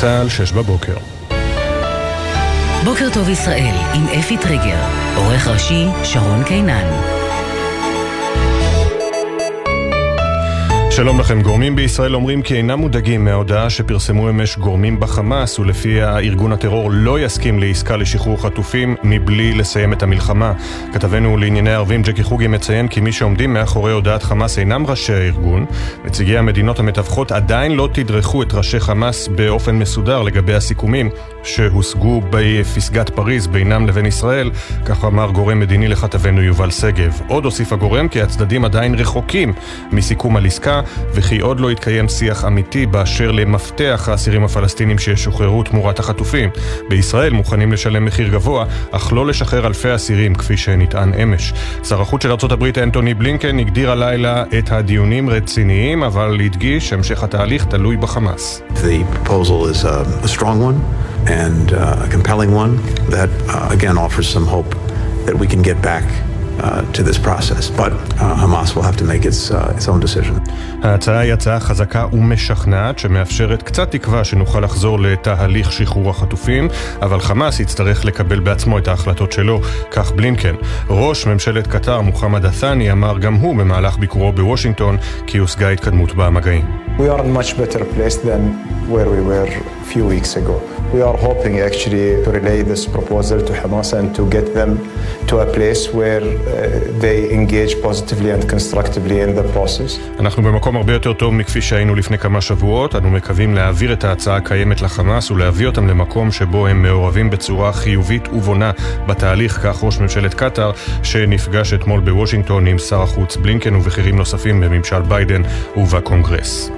צה"ל, שש בבוקר. בוקר טוב ישראל, עם אפי טריגר, עורך ראשי שרון קינן. שלום לכם. גורמים בישראל אומרים כי אינם מודאגים מההודעה שפרסמו אמש גורמים בחמאס, ולפיה ארגון הטרור לא יסכים לעסקה לשחרור חטופים מבלי לסיים את המלחמה. כתבנו לענייני ערבים ג'קי חוגי מציין כי מי שעומדים מאחורי הודעת חמאס אינם ראשי הארגון. נציגי המדינות המתווכות עדיין לא תדרכו את ראשי חמאס באופן מסודר לגבי הסיכומים שהושגו בפסגת פריז בינם לבין ישראל, כך אמר גורם מדיני לכתבנו יובל שגב. עוד הוסיף הגורם כי הצדדים עדיין רחוקים מסיכום על עסקה, וכי עוד לא התקיים שיח אמיתי באשר למפתח האסירים הפלסטינים שישוחררו תמורת החטופים. בישראל מוכנים לשלם מחיר גבוה, אך לא לשחרר אלפי אסירים כפי שנטען אמש. שר החוץ של ארצות הברית אנטוני בלינקן הגדיר הלילה את הדיונים רציניים, אבל הדגיש שהמשך התהליך תלוי בחמאס. One and uh, a compelling one that uh, again offers some hope that we can get back uh, to this process. But uh, Hamas will have to make its, uh, its own decision. ההצעה היא הצעה חזקה ומשכנעת שמאפשרת קצת תקווה שנוכל לחזור לתהליך שחרור החטופים, אבל חמאס יצטרך לקבל בעצמו את ההחלטות שלו, כך בלינקן. ראש ממשלת קטר מוחמד א-ת'אני אמר גם הוא במהלך ביקורו בוושינגטון כי הושגה התקדמות במגעים. We are in much better place than where we were a few weeks ago. We are hoping actually to relay this proposal to Hamas and to get them to a place where uh, they engage positively and constructively in the process. אנחנו במקום הרבה יותר טוב מכפי שהיינו לפני כמה שבועות. אנו מקווים להעביר את ההצעה הקיימת לחמאס ולהביא אותם למקום שבו הם מעורבים בצורה חיובית ובונה בתהליך, כך ראש ממשלת קטאר, שנפגש אתמול בוושינגטון עם שר החוץ בלינקן ובכירים נוספים בממשל ביידן ובקונגרס.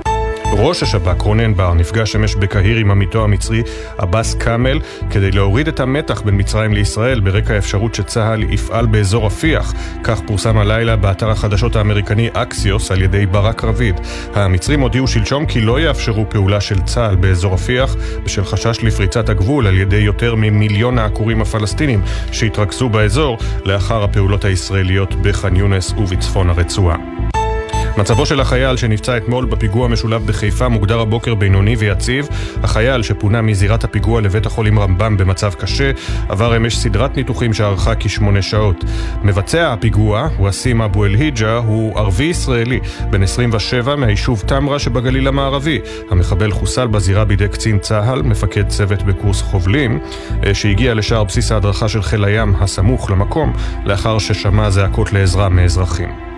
ראש השב"כ רונן בר נפגש אמש בקהיר עם עמיתו המצרי עבאס כאמל כדי להוריד את המתח בין מצרים לישראל ברקע האפשרות שצה"ל יפעל באזור רפיח. כך פורסם הלילה באתר החדשות האמריקני אקסיוס על ידי ברק רביד. המצרים הודיעו שלשום כי לא יאפשרו פעולה של צה"ל באזור רפיח בשל חשש לפריצת הגבול על ידי יותר ממיליון העקורים הפלסטינים שהתרכזו באזור לאחר הפעולות הישראליות בח'אן יונס ובצפון הרצועה. מצבו של החייל שנפצע אתמול בפיגוע המשולב בחיפה מוגדר הבוקר בינוני ויציב. החייל שפונה מזירת הפיגוע לבית החולים רמב"ם במצב קשה עבר אמש סדרת ניתוחים שארכה כשמונה שעות. מבצע הפיגוע, ווסים אבו אל-היג'ה, הוא ערבי ישראלי, בן 27 מהיישוב תמרה שבגליל המערבי. המחבל חוסל בזירה בידי קצין צה"ל, מפקד צוות בקורס חובלים, שהגיע לשער בסיס ההדרכה של חיל הים הסמוך למקום, לאחר ששמע זעקות לעזרה מאזרחים.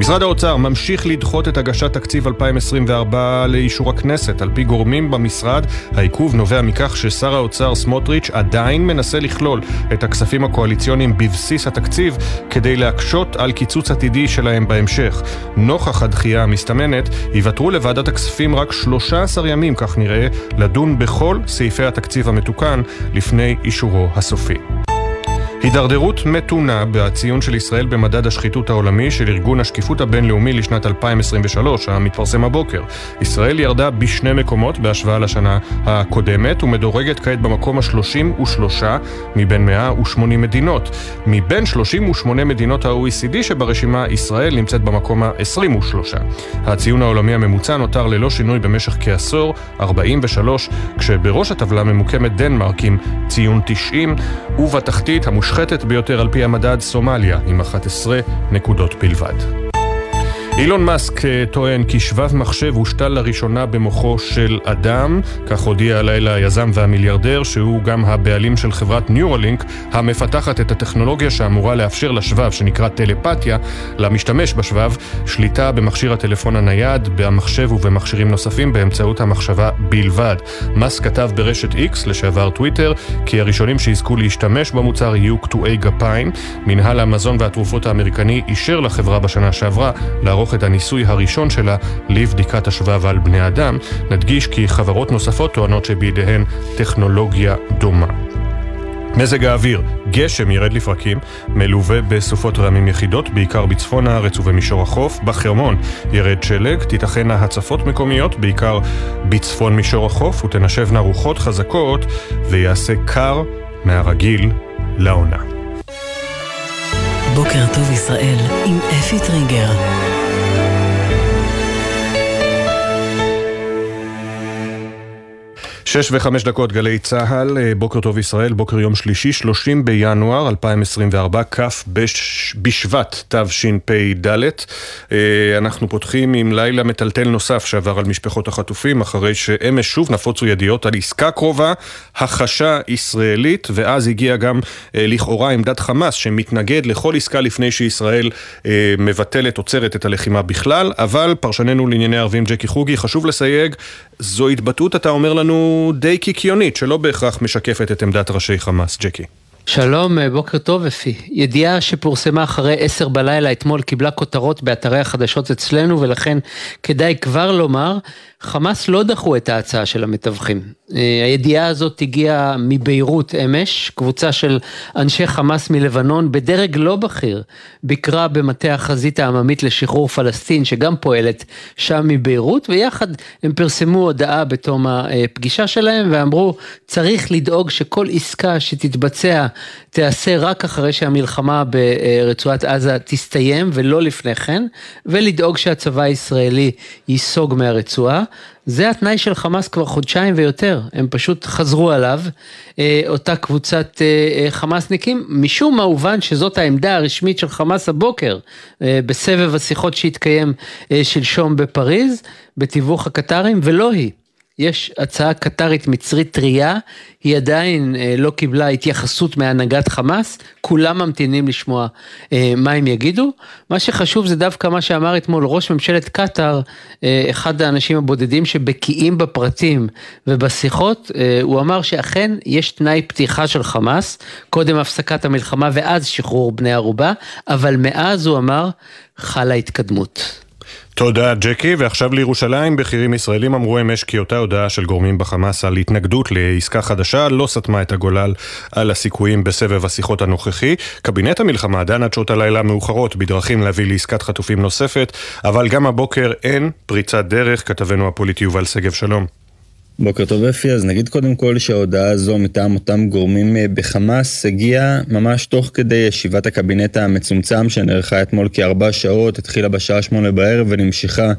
משרד האוצר ממשיך לדחות את הגשת תקציב 2024 לאישור הכנסת. על פי גורמים במשרד, העיכוב נובע מכך ששר האוצר סמוטריץ' עדיין מנסה לכלול את הכספים הקואליציוניים בבסיס התקציב כדי להקשות על קיצוץ עתידי שלהם בהמשך. נוכח הדחייה המסתמנת, ייוותרו לוועדת הכספים רק 13 ימים, כך נראה, לדון בכל סעיפי התקציב המתוקן לפני אישורו הסופי. הידרדרות מתונה בציון של ישראל במדד השחיתות העולמי של ארגון השקיפות הבינלאומי לשנת 2023, המתפרסם הבוקר. ישראל ירדה בשני מקומות בהשוואה לשנה הקודמת ומדורגת כעת במקום ה-33 מבין 180 מדינות. מבין 38 מדינות ה-OECD שברשימה, ישראל נמצאת במקום ה-23. הציון העולמי הממוצע נותר ללא שינוי במשך כעשור, 43, כשבראש הטבלה ממוקמת דנמרק עם ציון 90, ובתחתית המושחתת המושחתת ביותר על פי המדד סומליה, עם 11 נקודות בלבד. אילון מאסק אה, טוען כי שבב מחשב הושתל לראשונה במוחו של אדם, כך הודיע הלילה היזם והמיליארדר, שהוא גם הבעלים של חברת ניורלינק, המפתחת את הטכנולוגיה שאמורה לאפשר לשבב, שנקרא טלפתיה, למשתמש בשבב, שליטה במכשיר הטלפון הנייד, במחשב ובמכשירים נוספים באמצעות המחשבה בלבד. מאסק כתב ברשת X, לשעבר טוויטר, כי הראשונים שיזכו להשתמש במוצר יהיו קטועי גפיים. מנהל המזון והתרופות האמריקני אישר לחברה בשנה שעברה לערוך לערוך את הניסוי הראשון שלה לבדיקת השבב על בני אדם. נדגיש כי חברות נוספות טוענות שבידיהן טכנולוגיה דומה. מזג האוויר, גשם ירד לפרקים, מלווה בסופות רעמים יחידות, בעיקר בצפון הארץ ובמישור החוף. בחרמון ירד שלג, תיתכנה הצפות מקומיות, בעיקר בצפון מישור החוף, ותנשבנה רוחות חזקות, ויעשה קר מהרגיל לעונה. בוקר טוב ישראל עם אפי טריגר. שש וחמש דקות גלי צה"ל, אה, בוקר טוב ישראל, בוקר יום שלישי, 30 בינואר 2024, כ' בשבט תשפ"ד. אה, אנחנו פותחים עם לילה מטלטל נוסף שעבר על משפחות החטופים, אחרי שאמש שוב נפוצו ידיעות על עסקה קרובה, החשה ישראלית, ואז הגיעה גם אה, לכאורה עמדת חמאס שמתנגד לכל עסקה לפני שישראל מבטלת, עוצרת את הלחימה בכלל, אבל פרשננו לענייני ערבים ג'קי חוגי, חשוב לסייג, זו התבטאות, אתה אומר לנו, די קיקיונית, שלא בהכרח משקפת את עמדת ראשי חמאס. ג'קי. שלום, אה, בוקר טוב אפי. ידיעה שפורסמה אחרי עשר בלילה אתמול קיבלה כותרות באתרי החדשות אצלנו ולכן כדאי כבר לומר חמאס לא דחו את ההצעה של המתווכים. אה, הידיעה הזאת הגיעה מביירות אמש, קבוצה של אנשי חמאס מלבנון בדרג לא בכיר, ביקרה במטה החזית העממית לשחרור פלסטין שגם פועלת שם מביירות, ויחד הם פרסמו הודעה בתום הפגישה שלהם ואמרו צריך לדאוג שכל עסקה שתתבצע תיעשה רק אחרי שהמלחמה ברצועת עזה תסתיים ולא לפני כן, ולדאוג שהצבא הישראלי ייסוג מהרצועה. זה התנאי של חמאס כבר חודשיים ויותר, הם פשוט חזרו עליו, אה, אותה קבוצת אה, אה, חמאסניקים, משום מה הובן שזאת העמדה הרשמית של חמאס הבוקר, בסבב השיחות שהתקיים שלשום בפריז, בתיווך הקטרים, ולא היא. יש הצעה קטרית מצרית טרייה, היא עדיין אה, לא קיבלה התייחסות מהנהגת חמאס, כולם ממתינים לשמוע אה, מה הם יגידו. מה שחשוב זה דווקא מה שאמר אתמול ראש ממשלת קטאר, אה, אחד האנשים הבודדים שבקיאים בפרטים ובשיחות, אה, הוא אמר שאכן יש תנאי פתיחה של חמאס, קודם הפסקת המלחמה ואז שחרור בני ערובה, אבל מאז הוא אמר חלה התקדמות. תודה ג'קי, ועכשיו לירושלים, בכירים ישראלים אמרו אמש כי אותה הודעה של גורמים בחמאס על התנגדות לעסקה חדשה לא סתמה את הגולל על הסיכויים בסבב השיחות הנוכחי. קבינט המלחמה דן עד שעות הלילה המאוחרות בדרכים להביא לעסקת חטופים נוספת, אבל גם הבוקר אין פריצת דרך, כתבנו הפוליטי יובל שגב שלום. בוקר טוב אפי, אז נגיד קודם כל שההודעה הזו מטעם אותם גורמים אה, בחמאס הגיעה ממש תוך כדי ישיבת הקבינט המצומצם שנערכה אתמול כארבע שעות, התחילה בשעה שמונה בערב ונמשכה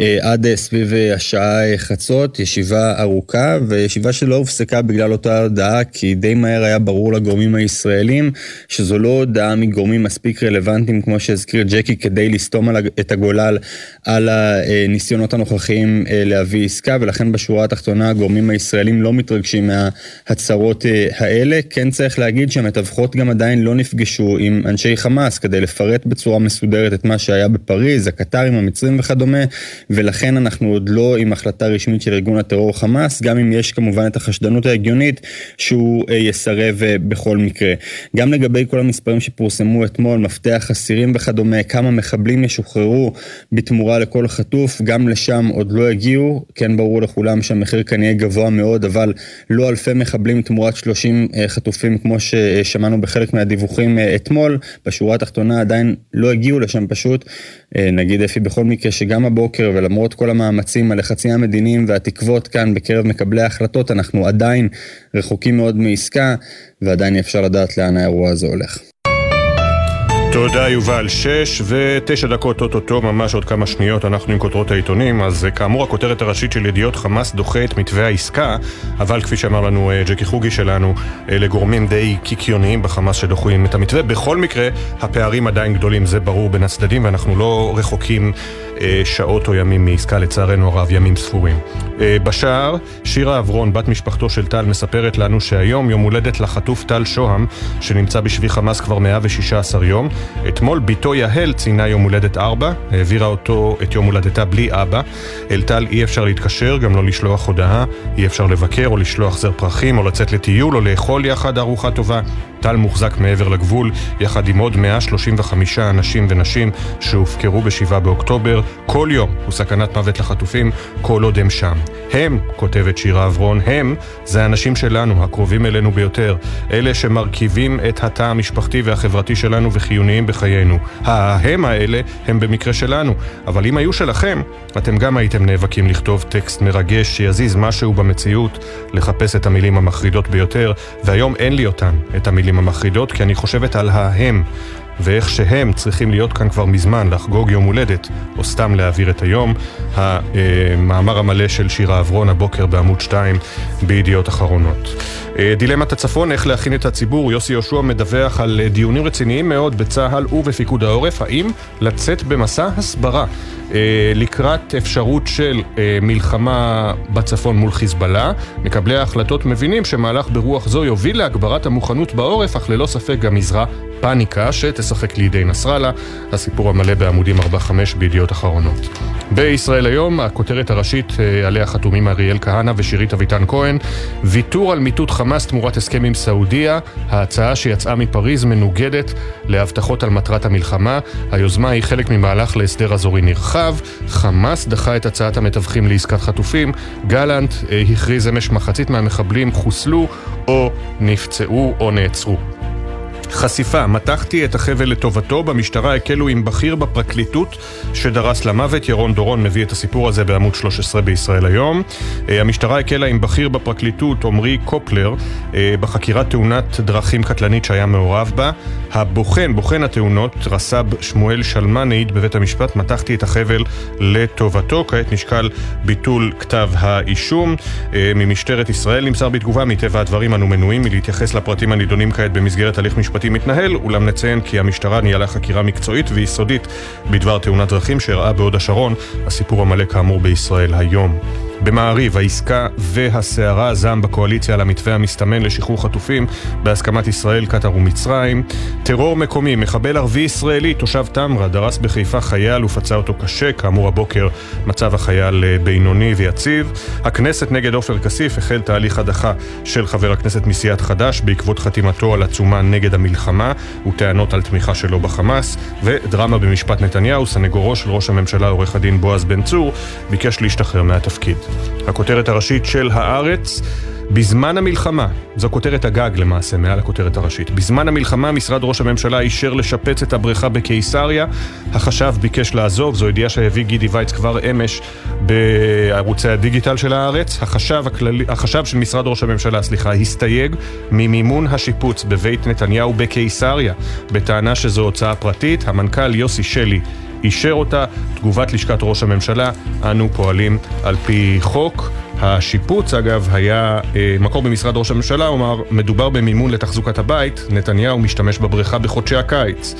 אה, עד אה, סביב אה, השעה חצות, ישיבה ארוכה וישיבה שלא הופסקה בגלל אותה הודעה כי די מהר היה ברור לגורמים הישראלים שזו לא הודעה מגורמים מספיק רלוונטיים כמו שהזכיר ג'קי כדי לסתום את הגולל על הניסיונות הנוכחיים להביא עסקה. ולכן בשורה התחתונה התחתונה הגורמים הישראלים לא מתרגשים מההצהרות אה, האלה. כן צריך להגיד שהמתווכות גם עדיין לא נפגשו עם אנשי חמאס כדי לפרט בצורה מסודרת את מה שהיה בפריז, הקטרים, המצרים וכדומה, ולכן אנחנו עוד לא עם החלטה רשמית של ארגון הטרור חמאס, גם אם יש כמובן את החשדנות ההגיונית שהוא אה, יסרב אה, בכל מקרה. גם לגבי כל המספרים שפורסמו אתמול, מפתח אסירים וכדומה, כמה מחבלים ישוחררו בתמורה לכל חטוף, גם לשם עוד לא הגיעו, כן ברור לכולם שהמחיר המחיר כאן יהיה גבוה מאוד, אבל לא אלפי מחבלים תמורת 30 אה, חטופים כמו ששמענו בחלק מהדיווחים אה, אתמול. בשורה התחתונה עדיין לא הגיעו לשם פשוט. אה, נגיד אפי בכל מקרה שגם הבוקר ולמרות כל המאמצים, הלחצים המדיניים והתקוות כאן בקרב מקבלי ההחלטות, אנחנו עדיין רחוקים מאוד מעסקה ועדיין אפשר לדעת לאן האירוע הזה הולך. תודה יובל, שש ותשע דקות אוטוטו, ממש עוד כמה שניות, אנחנו עם כותרות העיתונים, אז אה, כאמור הכותרת הראשית של ידיעות חמאס דוחה את מתווה העסקה, אבל כפי שאמר לנו אה, ג'קי חוגי שלנו, אלה גורמים די קיקיוניים בחמאס שדוחים את המתווה. בכל מקרה, הפערים עדיין גדולים, זה ברור בין הצדדים, ואנחנו לא רחוקים אה, שעות או ימים מעסקה, לצערנו הרב, ימים ספורים. אה, בשער, שירה אברון, בת משפחתו של טל, מספרת לנו שהיום יום הולדת לחטוף טל שוהם, שנמצא בשבי חמאס כבר 116 יום. אתמול בתו יהל ציינה יום הולדת 4, העבירה אותו את יום הולדתה בלי אבא. אל טל אי אפשר להתקשר, גם לא לשלוח הודעה, אי אפשר לבקר או לשלוח זר פרחים או לצאת לטיול או לאכול יחד ארוחה טובה. טל מוחזק מעבר לגבול, יחד עם עוד 135 אנשים ונשים שהופקרו ב-7 באוקטובר. כל יום הוא סכנת מוות לחטופים, כל עוד הם שם. הם, כותבת שירה אברון, הם, זה האנשים שלנו, הקרובים אלינו ביותר. אלה שמרכיבים את התא המשפחתי והחברתי שלנו וחיוניים בחיינו. ההם האלה הם במקרה שלנו, אבל אם היו שלכם, אתם גם הייתם נאבקים לכתוב טקסט מרגש שיזיז משהו במציאות, לחפש את המילים המחרידות ביותר, והיום אין לי אותן, את המילים המחרידות, כי אני חושבת על ההם. ואיך שהם צריכים להיות כאן כבר מזמן, לחגוג יום הולדת, או סתם להעביר את היום. המאמר המלא של שירה עברון הבוקר בעמוד 2 בידיעות אחרונות. אה, דילמת הצפון, איך להכין את הציבור, יוסי יהושע מדווח על דיונים רציניים מאוד בצה"ל ובפיקוד העורף, האם לצאת במסע הסברה אה, לקראת אפשרות של אה, מלחמה בצפון מול חיזבאללה. מקבלי ההחלטות מבינים שמהלך ברוח זו יוביל להגברת המוכנות בעורף, אך ללא ספק גם יזרע פאניקה שתשחק לידי נסראללה. הסיפור המלא בעמודים 4-5 בידיעות אחרונות. בישראל היום, הכותרת הראשית אה, עליה חתומים אריאל כהנא ושירית אביטן כהן, ויתור על מיטוט חמאס תמורת הסכם עם סעודיה, ההצעה שיצאה מפריז מנוגדת להבטחות על מטרת המלחמה. היוזמה היא חלק ממהלך להסדר אזורי נרחב. חמאס דחה את הצעת המתווכים לעסקת חטופים. גלנט אה, הכריז אמש מחצית מהמחבלים חוסלו או נפצעו או נעצרו. חשיפה, מתחתי את החבל לטובתו, במשטרה הקלו עם בכיר בפרקליטות שדרס למוות. ירון דורון מביא את הסיפור הזה בעמוד 13 בישראל היום. אה, המשטרה הקלה עם בכיר בפרקליטות, עמרי קופלר, אה, בחקירת תאונת דרכים קטלנית שהיה מעורב בה. הבוחן, בוחן התאונות, רס"ב שמואל שלמן, העיד בבית המשפט, מתחתי את החבל לטובתו. כעת נשקל ביטול כתב האישום. אה, ממשטרת ישראל נמסר בתגובה, מטבע הדברים אנו מנועים מלהתייחס לפרטים הנידונים כעת במסגרת הליך משפטי המשפטי מתנהל, אולם נציין כי המשטרה ניהלה חקירה מקצועית ויסודית בדבר תאונת דרכים שאירעה בהוד השרון, הסיפור המלא כאמור בישראל היום. במעריב, העסקה והסערה הזעם בקואליציה על המתווה המסתמן לשחרור חטופים בהסכמת ישראל, קטאר ומצרים. טרור מקומי, מחבל ערבי ישראלי, תושב תמרה, דרס בחיפה חייל ופצע אותו קשה, כאמור הבוקר מצב החייל אה, בינוני ויציב. הכנסת נגד עופר כסיף החל תהליך הדחה של חבר הכנסת מסיעת חד"ש בעקבות חתימתו על עצומה נגד המלחמה וטענות על תמיכה שלו בחמאס. ודרמה במשפט נתניהו, סנגורו של ראש הממשלה עורך הדין בועז בן צור, ביקש להשתחרר מהתפקיד. הכותרת הראשית של הארץ בזמן המלחמה, זו כותרת הגג למעשה, מעל הכותרת הראשית. בזמן המלחמה משרד ראש הממשלה אישר לשפץ את הבריכה בקיסריה. החשב ביקש לעזוב, זו ידיעה שהביא גידי וייץ כבר אמש בערוצי הדיגיטל של הארץ. החשב, הכללי, החשב של משרד ראש הממשלה, סליחה, הסתייג ממימון השיפוץ בבית נתניהו בקיסריה, בטענה שזו הוצאה פרטית. המנכ"ל יוסי שלי אישר אותה. תגובת לשכת ראש הממשלה, אנו פועלים על פי חוק. השיפוץ, אגב, היה אה, מקור במשרד ראש הממשלה, אמר, מדובר במימון לתחזוקת הבית, נתניהו משתמש בבריכה בחודשי הקיץ.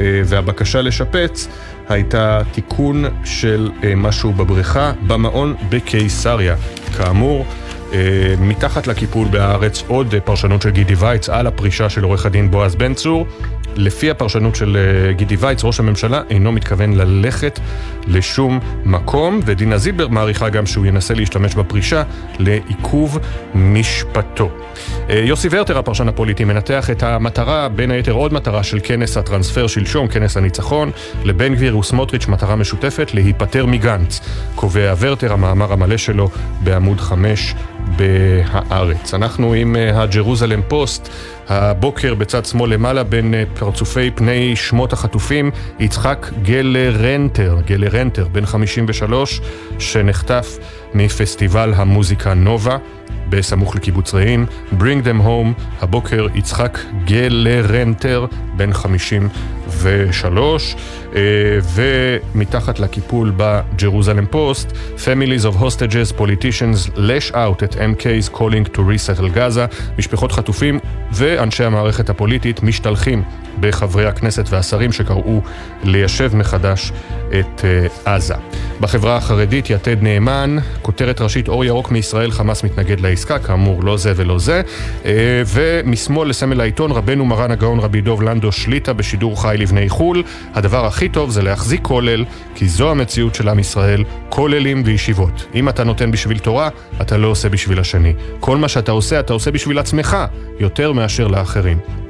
אה, והבקשה לשפץ הייתה תיקון של אה, משהו בבריכה במעון בקיסריה. כאמור, אה, מתחת לקיפול בהארץ עוד פרשנות של גידי וייץ על הפרישה של עורך הדין בועז בן צור. לפי הפרשנות של אה, גידי וייץ, ראש הממשלה אינו מתכוון ללכת לשום מקום, ודינה זילבר מעריכה גם שהוא ינסה להשתמש בפרישה לעיכוב משפטו. אה, יוסי ורטר, הפרשן הפוליטי, מנתח את המטרה, בין היתר עוד מטרה של כנס הטרנספר שלשום, כנס הניצחון, לבן גביר וסמוטריץ' מטרה משותפת, להיפטר מגנץ. קובע ורטר, המאמר המלא שלו בעמוד 5 בהארץ. אנחנו עם אה, הג'רוזלם פוסט. הבוקר בצד שמאל למעלה בין אה, פרצופי פני שמות החטופים יצחק גלרנטר, גלרנטר, בן 53, שנחטף מפסטיבל המוזיקה נובה. בסמוך לקיבוץ רעים, Bring them home, הבוקר יצחק גלרנטר, בן 53, אה, ומתחת לקיפול בג'רוזלם פוסט, Families of hostages, politicians lash out at MK's calling to resettle Gaza, משפחות חטופים ואנשי המערכת הפוליטית משתלחים בחברי הכנסת והשרים שקראו ליישב מחדש את אה, עזה. בחברה החרדית יתד נאמן, כותרת ראשית אור ירוק מישראל, חמאס מתנגד לעסקה, כאמור לא זה ולא זה. אה, ומשמאל לסמל העיתון, רבנו מרן הגאון רבי דוב לנדו שליטה בשידור חי לבני חו"ל. הדבר הכי טוב זה להחזיק כולל, כי זו המציאות של עם ישראל, כוללים וישיבות. אם אתה נותן בשביל תורה, אתה לא עושה בשביל השני. כל מה שאתה עושה, אתה עושה בשביל עצמך, יותר מאשר לאחרים.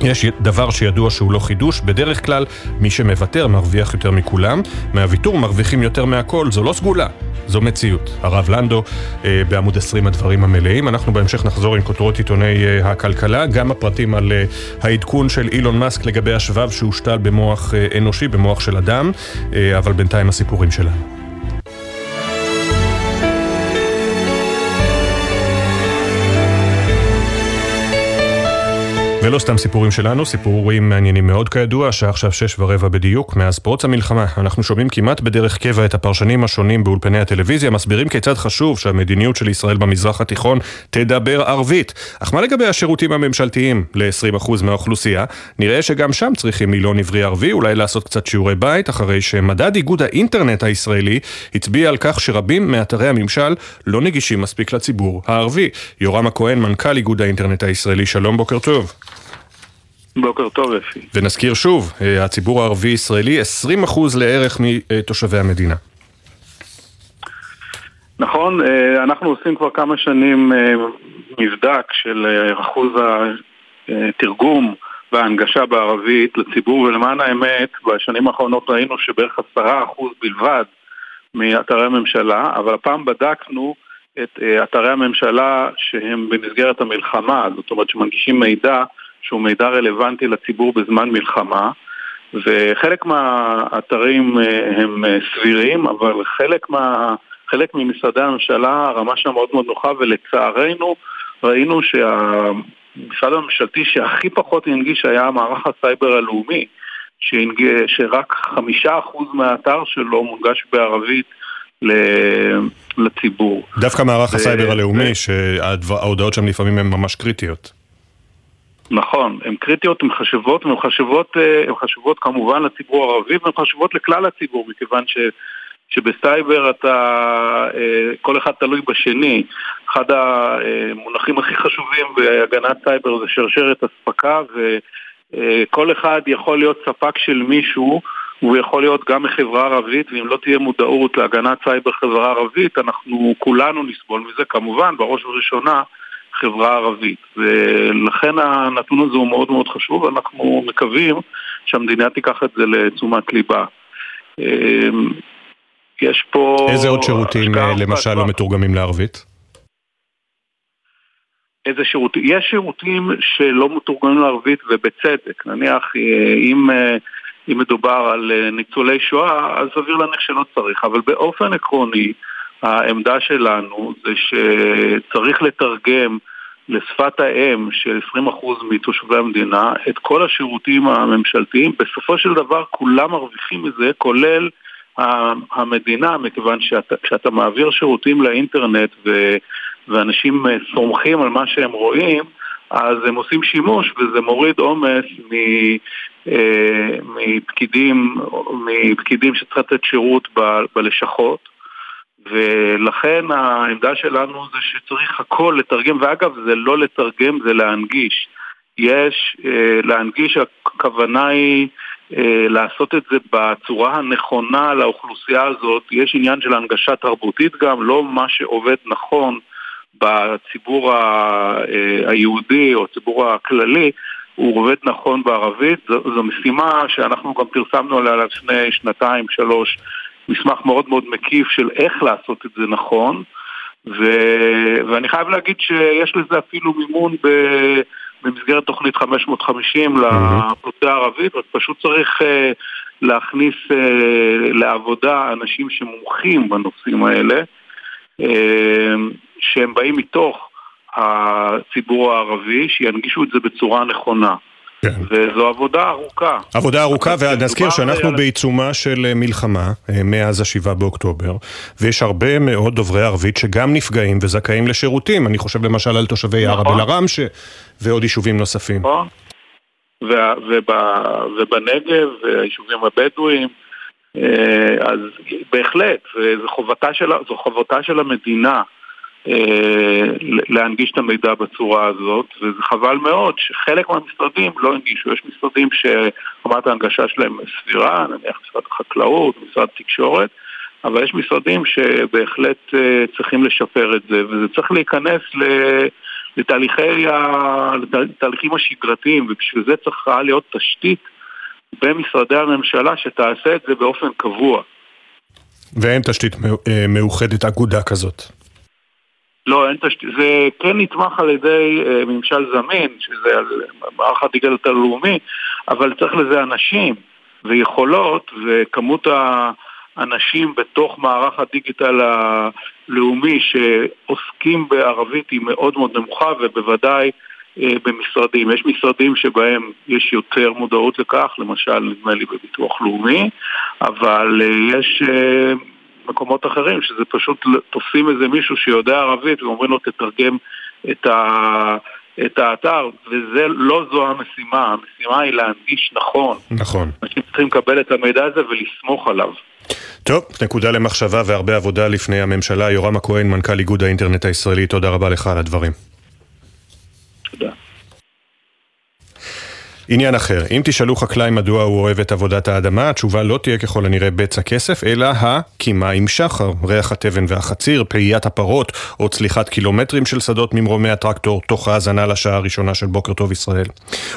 יש דבר שידוע שהוא לא חידוש, בדרך כלל מי שמוותר מרוויח יותר מכולם, מהוויתור מרוויחים יותר מהכל, זו לא סגולה, זו מציאות. הרב לנדו אה, בעמוד 20 הדברים המלאים, אנחנו בהמשך נחזור עם כותרות עיתוני אה, הכלכלה, גם הפרטים על אה, העדכון של אילון מאסק לגבי השבב שהושתל במוח אנושי, במוח של אדם, אבל בינתיים הסיפורים שלנו. ולא סתם סיפורים שלנו, סיפורים מעניינים מאוד כידוע, השעה עכשיו שש ורבע בדיוק, מאז פרוץ המלחמה. אנחנו שומעים כמעט בדרך קבע את הפרשנים השונים באולפני הטלוויזיה, מסבירים כיצד חשוב שהמדיניות של ישראל במזרח התיכון תדבר ערבית. אך מה לגבי השירותים הממשלתיים ל-20% מהאוכלוסייה? נראה שגם שם צריכים מילון עברי ערבי, אולי לעשות קצת שיעורי בית, אחרי שמדד איגוד האינטרנט הישראלי הצביע על כך שרבים מאתרי הממשל לא נגישים מספיק לציבור הערבי. יורם הכהן, מנכ"ל איגוד האינטרנט הישראלי, שלום, בוקר טוב. בוקר טוב, אפי. ונזכיר שוב, אה, הציבור הערבי-ישראלי 20% לערך מתושבי המדינה. נכון, אה, אנחנו עושים כבר כמה שנים אה, מבדק של אחוז התרגום וההנגשה בערבית לציבור, ולמען האמת, בשנים האחרונות ראינו שבערך עשרה אחוז בלבד מאתרי הממשלה, אבל הפעם בדקנו את אתרי הממשלה שהם במסגרת המלחמה, זאת אומרת שמנגישים מידע שהוא מידע רלוונטי לציבור בזמן מלחמה וחלק מהאתרים אה, הם אה, סבירים, אבל חלק, מה, חלק ממשרדי הממשלה הרמה שם מאוד מאוד נוחה ולצערנו ראינו שהמשרד הממשלתי שהכי פחות הנגיש היה מערך הסייבר הלאומי שהנג... שרק חמישה אחוז מהאתר שלו מונגש בערבית לציבור. דווקא מערך הסייבר הלאומי, שההודעות שם לפעמים הן ממש קריטיות. נכון, הן קריטיות, הן חשובות, והן חשובות, אה, חשובות כמובן לציבור הערבי והן חשובות לכלל הציבור, מכיוון ש, שבסייבר אתה, אה, כל אחד תלוי בשני. אחד המונחים הכי חשובים בהגנת סייבר זה שרשרת אספקה, וכל אחד יכול להיות ספק של מישהו, הוא יכול להיות גם מחברה ערבית, ואם לא תהיה מודעות להגנת סייבר חברה ערבית, אנחנו כולנו נסבול מזה, כמובן, בראש ובראשונה. חברה ערבית. ולכן הנתון הזה הוא מאוד מאוד חשוב, ואנחנו מקווים שהמדינה תיקח את זה לתשומת ליבה. אמ, יש פה... איזה עוד שירותים אה, למשל לא מתורגמים לערבית? איזה שירותים? יש שירותים שלא מתורגמים לערבית ובצדק. נניח אה, אם, אה, אם מדובר על ניצולי שואה, אז סביר להניח שלא צריך. אבל באופן עקרוני, העמדה שלנו זה שצריך לתרגם לשפת האם של 20% מתושבי המדינה את כל השירותים הממשלתיים. בסופו של דבר כולם מרוויחים מזה, כולל המדינה, מכיוון שאתה, כשאתה מעביר שירותים לאינטרנט ו, ואנשים סומכים על מה שהם רואים, אז הם עושים שימוש וזה מוריד עומס אה, מפקידים, מפקידים שצריך לתת שירות ב, בלשכות. ולכן העמדה שלנו זה שצריך הכל לתרגם, ואגב זה לא לתרגם, זה להנגיש. יש, אה, להנגיש הכוונה היא אה, לעשות את זה בצורה הנכונה לאוכלוסייה הזאת. יש עניין של הנגשה תרבותית גם, לא מה שעובד נכון בציבור אה, היהודי או הציבור הכללי, הוא עובד נכון בערבית. זו, זו משימה שאנחנו גם פרסמנו עליה לפני שנתיים, שלוש. מסמך מאוד מאוד מקיף של איך לעשות את זה נכון ו... ואני חייב להגיד שיש לזה אפילו מימון ב... במסגרת תוכנית 550 לאוכלוסייה הערבית, רק פשוט צריך uh, להכניס uh, לעבודה אנשים שמומחים בנושאים האלה, uh, שהם באים מתוך הציבור הערבי, שינגישו את זה בצורה נכונה. כן. וזו עבודה ארוכה. עבודה ארוכה, ונזכיר שאנחנו על... בעיצומה של אה, מלחמה אה, מאז השבעה באוקטובר, ויש הרבה מאוד דוברי ערבית שגם נפגעים וזכאים לשירותים. אני חושב למשל על תושבי נכון. ערב אל-עראמש ועוד יישובים נוספים. נכון. ובנגב, והיישובים הבדואיים. אה, אז בהחלט, זו חובתה של, זו חובתה של המדינה להנגיש את המידע בצורה הזאת, וזה חבל מאוד שחלק מהמשרדים לא הנגישו. יש משרדים שרמת ההנגשה שלהם סבירה, נניח משרד החקלאות, משרד התקשורת, אבל יש משרדים שבהחלט אה, צריכים לשפר את זה, וזה צריך להיכנס לתהליכי ה... לתהליכים השגרתיים, ובשביל זה צריכה להיות תשתית במשרדי הממשלה שתעשה את זה באופן קבוע. ואין תשתית אה, מאוחדת אגודה כזאת. לא, אין תשתית. זה כן נתמך על ידי אה, ממשל זמין, שזה על מערך הדיגיטל הלאומי, אבל צריך לזה אנשים ויכולות, וכמות האנשים בתוך מערך הדיגיטל הלאומי שעוסקים בערבית היא מאוד מאוד נמוכה, ובוודאי במשרדים. יש משרדים שבהם יש יותר מודעות לכך, למשל נדמה לי בביטוח לאומי, אבל יש מקומות אחרים שזה פשוט תופסים איזה מישהו שיודע ערבית ואומרים לו תתרגם את ה... את האתר, וזה לא זו המשימה, המשימה היא להנגיש נכון. נכון. אנשים צריכים לקבל את המידע הזה ולסמוך עליו. טוב, נקודה למחשבה והרבה עבודה לפני הממשלה. יורם הכהן, מנכ"ל איגוד האינטרנט הישראלי, תודה רבה לך על הדברים. תודה. עניין אחר, אם תשאלו חקלאי מדוע הוא אוהב את עבודת האדמה, התשובה לא תהיה ככל הנראה בצע כסף, אלא הקימה עם שחר, ריח התבן והחציר, פעיית הפרות, או צליחת קילומטרים של שדות ממרומי הטרקטור, תוך האזנה לשעה הראשונה של בוקר טוב ישראל.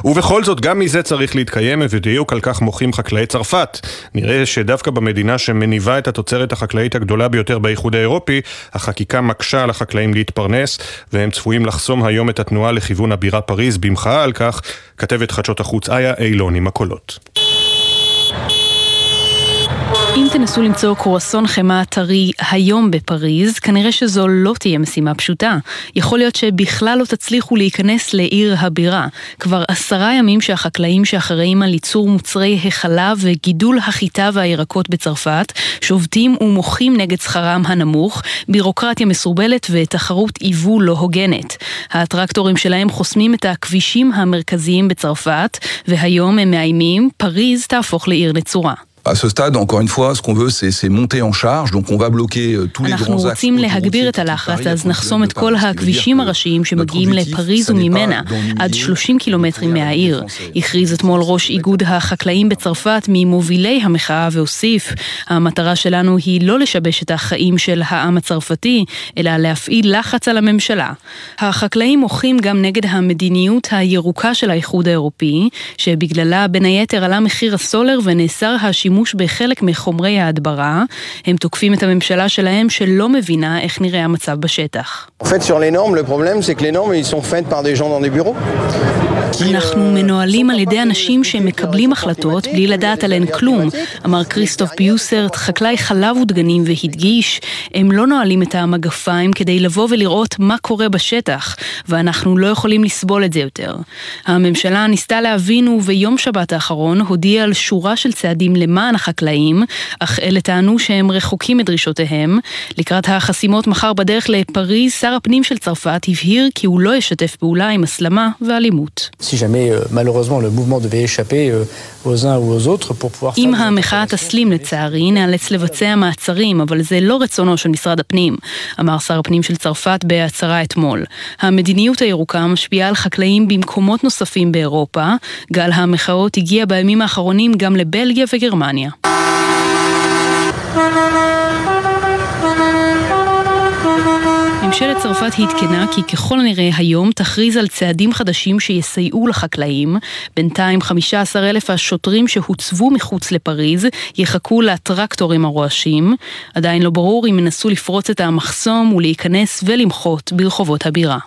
ובכל זאת, גם מזה צריך להתקיים, ובדיוק על כך מוחים חקלאי צרפת. נראה שדווקא במדינה שמניבה את התוצרת החקלאית הגדולה ביותר באיחוד האירופי, החקיקה מקשה על החקלאים להתפרנס, והם צפויים לחסום היום את התנועה לכיוון הבירה פריז במחאה על כך, כתבת חדשות החוץ איה אילון עם הקולות. אם תנסו למצוא קרואסון חמאה טרי היום בפריז, כנראה שזו לא תהיה משימה פשוטה. יכול להיות שבכלל לא תצליחו להיכנס לעיר הבירה. כבר עשרה ימים שהחקלאים שאחראים על ייצור מוצרי החלב וגידול החיטה והירקות בצרפת, שובתים ומוחים נגד שכרם הנמוך, בירוקרטיה מסורבלת ותחרות יבוא לא הוגנת. הטרקטורים שלהם חוסמים את הכבישים המרכזיים בצרפת, והיום הם מאיימים, פריז תהפוך לעיר נצורה. À ce stade, encore une fois, ce qu'on veut, c'est monter en charge, donc on va bloquer tous les grands axes. אנחנו רוצים להגביר את הלחץ, אז נחסום את כל הכבישים הראשיים שמגיעים לפריז וממנה, עד 30 קילומטרים מהעיר. הכריז אתמול ראש איגוד החקלאים בצרפת ממובילי המחאה והוסיף, המטרה שלנו היא לא לשבש את החיים של העם הצרפתי, אלא להפעיל לחץ על הממשלה. החקלאים מוחים גם נגד המדיניות הירוקה של האיחוד האירופי, שבגללה בין היתר עלה מחיר הסולר ונאסר השימוש שימוש בחלק מחומרי ההדברה. הם תוקפים את הממשלה שלהם שלא מבינה איך נראה המצב בשטח. אנחנו מנוהלים על ידי אנשים שמקבלים החלטות בלי לדעת עליהן כלום, אמר כריסטוף ביוסרט, חקלאי חלב ודגנים, והדגיש, הם לא נועלים את המגפיים כדי לבוא ולראות מה קורה בשטח, ואנחנו לא יכולים לסבול את זה יותר. הממשלה ניסתה להבין וביום שבת האחרון הודיעה על שורה של צעדים למען החקלאים, אך אלה טענו שהם רחוקים מדרישותיהם. לקראת החסימות מחר בדרך לפריז, שר הפנים של צרפת הבהיר כי הוא לא ישתף פעולה עם הסלמה ואלימות. pour pouvoir... אם המחאה תסלים לצערי, נאלץ לבצע מעצרים, אבל זה לא רצונו של משרד הפנים, אמר שר הפנים של צרפת בהצהרה אתמול. המדיניות הירוקה משפיעה על חקלאים במקומות נוספים באירופה. גל המחאות הגיע בימים האחרונים גם לבלגיה וגרמניה. ממשלת צרפת עדכנה כי ככל הנראה היום תכריז על צעדים חדשים שיסייעו לחקלאים. בינתיים 15 אלף השוטרים שהוצבו מחוץ לפריז יחכו לטרקטורים הרועשים. עדיין לא ברור אם ינסו לפרוץ את המחסום ולהיכנס ולמחות ברחובות הבירה.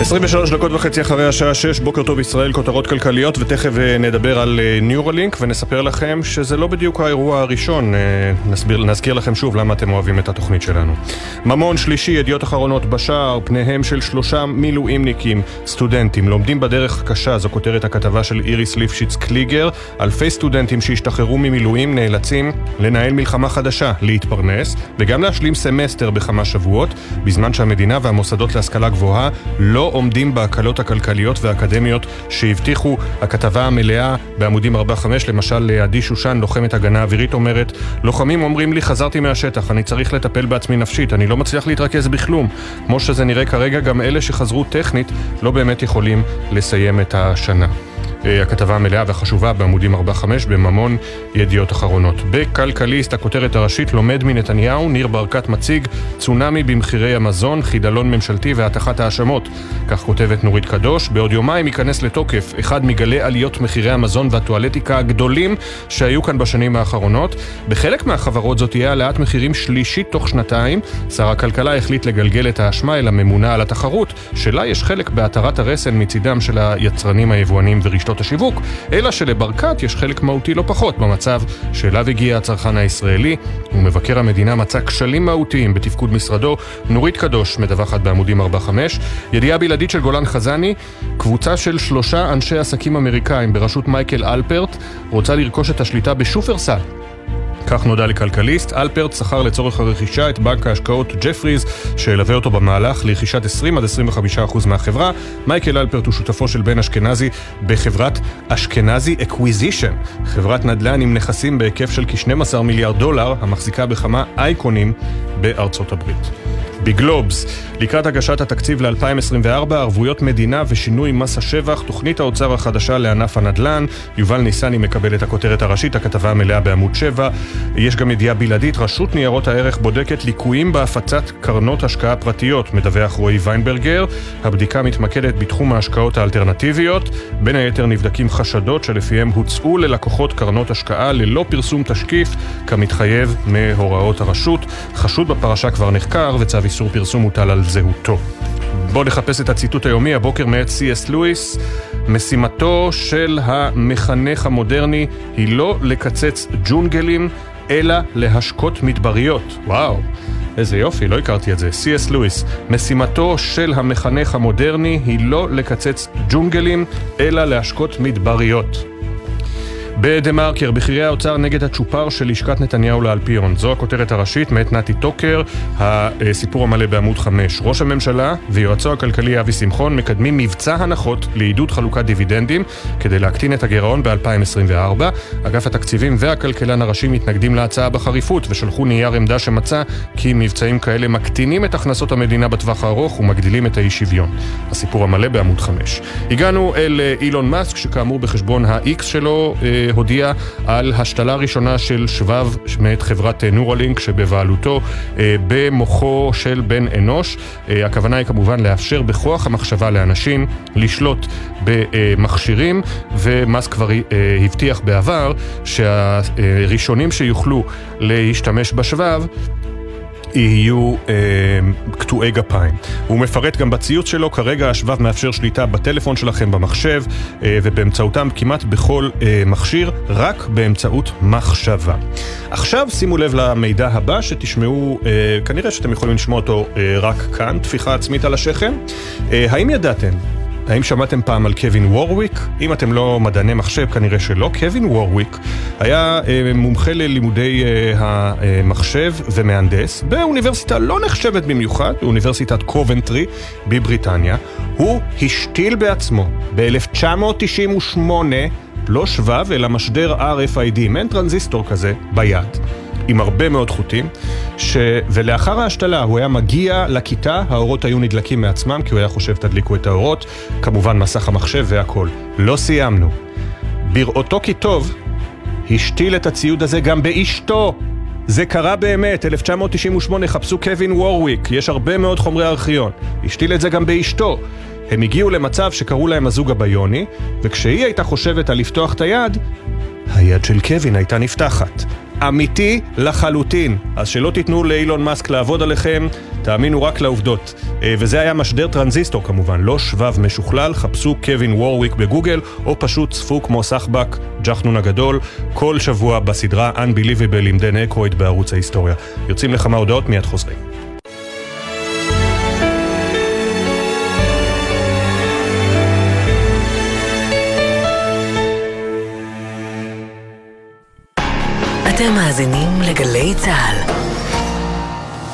23 דקות וחצי אחרי השעה 6, בוקר טוב ישראל, כותרות כלכליות, ותכף נדבר על ניורלינק ונספר לכם שזה לא בדיוק האירוע הראשון, נסביר, נזכיר לכם שוב למה אתם אוהבים את התוכנית שלנו. ממון שלישי, ידיעות אחרונות בשער, פניהם של שלושה מילואימניקים, סטודנטים, לומדים בדרך קשה, זו כותרת הכתבה של איריס ליפשיץ קליגר, אלפי סטודנטים שהשתחררו ממילואים נאלצים לנהל מלחמה חדשה, להתפרנס, וגם להשלים סמסטר בכמה שבועות, בזמן שהמדינה והמוסדות להשכלה גבוהה לא עומדים בהקלות הכלכליות והאקדמיות שהבטיחו. הכתבה המלאה בעמודים 4-5, למשל עדי שושן, לוחמת הגנה אווירית, אומרת לוחמים אומרים לי חזרתי מהשטח, אני צריך לטפל בעצמי נפשית, אני לא מצליח להתרכז בכלום. כמו שזה נראה כרגע, גם אלה שחזרו טכנית לא באמת יכולים לסיים את השנה. הכתבה המלאה והחשובה בעמודים 4-5 בממון ידיעות אחרונות. בכלכליסט, הכותרת הראשית, לומד מנתניהו, ניר ברקת מציג צונאמי במחירי המזון, חידלון ממשלתי והטחת האשמות. כך כותבת נורית קדוש. בעוד יומיים ייכנס לתוקף אחד מגלי עליות מחירי המזון והטואלטיקה הגדולים שהיו כאן בשנים האחרונות. בחלק מהחברות זאת תהיה העלאת מחירים שלישית תוך שנתיים. שר הכלכלה החליט לגלגל את האשמה אל הממונה על התחרות, שלה יש חלק בהתרת הרסן מצידם של היצרנים היבואנים ורשתות רשתות השיווק, אלא שלברקת יש חלק מהותי לא פחות במצב שאליו הגיע הצרכן הישראלי, ומבקר המדינה מצא כשלים מהותיים בתפקוד משרדו. נורית קדוש מדווחת בעמודים 4-5. ידיעה בלעדית של גולן חזני, קבוצה של שלושה אנשי עסקים אמריקאים בראשות מייקל אלפרט רוצה לרכוש את השליטה בשופרסל. כך נודע לכלכליסט, אלפרט שכר לצורך הרכישה את בנק ההשקעות ג'פריז, שילווה אותו במהלך לרכישת 20 עד 25 אחוז מהחברה. מייקל אלפרט הוא שותפו של בן אשכנזי בחברת אשכנזי אקוויזישן, חברת נדל"ן עם נכסים בהיקף של כ-12 מיליארד דולר, המחזיקה בכמה אייקונים בארצות הברית. בגלובס, לקראת הגשת התקציב ל-2024, ערבויות מדינה ושינוי מס השבח, תוכנית האוצר החדשה לענף הנדל"ן. יובל ניסני מקבל את הכותרת הראשית, הכתבה המלאה בעמוד 7. יש גם ידיעה בלעדית, רשות ניירות הערך בודקת ליקויים בהפצת קרנות השקעה פרטיות, מדווח רועי ויינברגר. הבדיקה מתמקדת בתחום ההשקעות האלטרנטיביות. בין היתר נבדקים חשדות שלפיהם הוצאו ללקוחות קרנות השקעה ללא פרסום תשקיף, כמתחייב מהוראות הרשות. חשוד בפרשה כבר נחקר וצו איסור פרסום הוטל על זהותו. בואו נחפש את הציטוט היומי, הבוקר מאת סי.אס לואיס. משימתו של המחנך המודרני היא לא לקצץ ג'ונגלים, אלא להשקות מדבריות. וואו, איזה יופי, לא הכרתי את זה. סי.אס לואיס, משימתו של המחנך המודרני היא לא לקצץ ג'ונגלים, אלא להשקות מדבריות. בדה מרקר, בכירי האוצר נגד הצ'ופר של לשכת נתניהו לאלפיון. זו הכותרת הראשית מאת נתי טוקר, הסיפור המלא בעמוד 5. ראש הממשלה ויועצו הכלכלי אבי שמחון מקדמים מבצע הנחות לעידוד חלוקת דיבידנדים כדי להקטין את הגירעון ב-2024. אגף התקציבים והכלכלן הראשי מתנגדים להצעה בחריפות ושלחו נייר עמדה שמצא כי מבצעים כאלה מקטינים את הכנסות המדינה בטווח הארוך ומגדילים את האי שוויון. הסיפור המלא בעמוד 5. הגענו אל אילון מאסק שכאמור בחשבון ה-X שלו הודיע על השתלה ראשונה של שבב מאת חברת נורלינק שבבעלותו במוחו של בן אנוש. הכוונה היא כמובן לאפשר בכוח המחשבה לאנשים לשלוט במכשירים, ומאסק כבר הבטיח בעבר שהראשונים שיוכלו להשתמש בשבב יהיו אה, קטועי גפיים. הוא מפרט גם בציוץ שלו, כרגע השבב מאפשר שליטה בטלפון שלכם במחשב אה, ובאמצעותם כמעט בכל אה, מכשיר, רק באמצעות מחשבה. עכשיו שימו לב למידע הבא שתשמעו, אה, כנראה שאתם יכולים לשמוע אותו אה, רק כאן, טפיחה עצמית על השכם. אה, האם ידעתם האם שמעתם פעם על קווין וורוויק? אם אתם לא מדעני מחשב, כנראה שלא. קווין וורוויק היה אה, מומחה ללימודי אה, המחשב ומהנדס באוניברסיטה לא נחשבת במיוחד, באוניברסיטת קובנטרי בבריטניה. הוא השתיל בעצמו ב-1998 לא שבב, אלא משדר RFID, מעין טרנזיסטור כזה, ביד. עם הרבה מאוד חוטים, ש... ולאחר ההשתלה הוא היה מגיע לכיתה, האורות היו נדלקים מעצמם, כי הוא היה חושב תדליקו את האורות, כמובן מסך המחשב והכל. לא סיימנו. בראותו כי טוב, השתיל את הציוד הזה גם באשתו. זה קרה באמת, 1998, חפשו קווין וורוויק, יש הרבה מאוד חומרי ארכיון. השתיל את זה גם באשתו. הם הגיעו למצב שקראו להם הזוג הביוני, וכשהיא הייתה חושבת על לפתוח את היד, היד של קווין הייתה נפתחת. אמיתי לחלוטין. אז שלא תיתנו לאילון מאסק לעבוד עליכם, תאמינו רק לעובדות. וזה היה משדר טרנזיסטור כמובן, לא שבב משוכלל, חפשו קווין וורוויק בגוגל, או פשוט צפו כמו סחבק, ג'חנון הגדול, כל שבוע בסדרה Unbelievable עם דן אקרויד בערוץ ההיסטוריה. יוצאים לכמה הודעות, מיד חוזרים. אתם מאזינים לגלי צה"ל.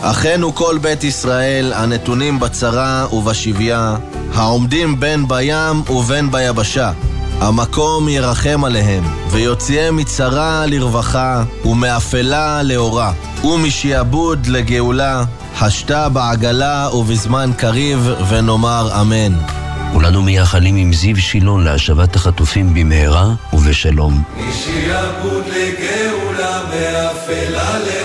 אחינו כל בית ישראל הנתונים בצרה ובשביה, העומדים בין בים ובין ביבשה. המקום ירחם עליהם, ויוציאם מצרה לרווחה, ומאפלה לאורה, ומשעבוד לגאולה, השתה בעגלה ובזמן קריב, ונאמר אמן. כולנו מייחלים עם זיו שילון להשבת החטופים במהרה ובשלום. משעבוד לגאולה מאפלה לאורה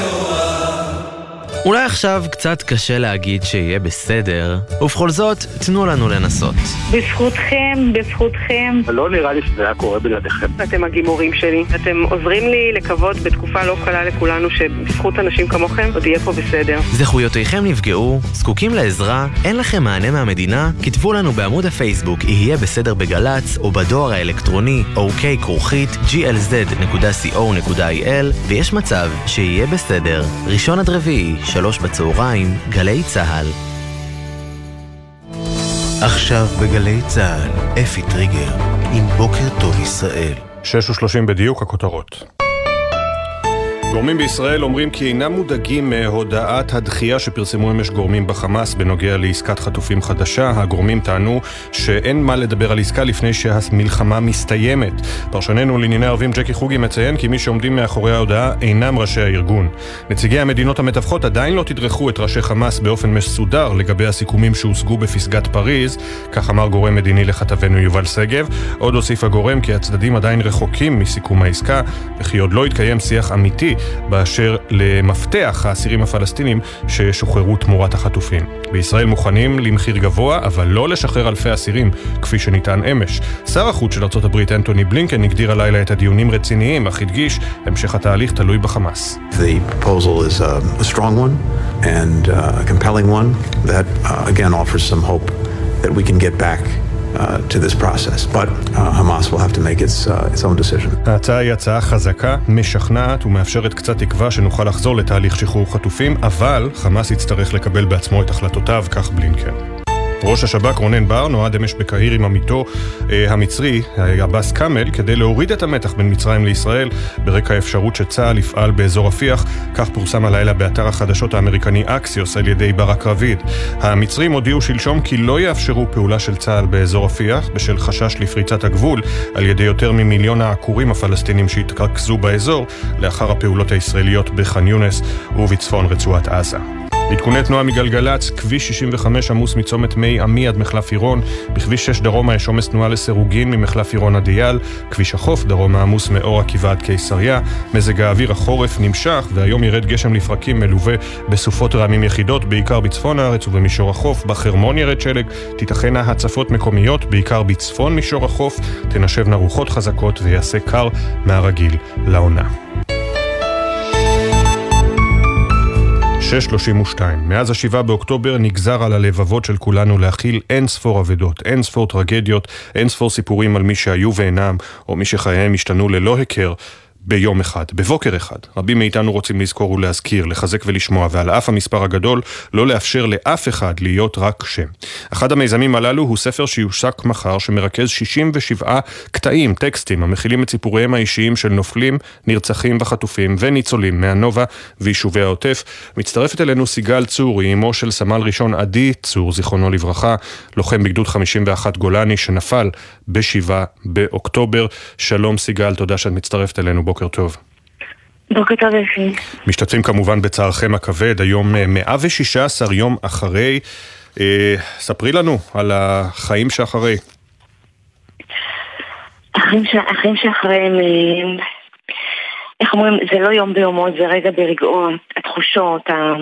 אולי עכשיו קצת קשה להגיד שיהיה בסדר, ובכל זאת, תנו לנו לנסות. בזכותכם, בזכותכם. לא נראה לי שזה היה קורה בלעדיכם. אתם הגימורים שלי. אתם עוזרים לי לקוות בתקופה לא קלה לכולנו שבזכות אנשים כמוכם עוד יהיה פה בסדר. זכויותיכם נפגעו, זקוקים לעזרה, אין לכם מענה מהמדינה? כתבו לנו בעמוד הפייסבוק יהיה בסדר בגל"צ, או בדואר האלקטרוני אוקיי כרוכית glz.co.il, ויש מצב שיהיה בסדר. ראשון עד רביעי, שלוש בצהריים, גלי צה"ל. עכשיו בגלי צה"ל, אפי טריגר, עם בוקר טוב ישראל. 6 ו-30 בדיוק הכותרות. גורמים בישראל אומרים כי אינם מודאגים מהודעת הדחייה שפרסמו אמש גורמים בחמאס בנוגע לעסקת חטופים חדשה. הגורמים טענו שאין מה לדבר על עסקה לפני שהמלחמה מסתיימת. פרשננו לענייני ערבים ג'קי חוגי מציין כי מי שעומדים מאחורי ההודעה אינם ראשי הארגון. נציגי המדינות המתווכות עדיין לא תדרכו את ראשי חמאס באופן מסודר לגבי הסיכומים שהושגו בפסגת פריז, כך אמר גורם מדיני לכתבנו יובל שגב. עוד הוסיף הגורם כי הצדדים עדיין רחוקים מסיכום העסקה וכי עוד לא התקיים שיח אמיתי באשר למפתח האסירים הפלסטינים ששוחררו תמורת החטופים. בישראל מוכנים למחיר גבוה, אבל לא לשחרר אלפי אסירים, כפי שנטען אמש. שר החוץ של ארה"ב אנטוני בלינקן הגדיר הלילה את הדיונים רציניים, אך הדגיש, המשך התהליך תלוי בחמאס. And uh, that uh, again we can get back to this process, but uh, Hamas will have to make its, uh, its own decision. ההצעה היא הצעה חזקה, משכנעת ומאפשרת קצת תקווה שנוכל לחזור לתהליך שחרור חטופים, אבל חמאס יצטרך לקבל בעצמו את החלטותיו, כך בלינקן. ראש השב"כ רונן בר נועד אמש בקהיר עם עמיתו אה, המצרי, עבאס כאמל, כדי להוריד את המתח בין מצרים לישראל ברקע האפשרות שצה"ל יפעל באזור רפיח, כך פורסם הלילה באתר החדשות האמריקני אקסיוס על ידי ברק רביד. המצרים הודיעו שלשום כי לא יאפשרו פעולה של צה"ל באזור רפיח בשל חשש לפריצת הגבול על ידי יותר ממיליון העקורים הפלסטינים שהתרכזו באזור לאחר הפעולות הישראליות בח'אן יונס ובצפון רצועת עזה. עדכוני תנועה מגלגלצ, כביש 65 עמוס מצומת מי עמי עד מחלף עירון, בכביש 6 דרומה יש עומס תנועה לסירוגין ממחלף עירון עד אייל, כביש החוף דרומה עמוס מאור עקיבא עד קיסריה, מזג האוויר החורף נמשך והיום ירד גשם לפרקים מלווה בסופות רעמים יחידות, בעיקר בצפון הארץ ובמישור החוף, בחרמון ירד שלג, תיתכנה הצפות מקומיות, בעיקר בצפון מישור החוף, תנשבנה רוחות חזקות ויעשה קר מהרגיל לעונה. 632. מאז השבעה באוקטובר נגזר על הלבבות של כולנו להכיל אין ספור אבדות, אין ספור טרגדיות, אין ספור סיפורים על מי שהיו ואינם, או מי שחייהם השתנו ללא היכר. ביום אחד, בבוקר אחד. רבים מאיתנו רוצים לזכור ולהזכיר, לחזק ולשמוע, ועל אף המספר הגדול, לא לאפשר לאף אחד להיות רק שם. אחד המיזמים הללו הוא ספר שיושק מחר, שמרכז 67 קטעים, טקסטים, המכילים את סיפוריהם האישיים של נופלים, נרצחים וחטופים וניצולים מהנובה ויישובי העוטף. מצטרפת אלינו סיגל צור, אמו של סמל ראשון עדי צור, זיכרונו לברכה, לוחם בגדוד 51 גולני, שנפל ב-7 באוקטובר. שלום סיגל, תודה שאת מצטרפת אלינו. בוקר טוב. בוקר טוב אפי. משתתפים כמובן בצערכם הכבד, היום 116 יום אחרי. אה, ספרי לנו על החיים שאחרי. החיים, ש... החיים שאחרי הם... איך אומרים, זה לא יום ביומו, זה רגע ברגעו, התחושות, ה...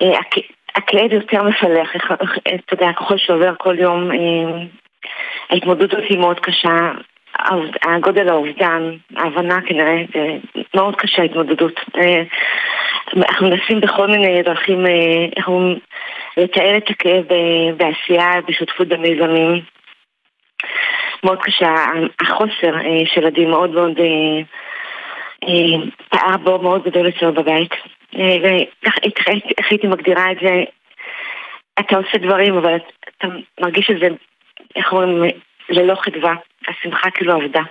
הכ... הכאב יותר מפלח, אתה יודע, ככל שעובר כל יום, ההתמודדות היא מאוד קשה, הגודל האובדן, ההבנה כנראה, זה מאוד קשה ההתמודדות. אנחנו מנסים בכל מיני דרכים, איך אומרים, לתאר את הכאב בעשייה, בשותפות במיזמים. מאוד קשה, החוסר של עדי מאוד מאוד פער בו מאוד גדול אצלו בבית. איך הייתי מגדירה את זה? אתה עושה דברים, אבל אתה מרגיש שזה, איך אומרים, ללא חדווה. השמחה כאילו עבדה.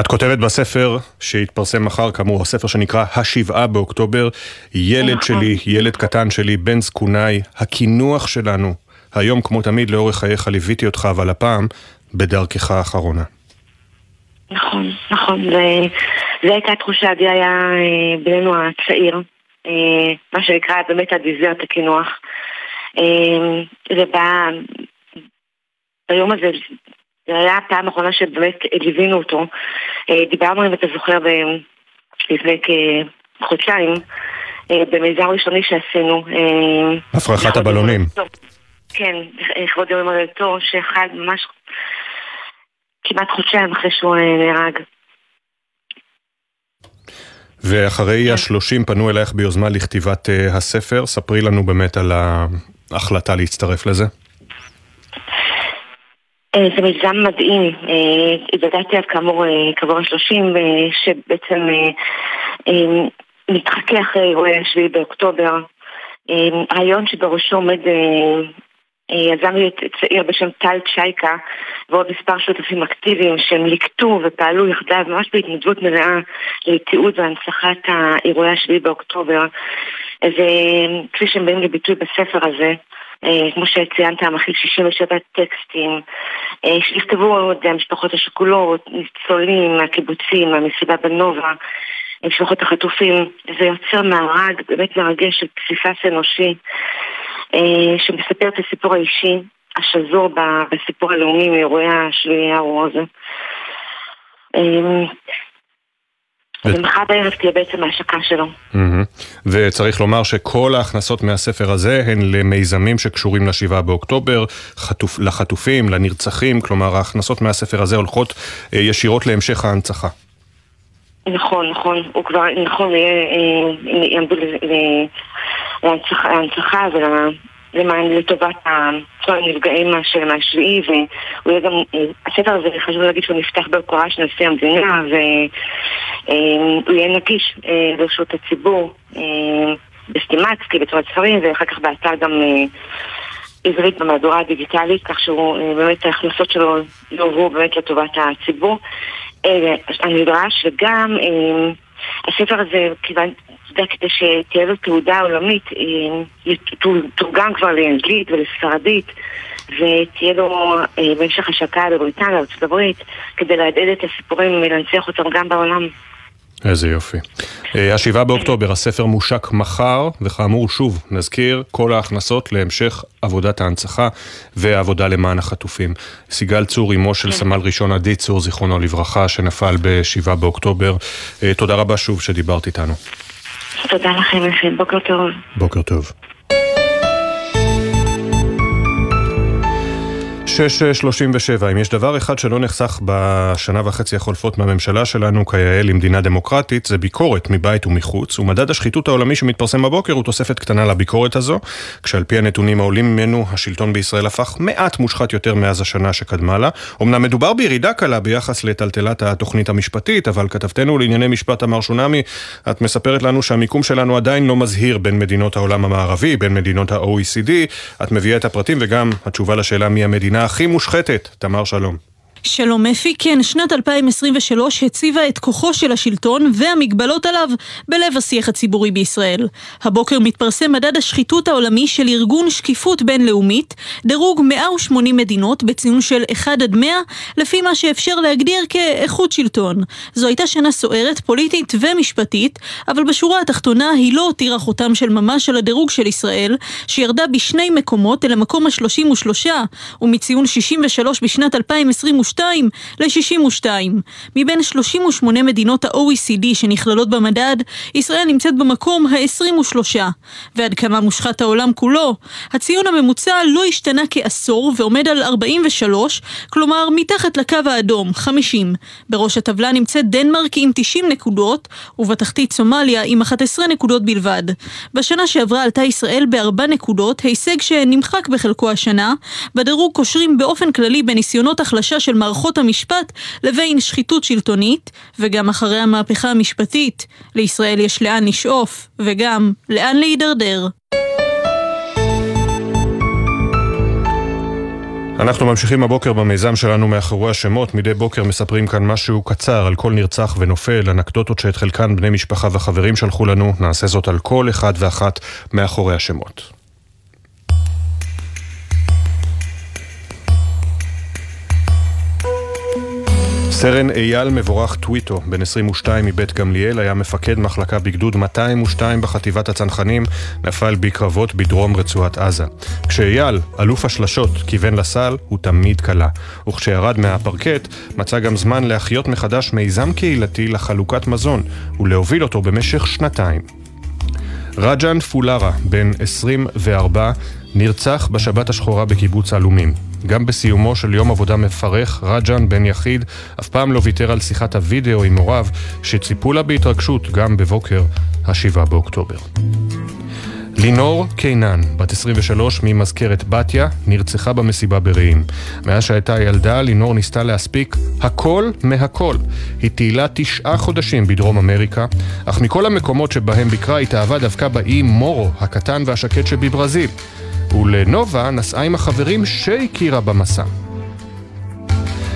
את כותבת בספר שהתפרסם מחר, כאמור, הספר שנקרא השבעה באוקטובר, ילד נכון. שלי, ילד קטן שלי, בן זקוניי, הקינוח שלנו. היום, כמו תמיד, לאורך חייך ליוויתי אותך, אבל הפעם, בדרכך האחרונה. נכון, נכון. זו הייתה תחושה, עדי היה אה, בנינו הצעיר, אה, מה שנקרא באמת הדיזרט הקינוח. אה, זה בא ביום הזה, זה היה הפעם האחרונה שבאמת ליווינו אותו. דיברנו, אם אתה זוכר, לפני כחודשיים, במיזם ראשוני שעשינו. הפרחת הבלונים. כן, לכבוד יום הולדתו, שאחד ממש כמעט חודשיים אחרי שהוא נהרג. ואחרי כן. השלושים פנו אלייך ביוזמה לכתיבת הספר, ספרי לנו באמת על ההחלטה להצטרף לזה. זה מיזם מדהים, התוודעתי עד כאמור כעבור השלושים, שבעצם מתחכה אחרי אירועי השביעי באוקטובר. רעיון שבראשו עומד יזם צעיר בשם טל צ'ייקה ועוד מספר שותפים אקטיביים שהם ליקטו ופעלו יחדיו ממש בהתנדבות מלאה לתיעוד והנצחת האירועי השביעי באוקטובר וכפי שהם באים לביטוי בספר הזה כמו שציינת, מכיל 67 טקסטים שנכתבו עוד המשפחות השכולות, ניצולים מהקיבוצים, מהמסיבה בנובה משפחות החטופים, זה יוצר מארג באמת מרגש של פסיפס אנושי אה, שמספר את הסיפור האישי השזור בסיפור הלאומי מאירועי השביעי הארור הזה. ומחר בערב תהיה בעצם ההשקה שלו. וצריך לומר שכל ההכנסות מהספר הזה הן למיזמים שקשורים לשבעה באוקטובר, לחטופים, לנרצחים, כלומר ההכנסות מהספר הזה הולכות אה, ישירות להמשך ההנצחה. נכון, נכון, הוא כבר, נכון, יעמדו להנצחה ולמען לטובת הנפגעים מהשביעי והוא יהיה גם, הספר הזה חשוב להגיד שהוא נפתח בהוקרה של נשיא המדינה והוא יהיה נגיש לרשות הציבור בסטימצקי, בצורת ספרים ואחר כך באתר גם עברית במהדורה הדיגיטלית כך שהוא באמת ההכנסות שלו יועברו באמת לטובת הציבור. הנדרש, וגם הספר הזה, כיוון, כדי שתהיה לו תעודה עולמית, תורגם כבר לאנגלית ולספרדית, ותהיה לו במשך השקה בבריטניה, בארצות הברית, כדי להדהד את הסיפורים ולהנציח אותם גם בעולם. איזה יופי. אה, השבעה באוקטובר, הספר מושק מחר, וכאמור, שוב, נזכיר, כל ההכנסות להמשך עבודת ההנצחה והעבודה למען החטופים. סיגל צור, אמו של כן. סמל ראשון עדי צור, זיכרונו לברכה, שנפל בשבעה באוקטובר. אה, תודה רבה שוב שדיברת איתנו. תודה לכם, בוקר טוב. בוקר טוב. 6.37, אם יש דבר אחד שלא נחסך בשנה וחצי החולפות מהממשלה שלנו כיאה למדינה דמוקרטית, זה ביקורת מבית ומחוץ, ומדד השחיתות העולמי שמתפרסם בבוקר הוא תוספת קטנה לביקורת הזו, כשעל פי הנתונים העולים ממנו, השלטון בישראל הפך מעט מושחת יותר מאז השנה שקדמה לה. אמנם מדובר בירידה קלה ביחס לטלטלת התוכנית המשפטית, אבל כתבתנו לענייני משפט אמר שונמי, את מספרת לנו שהמיקום שלנו עדיין לא מזהיר בין מדינות העולם המערבי, בין מדינות ה-OECD, את מביאה את הפרטים וגם התשובה לשאלה מי המדינה הכי מושחתת, תמר שלום. שלום אפי, כן, שנת 2023 הציבה את כוחו של השלטון והמגבלות עליו בלב השיח הציבורי בישראל. הבוקר מתפרסם מדד השחיתות העולמי של ארגון שקיפות בינלאומית, דירוג 180 מדינות בציון של 1 עד 100, לפי מה שאפשר להגדיר כאיכות שלטון. זו הייתה שנה סוערת, פוליטית ומשפטית, אבל בשורה התחתונה היא לא הותירה חותם של ממש על הדירוג של ישראל, שירדה בשני מקומות אל המקום ה-33, ומציון 63 בשנת 2022 ל-62. מבין 38 מדינות ה-OECD שנכללות במדד, ישראל נמצאת במקום ה-23. ועד כמה מושחת העולם כולו? הציון הממוצע לא השתנה כעשור ועומד על 43, כלומר מתחת לקו האדום, 50. בראש הטבלה נמצאת דנמרק עם 90 נקודות, ובתחתית סומליה עם 11 נקודות בלבד. בשנה שעברה עלתה ישראל בארבע נקודות, הישג שנמחק בחלקו השנה. בדירוג קושרים באופן כללי בניסיונות החלשה של מערכות המשפט לבין שחיתות שלטונית, וגם אחרי המהפכה המשפטית, לישראל יש לאן לשאוף, וגם לאן להידרדר. אנחנו ממשיכים הבוקר במיזם שלנו מאחורי השמות. מדי בוקר מספרים כאן משהו קצר על כל נרצח ונופל, אנקדוטות שאת חלקן בני משפחה וחברים שלחו לנו. נעשה זאת על כל אחד ואחת מאחורי השמות. סרן אייל מבורך טוויטו, בן 22 מבית גמליאל, היה מפקד מחלקה בגדוד 202 בחטיבת הצנחנים, נפל בקרבות בדרום רצועת עזה. כשאייל, אלוף השלשות, כיוון לסל, הוא תמיד קלה. וכשירד מהפרקט, מצא גם זמן להחיות מחדש מיזם קהילתי לחלוקת מזון, ולהוביל אותו במשך שנתיים. רג'אן פולארה, בן 24, נרצח בשבת השחורה בקיבוץ עלומים. גם בסיומו של יום עבודה מפרך, רג'אן בן יחיד אף פעם לא ויתר על שיחת הוידאו עם הוריו, שציפו לה בהתרגשות גם בבוקר ה-7 באוקטובר. לינור קינן, בת 23 ממזכרת בתיה, נרצחה במסיבה ברעים. מאז שהייתה ילדה, לינור ניסתה להספיק הכל מהכל. היא טיילה תשעה חודשים בדרום אמריקה, אך מכל המקומות שבהם ביקרה התאהבה דווקא באי מורו, הקטן והשקט שבברזיל. ולנובה נסעה עם החברים שהכירה במסע.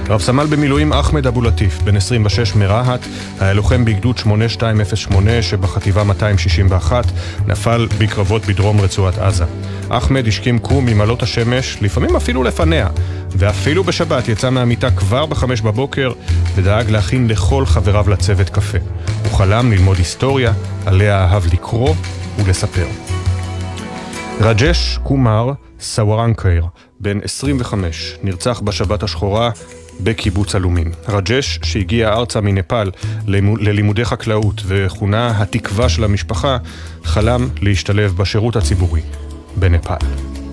רב סמל במילואים אחמד אבו לטיף, בן 26 מרהט, היה לוחם בגדוד 8208 שבחטיבה 261, נפל בקרבות בדרום רצועת עזה. אחמד השכים קום ממעלות השמש, לפעמים אפילו לפניה, ואפילו בשבת יצא מהמיטה כבר בחמש בבוקר ודאג להכין לכל חבריו לצוות קפה. הוא חלם ללמוד היסטוריה, עליה אהב לקרוא ולספר. רג'ש קומר סווארנקר, בן 25, נרצח בשבת השחורה בקיבוץ עלומים. רג'ש, שהגיע ארצה מנפאל ללימודי חקלאות וכונה התקווה של המשפחה, חלם להשתלב בשירות הציבורי בנפאל.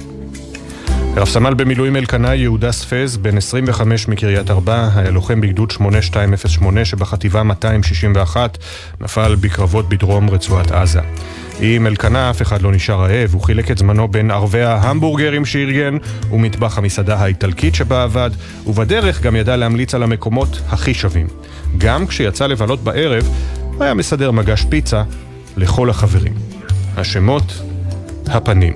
רב סמל במילואים אלקנה יהודה ספז, בן 25 מקריית ארבע, היה לוחם בגדוד 8208 שבחטיבה 261, נפל בקרבות בדרום רצועת עזה. עם אלקנה אף אחד לא נשאר רעב, הוא חילק את זמנו בין ערבי ההמבורגרים שארגן ומטבח המסעדה האיטלקית שבה עבד, ובדרך גם ידע להמליץ על המקומות הכי שווים. גם כשיצא לבלות בערב, היה מסדר מגש פיצה לכל החברים. השמות, הפנים.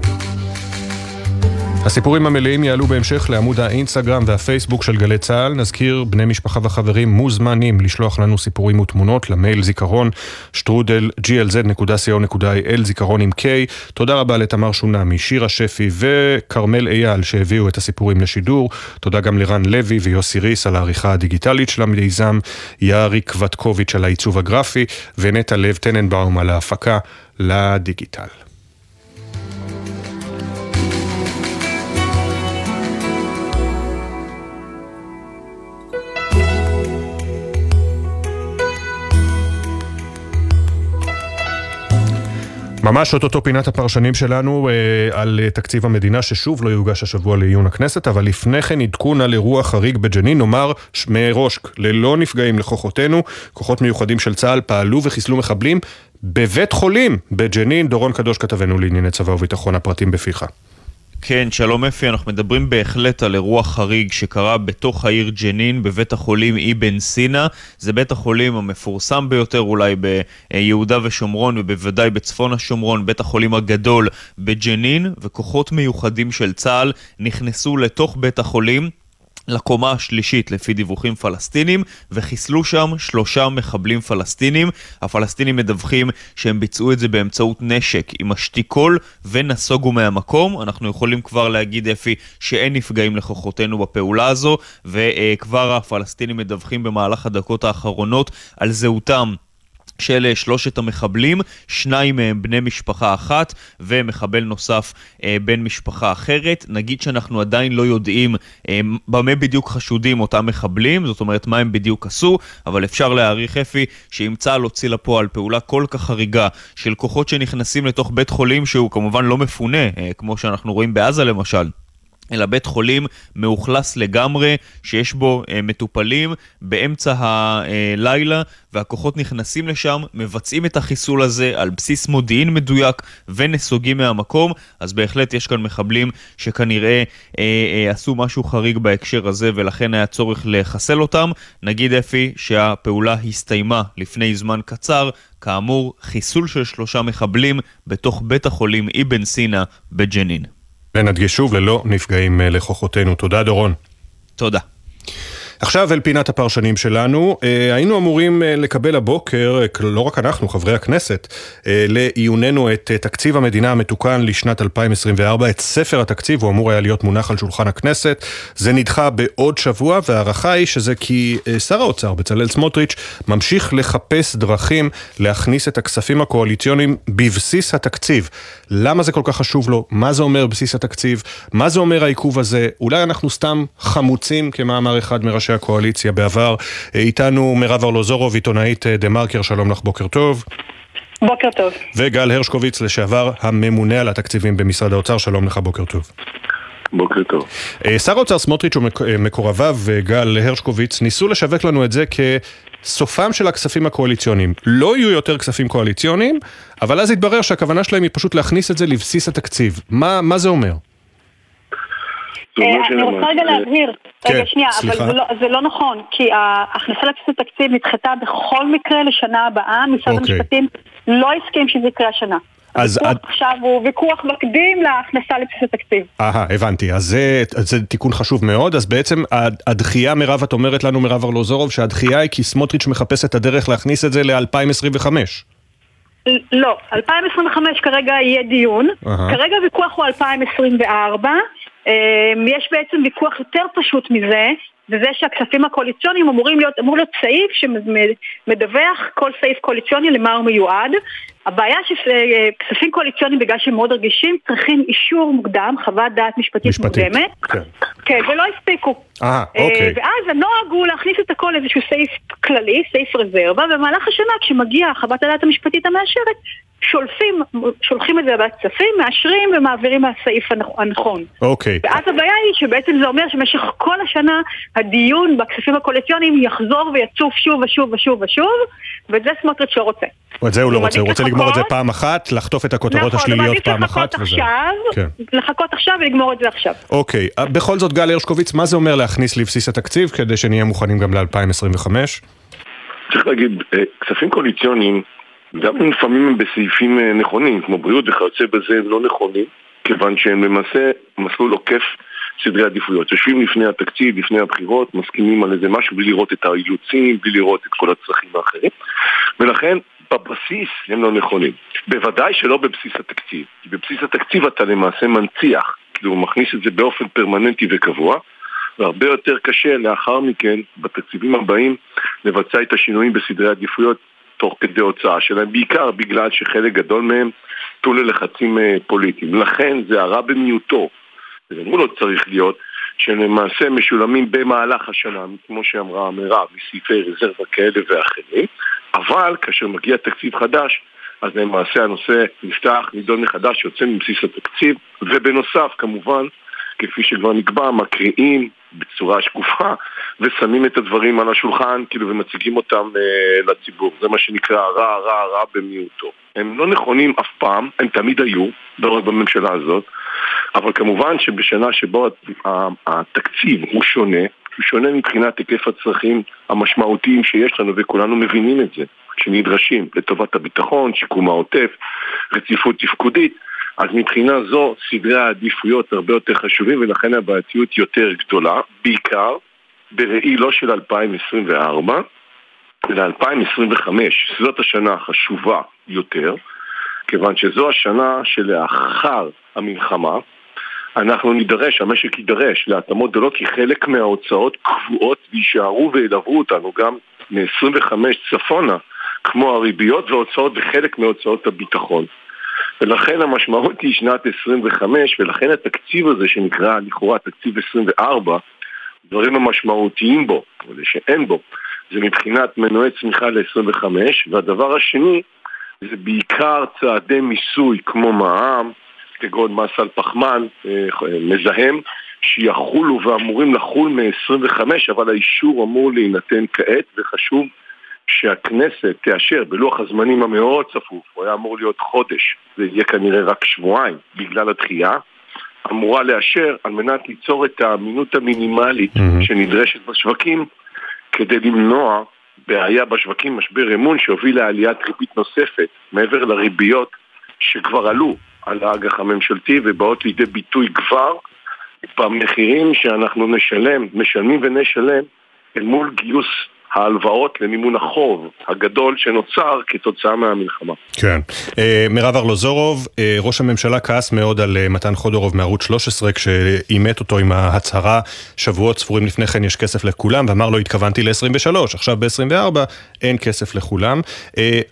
הסיפורים המלאים יעלו בהמשך לעמוד האינסטגרם והפייסבוק של גלי צה"ל. נזכיר, בני משפחה וחברים מוזמנים לשלוח לנו סיפורים ותמונות למייל זיכרון שטרודל glz.co.il זיכרון עם K. תודה רבה לתמר שונמי, שירה שפי וכרמל אייל שהביאו את הסיפורים לשידור. תודה גם לרן לוי ויוסי ריס על העריכה הדיגיטלית של המיזם, יאריק וטקוביץ' על העיצוב הגרפי ונטע לב טננבאום על ההפקה לדיגיטל. ממש אוטוטו פינת הפרשנים שלנו אה, על אה, תקציב המדינה ששוב לא יוגש השבוע לעיון הכנסת, אבל לפני כן עדכון על אירוע חריג בג'נין, נאמר מראש, ללא נפגעים לכוחותינו, כוחות מיוחדים של צה"ל פעלו וחיסלו מחבלים בבית חולים בג'נין. דורון קדוש כתבנו לענייני צבא וביטחון, הפרטים בפיך. כן, שלום אפי, אנחנו מדברים בהחלט על אירוע חריג שקרה בתוך העיר ג'נין, בבית החולים אבן סינה. זה בית החולים המפורסם ביותר אולי ביהודה ושומרון ובוודאי בצפון השומרון, בית החולים הגדול בג'נין, וכוחות מיוחדים של צה"ל נכנסו לתוך בית החולים. לקומה השלישית לפי דיווחים פלסטינים וחיסלו שם שלושה מחבלים פלסטינים. הפלסטינים מדווחים שהם ביצעו את זה באמצעות נשק עם אשתיקול ונסוגו מהמקום. אנחנו יכולים כבר להגיד אפי שאין נפגעים לכוחותינו בפעולה הזו וכבר הפלסטינים מדווחים במהלך הדקות האחרונות על זהותם של אה, שלושת המחבלים, שניים מהם בני משפחה אחת ומחבל נוסף אה, בן משפחה אחרת. נגיד שאנחנו עדיין לא יודעים אה, במה בדיוק חשודים אותם מחבלים, זאת אומרת מה הם בדיוק עשו, אבל אפשר להעריך אפי שאם צה"ל הוציא לפועל פעולה כל כך חריגה של כוחות שנכנסים לתוך בית חולים שהוא כמובן לא מפונה, אה, כמו שאנחנו רואים בעזה למשל. אלא בית חולים מאוכלס לגמרי, שיש בו אה, מטופלים באמצע הלילה, והכוחות נכנסים לשם, מבצעים את החיסול הזה על בסיס מודיעין מדויק ונסוגים מהמקום, אז בהחלט יש כאן מחבלים שכנראה אה, אה, עשו משהו חריג בהקשר הזה, ולכן היה צורך לחסל אותם. נגיד אפי שהפעולה הסתיימה לפני זמן קצר, כאמור, חיסול של שלושה מחבלים בתוך בית החולים אבן סינה בג'נין. ונדגיש שוב, ללא נפגעים אה, לכוחותינו. תודה, דורון. תודה. עכשיו אל פינת הפרשנים שלנו. אה, היינו אמורים אה, לקבל הבוקר, לא רק אנחנו, חברי הכנסת, לעיוננו את תקציב המדינה המתוקן לשנת 2024, את ספר התקציב, הוא אמור היה להיות מונח על שולחן הכנסת. זה נדחה בעוד שבוע, וההערכה היא שזה כי שר האוצר, בצלאל סמוטריץ', ממשיך לחפש דרכים להכניס את הכספים הקואליציוניים בבסיס התקציב. למה זה כל כך חשוב לו? מה זה אומר בסיס התקציב? מה זה אומר העיכוב הזה? אולי אנחנו סתם חמוצים, כמאמר אחד מראשי הקואליציה בעבר. איתנו מירב ארלוזורוב, עיתונאית דה מרקר, שלום לך, בוקר טוב. בוקר טוב. וגל הרשקוביץ, לשעבר הממונה על התקציבים במשרד האוצר, שלום לך, בוקר טוב. בוקר טוב. אה, שר האוצר סמוטריץ' ומקורביו וגל הרשקוביץ ניסו לשווק לנו את זה כסופם של הכספים הקואליציוניים. לא יהיו יותר כספים קואליציוניים, אבל אז התברר שהכוונה שלהם היא פשוט להכניס את זה לבסיס התקציב. מה, מה זה אומר? אני רוצה רגע להבהיר, רגע כן, שנייה, אבל לא, זה לא נכון, כי ההכנסה לבסיס התקציב נדחתה בכל מקרה לשנה הבאה, משרד אוקיי. המשפטים לא הסכים שזה יקרה השנה. אז הוויכוח עד... עכשיו הוא ויכוח מקדים להכנסה לבסיס התקציב. אהה, הבנתי. אז זה, זה תיקון חשוב מאוד. אז בעצם הדחייה, מירב, את אומרת לנו, מירב ארלוזורוב, שהדחייה היא כי סמוטריץ' מחפש את הדרך להכניס את זה ל-2025. לא, 2025 כרגע יהיה דיון, uh-huh. כרגע הוויכוח הוא 2024, אמ, יש בעצם ויכוח יותר פשוט מזה, וזה שהכספים הקואליציוניים אמורים להיות, אמור להיות סעיף שמדווח כל סעיף קואליציוני למה הוא מיועד. הבעיה שכספים קואליציוניים בגלל שהם מאוד רגישים צריכים אישור מוקדם, חוות דעת משפטית, משפטית מוקדמת. כן. כן, ולא הספיקו. אה, אוקיי. ואז הנוהג הוא להכניס את הכל לאיזשהו סעיף כללי, סעיף רזרבה, ובמהלך השנה כשמגיעה חוות הדעת המשפטית המאשרת, שולפים, שולחים את זה לוועדת כספים, מאשרים ומעבירים מהסעיף הנכון. אוקיי. ואז הבעיה היא שבעצם זה אומר שבמשך כל השנה הדיון בכספים הקואליציוניים יחזור ויצוף שוב ושוב ושוב ושוב, ואת זה סמוטריץ' לא רוצה. את זה הוא לא רוצה, הוא רוצה לגמור את זה פעם אחת, לחטוף את הכותרות נכון, השליליות פעם אחת. וזהו. עכשיו, כן. לחכות עכשיו ולגמור את זה עכשיו. אוקיי, אה, בכל זאת גל הרשקוביץ, מה זה אומר להכניס לבסיס התקציב כדי שנהיה מוכנים גם ל-2025? צריך להגיד, אה, כספים קואליציוניים גם אם לפעמים הם בסעיפים אה, נכונים, כמו בריאות וכיוצא בזה, הם לא נכונים, כיוון שהם למעשה מסלול עוקף סדרי עדיפויות. יושבים לפני התקציב, לפני הבחירות, מסכימים על איזה משהו בלי לראות את האילוצים, בלי לראות את כל הצרכים האחרים, ולכן בבסיס הם לא נכונים. בוודאי שלא בבסיס התקציב, כי בבסיס התקציב אתה למעשה מנציח, כאילו הוא מכניס את זה באופן פרמננטי וקבוע, והרבה יותר קשה לאחר מכן, בתקציבים הבאים, לבצע את השינויים בסדרי עדיפויות תוך כדי הוצאה שלהם, בעיקר בגלל שחלק גדול מהם נתנו ללחצים אה, פוליטיים. לכן זה הרע במיעוטו, וגם הוא לא צריך להיות, שלמעשה משולמים במהלך השנה, כמו שאמרה מירב, מסעיפי רזרבה כאלה ואחרים, אבל כאשר מגיע תקציב חדש, אז למעשה הנושא נפתח, נידון מחדש, יוצא מבסיס התקציב, ובנוסף, כמובן, כפי שכבר נקבע, מקריאים בצורה שקופה ושמים את הדברים על השולחן כאילו ומציגים אותם אה, לציבור. זה מה שנקרא רע, רע, רע במיעוטו. הם לא נכונים אף פעם, הם תמיד היו, לא רק בממשלה הזאת, אבל כמובן שבשנה שבו התקציב הוא שונה, הוא שונה מבחינת היקף הצרכים המשמעותיים שיש לנו וכולנו מבינים את זה, שנדרשים לטובת הביטחון, שיקום העוטף, רציפות תפקודית אז מבחינה זו סדרי העדיפויות הרבה יותר חשובים ולכן הבעייתיות יותר גדולה, בעיקר בראי לא של 2024, אלא 2025, זאת השנה החשובה יותר, כיוון שזו השנה שלאחר המלחמה אנחנו נידרש, המשק יידרש להתאמות גדולות כי חלק מההוצאות קבועות ויישארו וילוו אותנו גם מ-25 צפונה, כמו הריביות וההוצאות וחלק מהוצאות הביטחון. ולכן המשמעות היא שנת 25, ולכן התקציב הזה שנקרא לכאורה תקציב 24, דברים המשמעותיים בו, או שאין בו, זה מבחינת מנועי צמיחה ל-25, והדבר השני זה בעיקר צעדי מיסוי כמו מע"מ, כגון מס על פחמן, אה, מזהם, שיחולו ואמורים לחול מ-25, אבל האישור אמור להינתן כעת, וחשוב שהכנסת תאשר בלוח הזמנים המאוד צפוף, הוא היה אמור להיות חודש, זה יהיה כנראה רק שבועיים בגלל הדחייה, אמורה לאשר על מנת ליצור את האמינות המינימלית mm-hmm. שנדרשת בשווקים כדי למנוע בעיה בשווקים, משבר אמון שהוביל לעליית ריבית נוספת מעבר לריביות שכבר עלו על האג"ח הממשלתי ובאות לידי ביטוי כבר במחירים שאנחנו נשלם, משלמים ונשלם אל מול גיוס ההלוואות למימון החוב הגדול שנוצר כתוצאה מהמלחמה. כן. אה, מירב ארלוזורוב, אה, ראש הממשלה כעס מאוד על אה, מתן חודורוב מערוץ 13 כשאימת אותו עם ההצהרה שבועות ספורים לפני כן יש כסף לכולם ואמר לו התכוונתי ל-23, עכשיו ב-24 אין כסף לכולם.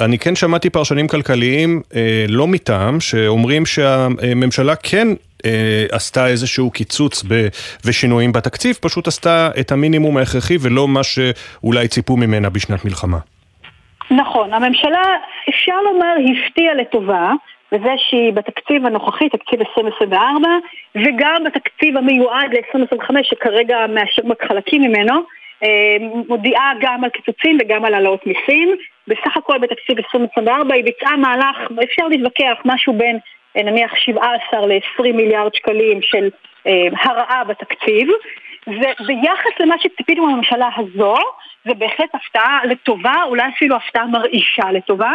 אני כן שמעתי פרשנים כלכליים לא מטעם שאומרים שהממשלה כן עשתה איזשהו קיצוץ ב, ושינויים בתקציב, פשוט עשתה את המינימום ההכרחי ולא מה שאולי ציפו ממנה בשנת מלחמה. נכון, הממשלה, אפשר לומר, הפתיעה לטובה. בזה שהיא בתקציב הנוכחי, תקציב 2024, וגם בתקציב המיועד ל-2025, שכרגע מאשר חלקים ממנו, אה, מודיעה גם על קיצוצים וגם על העלאות מיסים. בסך הכל בתקציב 2024 היא ביצעה מהלך, אפשר להתווכח, משהו בין אה, נניח 17 ל-20 מיליארד שקלים של אה, הרעה בתקציב. וביחס למה שציפינו מהממשלה הזו, זה בהחלט הפתעה לטובה, אולי אפילו הפתעה מרעישה לטובה.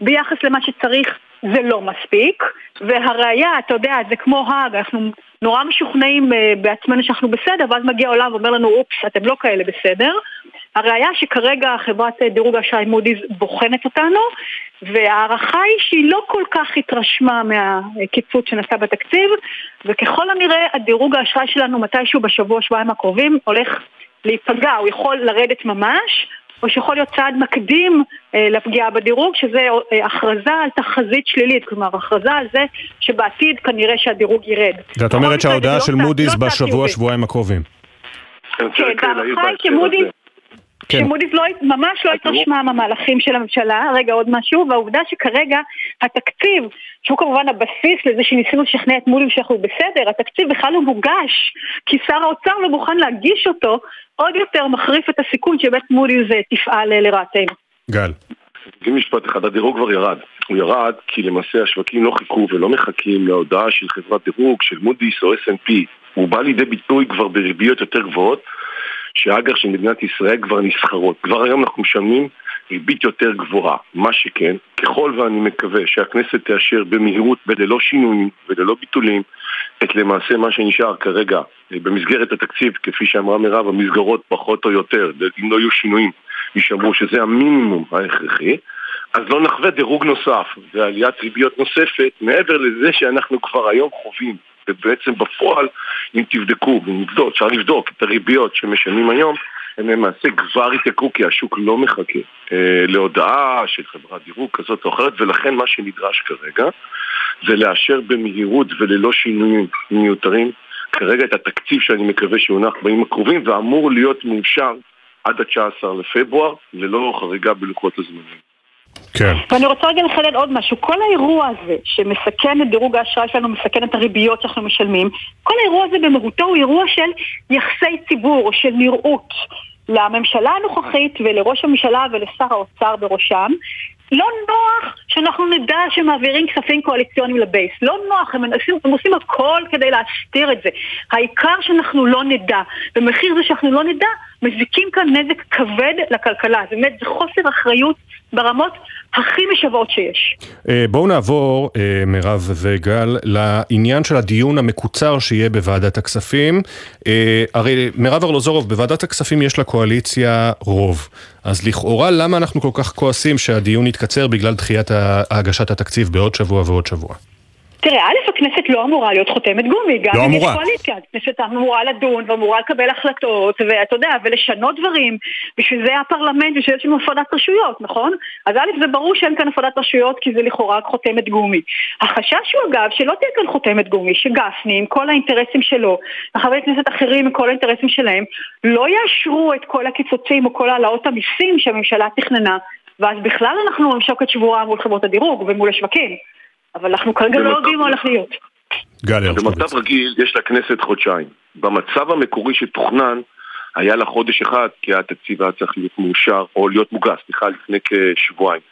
ביחס למה שצריך זה לא מספיק, והראיה, אתה יודע, זה כמו האג, אנחנו נורא משוכנעים אה, בעצמנו שאנחנו בסדר, ואז מגיע העולם ואומר לנו, אופס, אתם לא כאלה בסדר. הראיה שכרגע חברת דירוג האשראי מודי'ס בוחנת אותנו, וההערכה היא שהיא לא כל כך התרשמה מהקיצוץ שנעשה בתקציב, וככל הנראה הדירוג האשראי שלנו מתישהו בשבוע, שבועיים הקרובים, הולך להיפגע, הוא יכול לרדת ממש, או שיכול להיות צעד מקדים אה, לפגיעה בדירוג, שזה אה, הכרזה על תחזית שלילית, כלומר הכרזה על זה שבעתיד כנראה שהדירוג ירד. ואת אומרת שההודעה של מודי'ס לא בשבוע, שבועיים הקרובים. כן, בהערכה היא שמודי'ס... כן. שמודי'ס לא, ממש לא התרשמה מהמהלכים של הממשלה, רגע עוד משהו, והעובדה שכרגע התקציב, שהוא כמובן הבסיס לזה שניסינו לשכנע את מודי'ס שאנחנו בסדר, התקציב בכלל לא מוגש, כי שר האוצר לא מוכן להגיש אותו, עוד יותר מחריף את הסיכון שבית מודי'ס תפעל לרעתנו. גל. תגיד משפט אחד, הדירוג כבר ירד. הוא ירד כי למעשה השווקים לא חיכו ולא מחכים להודעה של חברת דירוג, של מודי'ס או S&P. הוא בא לידי ביטוי כבר בריביות יותר גבוהות, שאג"ח של מדינת ישראל כבר נסחרות. כבר היום אנחנו משלמים ריבית יותר גבוהה. מה שכן, ככל ואני מקווה שהכנסת תאשר במהירות וללא שינויים וללא ביטולים את למעשה מה שנשאר כרגע במסגרת התקציב, כפי שאמרה מירב, המסגרות פחות או יותר, אם לא יהיו שינויים, יישמרו שזה המינימום ההכרחי, אז לא נחווה דירוג נוסף ועליית ריביות נוספת מעבר לזה שאנחנו כבר היום חווים. ובעצם בפועל, אם תבדקו, ונבדוק, אפשר לבדוק את הריביות שמשלמים היום, הם למעשה כבר התייקרו כי השוק לא מחכה אה, להודעה של חברת דירוג כזאת או אחרת ולכן מה שנדרש כרגע זה לאשר במהירות וללא שינויים מיותרים כרגע את התקציב שאני מקווה שיונח בימים הקרובים ואמור להיות מאושר עד ה-19 לפברואר ללא חריגה בלוחות הזמנים. כן. ואני רוצה רגע לחדד עוד משהו. כל האירוע הזה שמסכן את דירוג האשראי שלנו, מסכן את הריביות שאנחנו משלמים, כל האירוע הזה במהותו הוא אירוע של יחסי ציבור, של נראות. לממשלה הנוכחית ולראש הממשלה ולשר האוצר בראשם, לא נוח שאנחנו נדע שמעבירים כספים קואליציוניים לבייס. לא נוח, הם, עושים, הם עושים הכל כדי להסתיר את זה. העיקר שאנחנו לא נדע. במחיר זה שאנחנו לא נדע, מזיקים כאן נזק כבד לכלכלה. באמת, זה חוסר אחריות ברמות הכי משוועות שיש. אה, בואו נעבור, אה, מירב וגל, לעניין של הדיון המקוצר שיהיה בוועדת הכספים. אה, הרי מירב ארלוזורוב, בוועדת הכספים יש לקואליציה רוב. אז לכאורה, למה אנחנו כל כך כועסים שהדיון יתקצר בגלל דחיית הגשת התקציב בעוד שבוע ועוד שבוע? תראה, א', הכנסת לא אמורה להיות חותמת גומי, גם לא אם. יש קואליציה. הכנסת אמורה לדון ואמורה לקבל החלטות, ואתה יודע, ולשנות דברים. בשביל זה הפרלמנט, בשביל זה יש לנו הפרדת רשויות, נכון? אז א', זה ברור שאין כאן הפרדת רשויות, כי זה לכאורה רק חותמת גומי. החשש הוא אגב, שלא תהיה כאן חותמת גומי, שגפני, עם כל האינטרסים שלו, וחברי כנסת אחרים עם כל האינטרסים שלהם, לא יאשרו את כל הקיצוצים או כל העלאות המיסים שהממשלה תכננה, ואז בכלל אנחנו בשוקת שבורה מול חברות הדירוג ומול השווקים. אבל אנחנו כרגע לא יודעים מה הולך להיות. גל במצב רגיל יש לכנסת חודשיים. במצב המקורי שתוכנן היה לה חודש אחד, כי התקציב היה צריך להיות מאושר, או להיות מוגש, סליחה, לפני כשבועיים.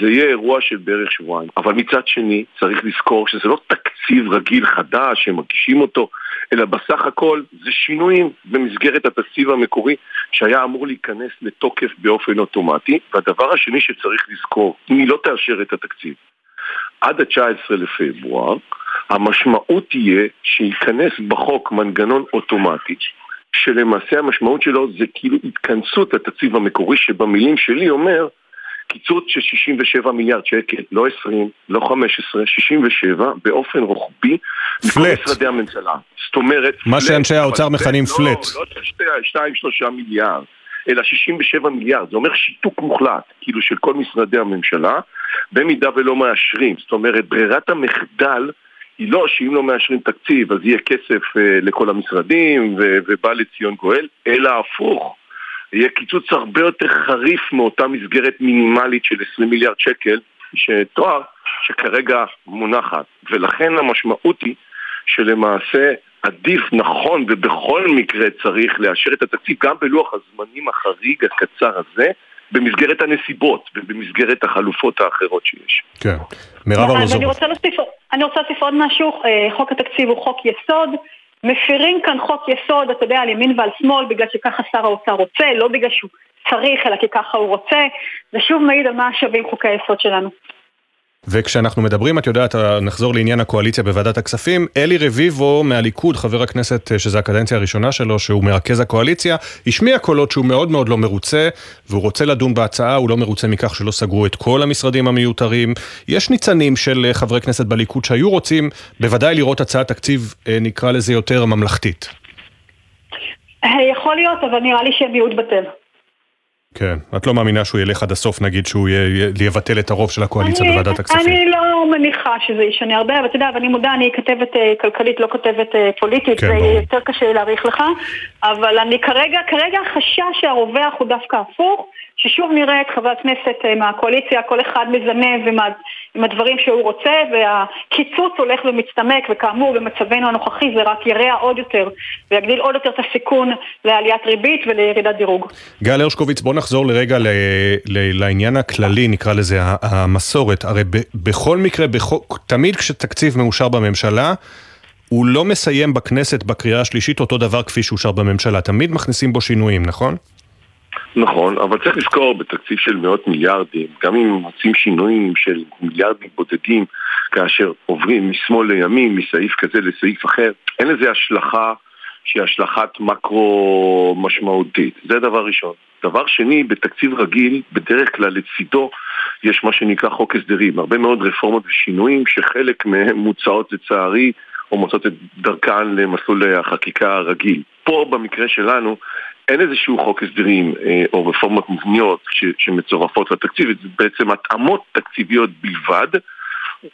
זה יהיה אירוע של בערך שבועיים. אבל מצד שני, צריך לזכור שזה לא תקציב רגיל חדש שמגישים אותו, אלא בסך הכל זה שינויים במסגרת התקציב המקורי שהיה אמור להיכנס לתוקף באופן אוטומטי. והדבר השני שצריך לזכור, אם היא לא תאשר את התקציב, עד ה-19 לפברואר, המשמעות תהיה שייכנס בחוק מנגנון אוטומטי, שלמעשה המשמעות שלו זה כאילו התכנסות התקציב המקורי, שבמילים שלי אומר קיצוץ של 67 מיליארד שקל, לא 20, לא 15, 67, באופן רוחבי, מכל משרדי הממשלה. זאת אומרת... מה שאנשי האוצר מכנים פלט. לא, לא של 2-3 מיליארד. אלא 67 מיליארד, זה אומר שיתוק מוחלט, כאילו של כל משרדי הממשלה, במידה ולא מאשרים. זאת אומרת, ברירת המחדל היא לא שאם לא מאשרים תקציב אז יהיה כסף uh, לכל המשרדים ובא לציון גואל, אלא הפוך. יהיה קיצוץ הרבה יותר חריף מאותה מסגרת מינימלית של 20 מיליארד שקל שתואר, שכרגע מונחת. ולכן המשמעות היא שלמעשה עדיף, נכון, ובכל מקרה צריך לאשר את התקציב גם בלוח הזמנים החריג הקצר הזה, במסגרת הנסיבות ובמסגרת החלופות האחרות שיש. כן. מירב ארלוזוב. אני רוצה להוסיף עוד משהו, אה, חוק התקציב הוא חוק יסוד. מפירים כאן חוק יסוד, אתה יודע, על ימין ועל שמאל, בגלל שככה שר האוצר רוצה, לא בגלל שהוא צריך, אלא כי ככה הוא רוצה. זה שוב מעיד על מה שווים חוקי היסוד שלנו. וכשאנחנו מדברים, את יודעת, נחזור לעניין הקואליציה בוועדת הכספים, אלי רביבו מהליכוד, חבר הכנסת, אה, שזו הקדנציה הראשונה שלו, שהוא מרכז הקואליציה, השמיע קולות שהוא מאוד מאוד לא מרוצה, והוא רוצה לדון בהצעה, הוא לא מרוצה מכך שלא סגרו את כל המשרדים המיותרים. יש ניצנים של אה, חברי כנסת בליכוד שהיו רוצים בוודאי לראות הצעת תקציב, אה, נקרא לזה יותר ממלכתית. יכול להיות, אבל נראה לי שהם מיעוט בטל. כן, את לא מאמינה שהוא ילך עד הסוף, נגיד שהוא יבטל את הרוב של הקואליציה אני, בוועדת הכספים? אני לא מניחה שזה ישנה הרבה, אבל אתה יודע, ואני מודה, אני כתבת אה, כלכלית, לא כתבת אה, פוליטית, כן, זה ברור. יותר קשה להעריך לך, אבל אני כרגע, כרגע החשש שהרווח הוא דווקא הפוך. ששוב נראה את חבר הכנסת אה, מהקואליציה, כל אחד מזנב עם, עם הדברים שהוא רוצה, והקיצוץ הולך ומצטמק, וכאמור במצבנו הנוכחי זה רק ירע עוד יותר, ויגדיל עוד יותר את הסיכון לעליית ריבית ולירידת דירוג. גל הרשקוביץ, בוא נחזור לרגע ל, ל, לעניין הכללי, נקרא לזה, המסורת. הרי ב, בכל מקרה, בכל, תמיד כשתקציב מאושר בממשלה, הוא לא מסיים בכנסת בקריאה השלישית אותו דבר כפי שאושר בממשלה, תמיד מכניסים בו שינויים, נכון? נכון, אבל צריך לזכור בתקציב של מאות מיליארדים, גם אם מוצאים שינויים של מיליארדים בודדים כאשר עוברים משמאל לימין, מסעיף כזה לסעיף אחר, אין לזה השלכה שהיא השלכת מקרו משמעותית. זה דבר ראשון. דבר שני, בתקציב רגיל, בדרך כלל לצידו יש מה שנקרא חוק הסדרים. הרבה מאוד רפורמות ושינויים שחלק מהם מוצעות לצערי או מוצאות את דרכן למסלול החקיקה הרגיל. פה במקרה שלנו אין איזשהו חוק הסדרים אה, או רפורמות מבניות שמצורפות לתקציב, זה בעצם התאמות תקציביות בלבד,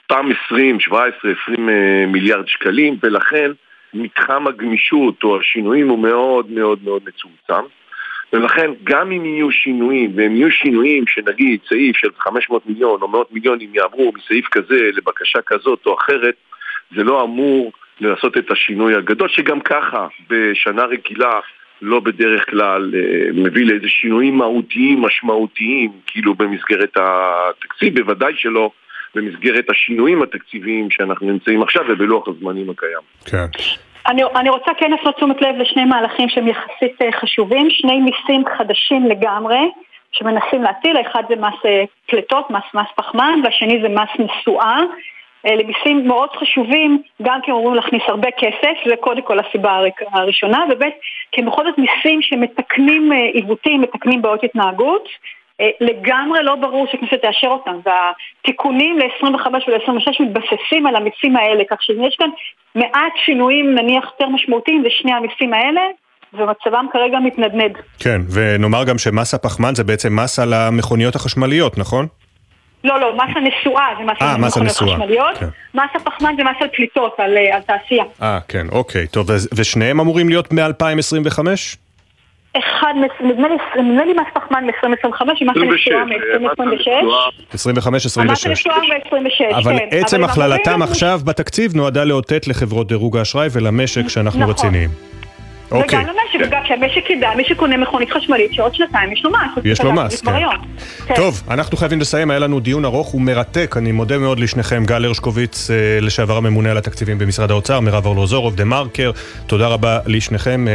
פעם 20, 17, 20 מיליארד שקלים, ולכן מתחם הגמישות או השינויים הוא מאוד מאוד מאוד מצומצם. ולכן גם אם יהיו שינויים, והם יהיו שינויים שנגיד סעיף של 500 מיליון או מאות מיליונים יעברו מסעיף כזה לבקשה כזאת או אחרת, זה לא אמור לעשות את השינוי הגדול, שגם ככה בשנה רגילה לא בדרך כלל אה, מביא לאיזה שינויים מהותיים משמעותיים כאילו במסגרת התקציב, בוודאי שלא במסגרת השינויים התקציביים שאנחנו נמצאים עכשיו ובלוח הזמנים הקיים. כן. אני, אני רוצה כן לעשות תשומת לב לשני מהלכים שהם יחסית אה, חשובים, שני מיסים חדשים לגמרי שמנסים להטיל, האחד זה מס אה, פליטות, מס מס פחמן, והשני זה מס נסועה. אלה מיסים מאוד חשובים, גם כי הם אמורים להכניס הרבה כסף, זה קודם כל הסיבה הראשונה, וב' כי הם בכל זאת מיסים שמתקנים אה, עיוותים, מתקנים בעיות התנהגות. אה, לגמרי לא ברור שהכנסת תאשר אותם, והתיקונים ל-25 ול-26 מתבססים על המיסים האלה, כך שיש כאן מעט שינויים נניח יותר משמעותיים לשני המיסים האלה, ומצבם כרגע מתנדנד. כן, ונאמר גם שמס הפחמן זה בעצם מס על המכוניות החשמליות, נכון? לא, לא, מס הנסועה זה מס על מכוניות חשמליות, כן. מס הפחמן זה מס על פליטות, על, אה, על תעשייה. אה, כן, אוקיי, טוב, ושניהם אמורים להיות מ-2025? אחד, נדמה לי מס פחמן מ-2025 ומס הנסועה מ-2026. 25, 26. מס הנסועה מ-26, אבל עצם הכללתם עכשיו בתקציב נועדה לאותת לחברות דירוג האשראי ולמשק שאנחנו נכון. רציניים. אוקיי. וגם למשק, וגם שהמשק ידע, מי שקונה מכונית חשמלית שעוד שנתיים יש לו מס. יש לו מס, כן. כן. טוב, אנחנו חייבים לסיים, היה לנו דיון ארוך ומרתק, אני מודה מאוד לשניכם, גל הרשקוביץ, אה, לשעבר הממונה על התקציבים במשרד האוצר, מירב ארלוזורוב, דה מרקר, תודה רבה לשניכם, אה,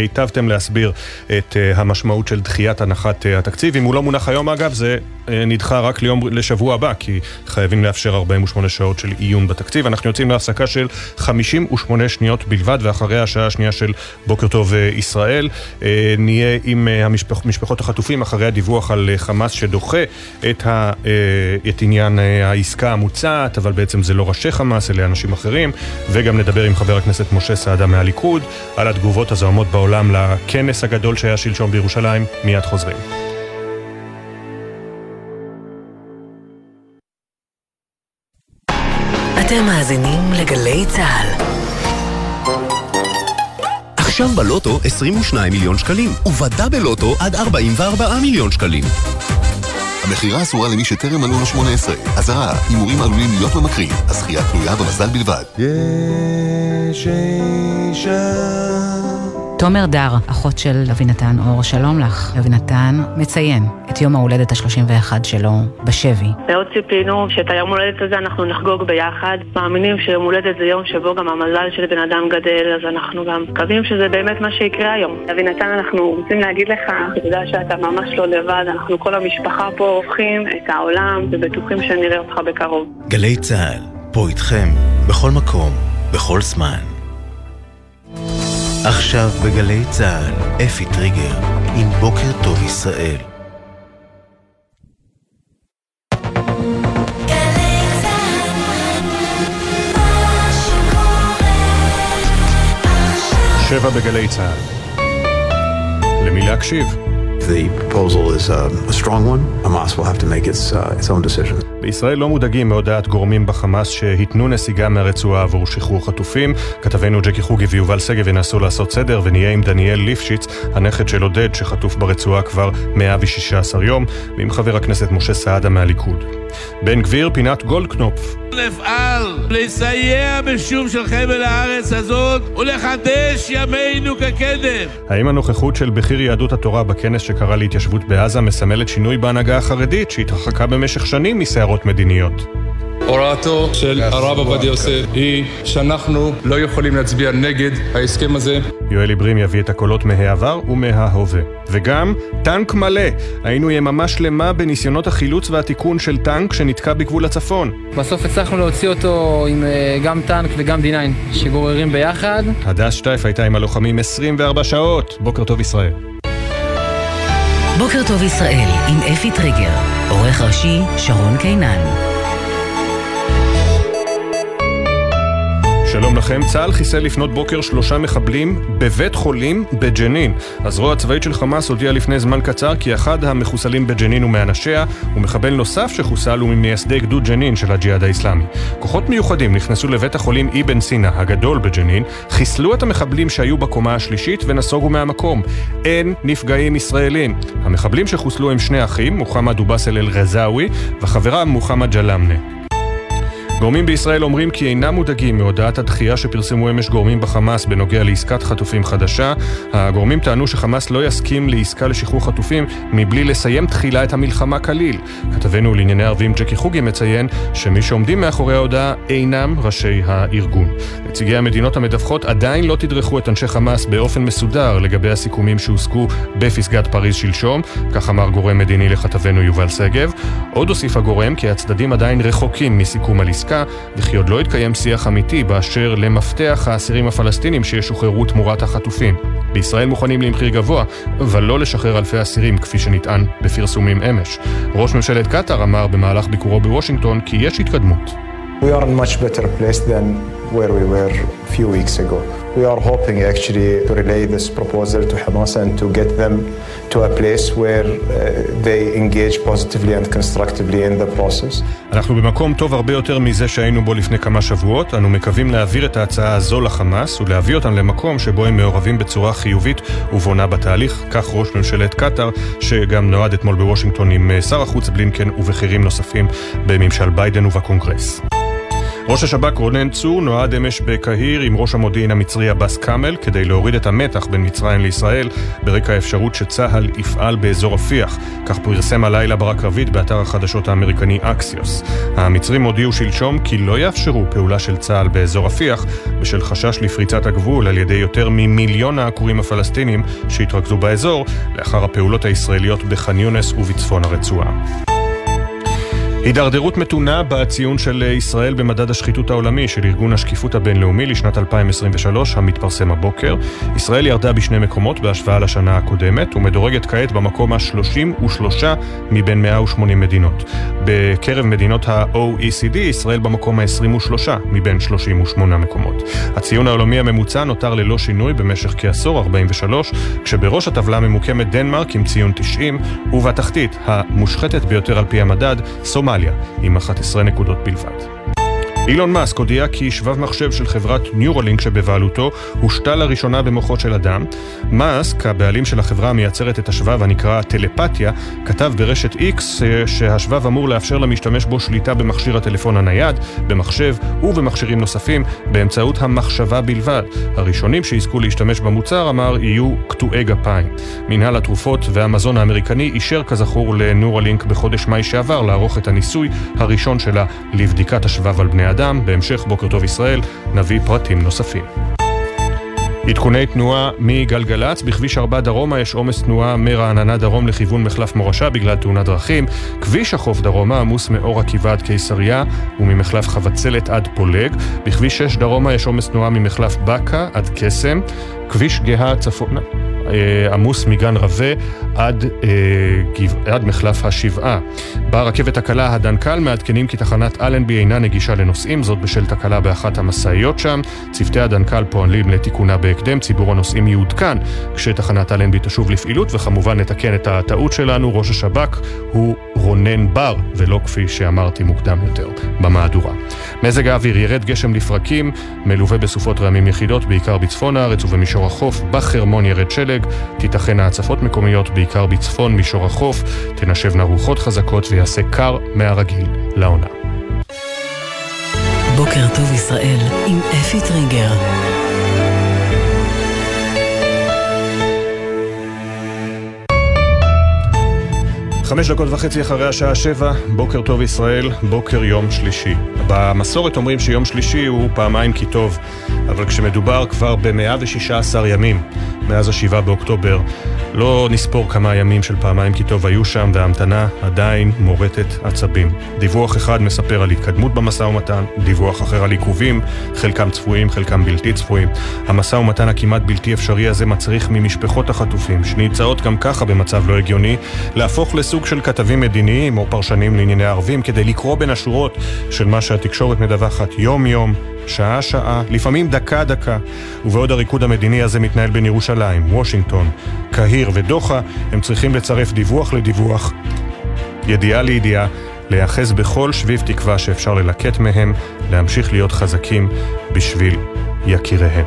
היטבתם להסביר את אה, המשמעות של דחיית הנחת התקציב. אם הוא לא מונח היום אגב, זה נדחה רק ליום, לשבוע הבא, כי חייבים לאפשר 48 שעות של עיון בתקציב. אנחנו יוצאים להפסקה של 58 שניות בלבד, ואחרי השעה השנייה של בוקר טוב אה, ישראל. אה, נהיה עם אה, המשפח, משפחות החטופים אחרי הדיווח על חמאס שדוחה את, ה, את עניין העסקה המוצעת, אבל בעצם זה לא ראשי חמאס, אלה אנשים אחרים. וגם נדבר עם חבר הכנסת משה סעדה מהליכוד על התגובות הזוהמות בעולם לכנס הגדול שהיה שלשום בירושלים. מיד חוזרים. אתם מאזינים לגלי צה"ל. עכשיו בלוטו 22 מיליון שקלים, ובדאבל לוטו עד 44 מיליון שקלים. המכירה אסורה למי שטרם מלאו לו 18. אזהרה, הימורים עלולים להיות ממכרים. הזכייה תלויה במזל בלבד. יש אישה תומר דר, אחות של אבינתן אור, שלום לך. אבינתן מציין את יום ההולדת ה-31 שלו בשבי. מאוד ציפינו שאת היום הולדת הזה אנחנו נחגוג ביחד. מאמינים שיום הולדת זה יום שבו גם המזל של בן אדם גדל, אז אנחנו גם מקווים שזה באמת מה שיקרה היום. אבינתן, אנחנו רוצים להגיד לך, אתה יודע שאתה ממש לא לבד, אנחנו כל המשפחה פה הופכים את העולם ובטוחים שנראה אותך בקרוב. גלי צה"ל, פה איתכם, בכל מקום, בכל זמן. עכשיו בגלי צה"ל, אפי טריגר, עם בוקר טוב ישראל. שבע בגלי צה"ל. למי להקשיב? The proposal is a, a strong one. Hamas will have to make its, uh, its own decision. בישראל לא מודאגים מהודעת גורמים בחמאס שהתנו נסיגה מהרצועה עבור שחרור חטופים. כתבנו ג'קי חוגי ויובל שגב ינסו לעשות סדר ונהיה עם דניאל ליפשיץ, הנכד של עודד שחטוף ברצועה כבר 116 יום, ועם חבר הכנסת משה סעדה מהליכוד. בן גביר, פינת גולדקנופ. נפעל לסייע בשום של חבל הארץ הזאת ולחדש ימינו כקדם. האם הנוכחות של בכיר יהדות התורה בכנס שקרא להתיישבות בעזה מסמלת שינוי בהנהגה החרדית שהתרחקה במשך שנים מסערות מדיניות? הוראתו של הרב עובדיה יוסף היא שאנחנו לא יכולים להצביע נגד ההסכם הזה. יואל עיברים יביא את הקולות מהעבר ומההווה. וגם טנק מלא. היינו יממה שלמה בניסיונות החילוץ והתיקון של טנק שנתקע בגבול הצפון. בסוף הצלחנו להוציא אותו עם אה, גם טנק וגם D9 שגוררים ביחד. הדס שטייף הייתה עם הלוחמים 24 שעות. בוקר טוב ישראל. בוקר טוב ישראל עם אפי טריגר, עורך ראשי שרון קינן. שלום לכם, צה"ל חיסל לפנות בוקר שלושה מחבלים בבית חולים בג'נין. הזרוע הצבאית של חמאס הודיעה לפני זמן קצר כי אחד המחוסלים בג'נין הוא מאנשיה, ומחבל נוסף שחוסל הוא ממייסדי גדוד ג'נין של הג'יהאד האיסלאמי. כוחות מיוחדים נכנסו לבית החולים אבן סינה הגדול בג'נין, חיסלו את המחבלים שהיו בקומה השלישית ונסוגו מהמקום. אין נפגעים ישראלים. המחבלים שחוסלו הם שני אחים, מוחמד ובאסל אל-רזאווי, וחברם מוחמד ג'למנה. גורמים בישראל אומרים כי אינם מודאגים מהודעת הדחייה שפרסמו אמש גורמים בחמאס בנוגע לעסקת חטופים חדשה. הגורמים טענו שחמאס לא יסכים לעסקה לשחרור חטופים מבלי לסיים תחילה את המלחמה כליל. כתבנו לענייני ערבים ג'קי חוגי מציין שמי שעומדים מאחורי ההודעה אינם ראשי הארגון. נציגי המדינות המדווחות עדיין לא תדרכו את אנשי חמאס באופן מסודר לגבי הסיכומים שהושגו בפסגת פריז שלשום, כך אמר גורם מדיני לכתבנו יובל שגב. עוד הוסיף הגורם כי הצדדים עדיין רחוקים מסיכום על עסקה. העסקה, וכי עוד לא התקיים שיח אמיתי באשר למפתח האסירים הפלסטינים שישוחררו תמורת החטופים. בישראל מוכנים למחיר גבוה, אבל לא לשחרר אלפי אסירים כפי שנטען בפרסומים אמש. ראש ממשלת קטאר אמר במהלך ביקורו בוושינגטון כי יש התקדמות. We are in much better place than where we were a few weeks ago. We are hoping actually to relay this proposal to Hamas and to get them to a place where uh, they engage positively and constructively in the process. אנחנו במקום טוב הרבה יותר מזה שהיינו בו לפני כמה שבועות. אנו מקווים להעביר את ההצעה הזו לחמאס ולהביא אותם למקום שבו הם מעורבים בצורה חיובית ובונה בתהליך. כך ראש ממשלת קטאר, שגם נועד אתמול בוושינגטון עם אה, שר החוץ בלינקן ובכירים נוספים בממשל ביידן ובקונגרס. ראש השב"כ רונן צור נועד אמש בקהיר עם ראש המודיעין המצרי עבאס כאמל כדי להוריד את המתח בין מצרים לישראל ברקע האפשרות שצה"ל יפעל באזור רפיח, כך פרסם הלילה ברק רביד באתר החדשות האמריקני אקסיוס. המצרים הודיעו שלשום כי לא יאפשרו פעולה של צה"ל באזור רפיח בשל חשש לפריצת הגבול על ידי יותר ממיליון העקורים הפלסטינים שהתרכזו באזור לאחר הפעולות הישראליות בח'אן יונס ובצפון הרצועה. הידרדרות מתונה בציון של ישראל במדד השחיתות העולמי של ארגון השקיפות הבינלאומי לשנת 2023 המתפרסם הבוקר. ישראל ירדה בשני מקומות בהשוואה לשנה הקודמת ומדורגת כעת במקום ה-33 מבין 180 מדינות. בקרב מדינות ה-OECD ישראל במקום ה-23 מבין 38 מקומות. הציון העולמי הממוצע נותר ללא שינוי במשך כעשור, 43, כשבראש הטבלה ממוקמת דנמרק עם ציון 90 ובתחתית המושחתת ביותר על פי המדד, סומליה. סומליה, עם 11 נקודות בלבד. אילון מאסק הודיע כי שבב מחשב של חברת ניורלינק שבבעלותו הושתל לראשונה במוחו של אדם. מאסק, הבעלים של החברה המייצרת את השבב הנקרא טלפתיה, כתב ברשת X שהשבב אמור לאפשר למשתמש בו שליטה במכשיר הטלפון הנייד, במחשב ובמכשירים נוספים באמצעות המחשבה בלבד. הראשונים שיזכו להשתמש במוצר, אמר, יהיו קטועי גפיים. מנהל התרופות והמזון האמריקני אישר כזכור לניורלינק בחודש מאי שעבר לערוך את הניסוי הראשון שלה לבדיקת השבב על בני אדם. בהמשך, בוקר טוב ישראל, נביא פרטים נוספים. עדכוני תנועה מגלגלצ, בכביש 4 דרומה יש עומס תנועה מרעננה דרום לכיוון מחלף מורשה בגלל תאונת דרכים. כביש החוף דרומה עמוס מאור עקיבא עד קיסריה וממחלף חבצלת עד פולג. בכביש 6 דרומה יש עומס תנועה ממחלף בקה עד קסם. כביש גאה צפונה עמוס מגן רבה עד, אה, עד מחלף השבעה. ברכבת הקלה הדנקל מעדכנים כי תחנת אלנבי אינה נגישה לנוסעים, זאת בשל תקלה באחת המשאיות שם. צוותי הדנקל פועלים לתיקונה בהקדם, ציבור הנוסעים יעודכן כשתחנת אלנבי תשוב לפעילות, וכמובן נתקן את הטעות שלנו, ראש השב"כ הוא רונן בר, ולא כפי שאמרתי מוקדם יותר במהדורה. מזג האוויר ירד גשם לפרקים, מלווה בסופות רעמים יחידות, בעיקר בצפון הארץ ובמישור החוף, בחרמון ירד שלג, תיתכנה הצפות מקומיות, בעיקר בצפון מישור החוף, תנשבנה רוחות חזקות ויעשה קר מהרגיל לעונה. בוקר טוב ישראל עם אפי טריגר חמש דקות וחצי אחרי השעה שבע, בוקר טוב ישראל, בוקר יום שלישי. במסורת אומרים שיום שלישי הוא פעמיים כי טוב, אבל כשמדובר כבר ב-116 ימים מאז השבעה באוקטובר, לא נספור כמה ימים של פעמיים כי טוב היו שם, וההמתנה עדיין מורטת עצבים. דיווח אחד מספר על התקדמות במשא ומתן, דיווח אחר על עיכובים, חלקם צפויים, חלקם בלתי צפויים. המשא ומתן הכמעט בלתי אפשרי הזה מצריך ממשפחות החטופים, שנמצאות גם ככה במצב לא הגיוני, להפוך לסוג של כתבים מדיניים או פרשנים לענייני ערבים, כדי לקרוא בין השורות של מה שהתקשורת מדווחת יום-יום, שעה-שעה, לפעמים דקה-דקה. ובעוד הריקוד המדיני הזה מתנהל בין ירושלים, וושינגטון, קהיר ודוחה, הם צריכים לצרף דיווח לדיווח, ידיעה לידיעה, להיאחז בכל שביב תקווה שאפשר ללקט מהם, להמשיך להיות חזקים בשביל יקיריהם.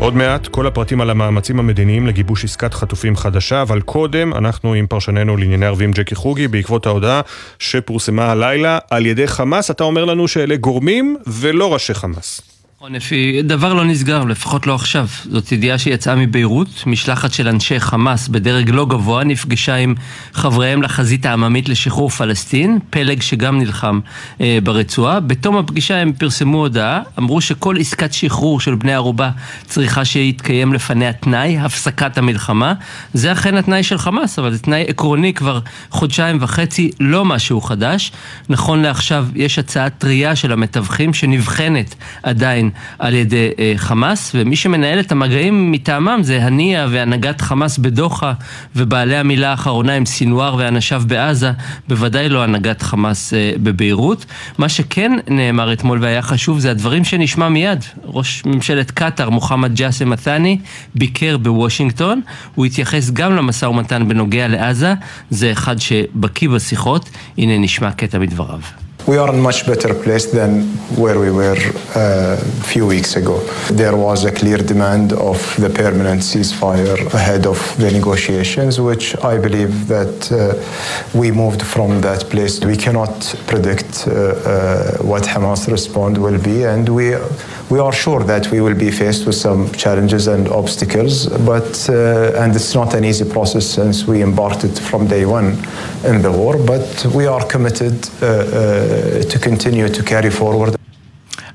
עוד מעט כל הפרטים על המאמצים המדיניים לגיבוש עסקת חטופים חדשה, אבל קודם אנחנו עם פרשננו לענייני ערבים ג'קי חוגי בעקבות ההודעה שפורסמה הלילה על ידי חמאס. אתה אומר לנו שאלה גורמים ולא ראשי חמאס. נכון, אפי, דבר לא נסגר, לפחות לא עכשיו. זאת ידיעה שיצאה מביירות, משלחת של אנשי חמאס בדרג לא גבוה נפגשה עם חבריהם לחזית העממית לשחרור פלסטין, פלג שגם נלחם אה, ברצועה. בתום הפגישה הם פרסמו הודעה, אמרו שכל עסקת שחרור של בני ערובה צריכה שיתקיים לפניה תנאי, הפסקת המלחמה. זה אכן התנאי של חמאס, אבל זה תנאי עקרוני כבר חודשיים וחצי, לא משהו חדש. נכון לעכשיו יש הצעה טרייה של המתווכים שנבחנת עדיין על ידי אה, חמאס, ומי שמנהל את המגעים מטעמם זה הנייה והנהגת חמאס בדוחה, ובעלי המילה האחרונה הם סינואר ואנשיו בעזה, בוודאי לא הנהגת חמאס אה, בביירות. מה שכן נאמר אתמול והיה חשוב זה הדברים שנשמע מיד. ראש ממשלת קטאר, מוחמד ג'אסם מת'אני, ביקר בוושינגטון, הוא התייחס גם למשא ומתן בנוגע לעזה, זה אחד שבקיא בשיחות, הנה נשמע קטע מדבריו. We are in much better place than where we were uh, a few weeks ago. There was a clear demand of the permanent ceasefire ahead of the negotiations, which I believe that uh, we moved from that place. We cannot predict uh, uh what Hamas' response will be, and we we are sure that we will be faced with some challenges and obstacles, but uh, and it's not an easy process since we embarked from day one in the war. But we are committed uh, to continue to carry forward.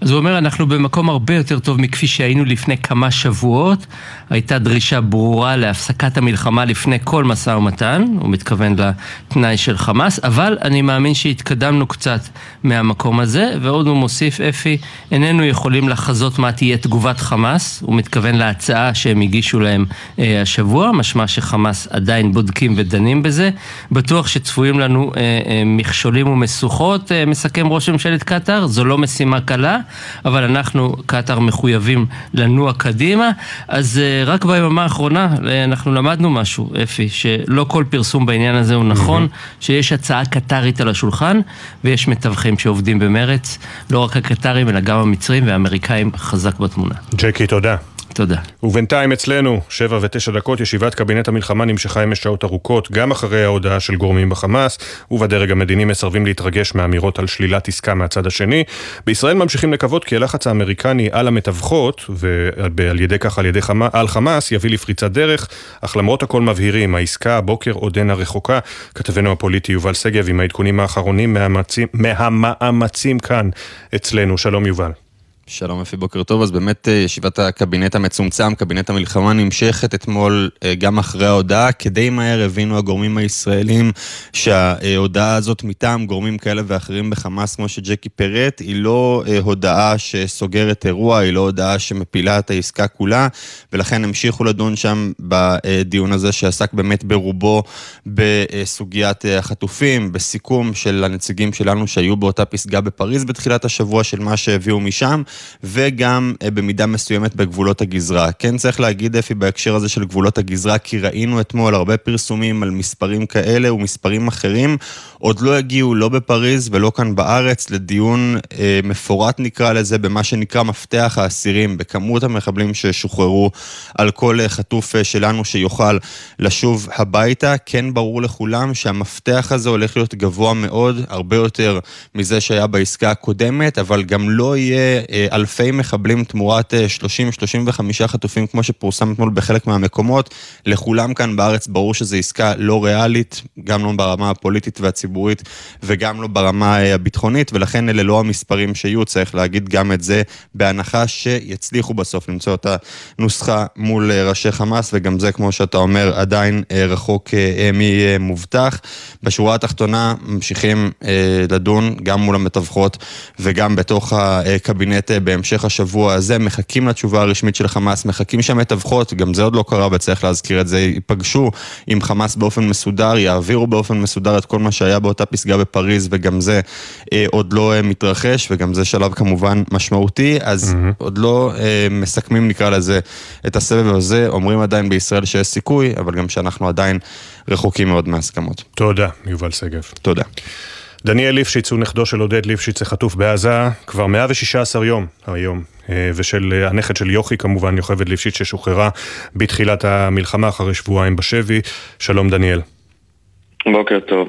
אז הוא אומר, אנחנו במקום הרבה יותר טוב מכפי שהיינו לפני כמה שבועות. הייתה דרישה ברורה להפסקת המלחמה לפני כל משא ומתן, הוא מתכוון לתנאי של חמאס, אבל אני מאמין שהתקדמנו קצת מהמקום הזה, ועוד הוא מוסיף, אפי, איננו יכולים לחזות מה תהיה תגובת חמאס, הוא מתכוון להצעה שהם הגישו להם אה, השבוע, משמע שחמאס עדיין בודקים ודנים בזה. בטוח שצפויים לנו אה, אה, מכשולים ומשוכות, אה, מסכם ראש ממשלת קטאר, זו לא משימה קלה. אבל אנחנו, קטאר, מחויבים לנוע קדימה. אז רק ביממה האחרונה אנחנו למדנו משהו, אפי, שלא כל פרסום בעניין הזה הוא נכון, שיש הצעה קטארית על השולחן, ויש מתווכים שעובדים במרץ, לא רק הקטארים, אלא גם המצרים והאמריקאים חזק בתמונה. ג'קי, תודה. תודה. ובינתיים אצלנו, שבע ותשע דקות, ישיבת קבינט המלחמה נמשכה אמש שעות ארוכות, גם אחרי ההודעה של גורמים בחמאס, ובדרג המדיני מסרבים להתרגש מאמירות על שלילת עסקה מהצד השני. בישראל ממשיכים לקוות כי הלחץ האמריקני על המתווכות, ועל ידי כך על ידי חמה, על חמאס, יביא לפריצת דרך, אך למרות הכל מבהירים, העסקה הבוקר עודנה רחוקה. כתבנו הפוליטי יובל שגב עם העדכונים האחרונים מהמאמצים, מהמאמצים כאן אצלנו. שלום יובל. שלום אפי, בוקר טוב. אז באמת אה, ישיבת הקבינט המצומצם, קבינט המלחמה נמשכת אתמול אה, גם אחרי ההודעה. כדי מהר הבינו הגורמים הישראלים שההודעה הזאת מטעם גורמים כאלה ואחרים בחמאס, כמו שג'קי פירט, היא לא אה, הודעה שסוגרת אירוע, היא לא הודעה שמפילה את העסקה כולה, ולכן המשיכו לדון שם בדיון הזה שעסק באמת ברובו בסוגיית החטופים, בסיכום של הנציגים שלנו שהיו באותה פסגה בפריז בתחילת השבוע של מה שהביאו משם. וגם אה, במידה מסוימת בגבולות הגזרה. כן צריך להגיד, אפי, בהקשר הזה של גבולות הגזרה, כי ראינו אתמול הרבה פרסומים על מספרים כאלה ומספרים אחרים, עוד לא הגיעו לא בפריז ולא כאן בארץ לדיון אה, מפורט נקרא לזה, במה שנקרא מפתח האסירים, בכמות המחבלים ששוחררו על כל אה, חטוף אה, שלנו שיוכל לשוב הביתה. כן ברור לכולם שהמפתח הזה הולך להיות גבוה מאוד, הרבה יותר מזה שהיה בעסקה הקודמת, אבל גם לא יהיה אה, אלפי מחבלים תמורת 30-35 אה, חטופים, כמו שפורסם אתמול בחלק מהמקומות. לכולם כאן בארץ ברור שזו עסקה לא ריאלית, גם לא ברמה הפוליטית והציבורית וגם לא ברמה אה, הביטחונית, ולכן אלה לא המספרים שיהיו, צריך להגיד גם את זה, בהנחה שיצליחו בסוף למצוא את הנוסחה מול ראשי חמאס, וגם זה, כמו שאתה אומר, עדיין רחוק ממובטח. בשורה התחתונה ממשיכים לדון גם מול המתווכות וגם בתוך הקבינט בהמשך השבוע הזה, מחכים לתשובה הרשמית של חמאס, מחכים שהמתווכות, גם זה עוד לא קרה וצריך להזכיר את זה, ייפגשו עם חמאס באופן מסודר, יעבירו באופן מסודר את כל מה שהיה באותה פסגה בפריז, וגם זה אה, עוד לא אה, מתרחש, וגם זה שלב כמובן משמעותי, אז mm-hmm. עוד לא אה, מסכמים נקרא לזה את הסבב הזה, אומרים עדיין בישראל שיש סיכוי, אבל גם שאנחנו עדיין רחוקים מאוד מהסכמות. תודה, יובל שגב. תודה. דניאל ליפשיץ הוא נכדו של עודד ליפשיץ החטוף בעזה כבר 116 יום היום, אה, ושל אה, הנכד של יוכי כמובן, יוכבד ליפשיץ ששוחררה בתחילת המלחמה אחרי שבועיים בשבי. שלום דניאל. בוקר טוב.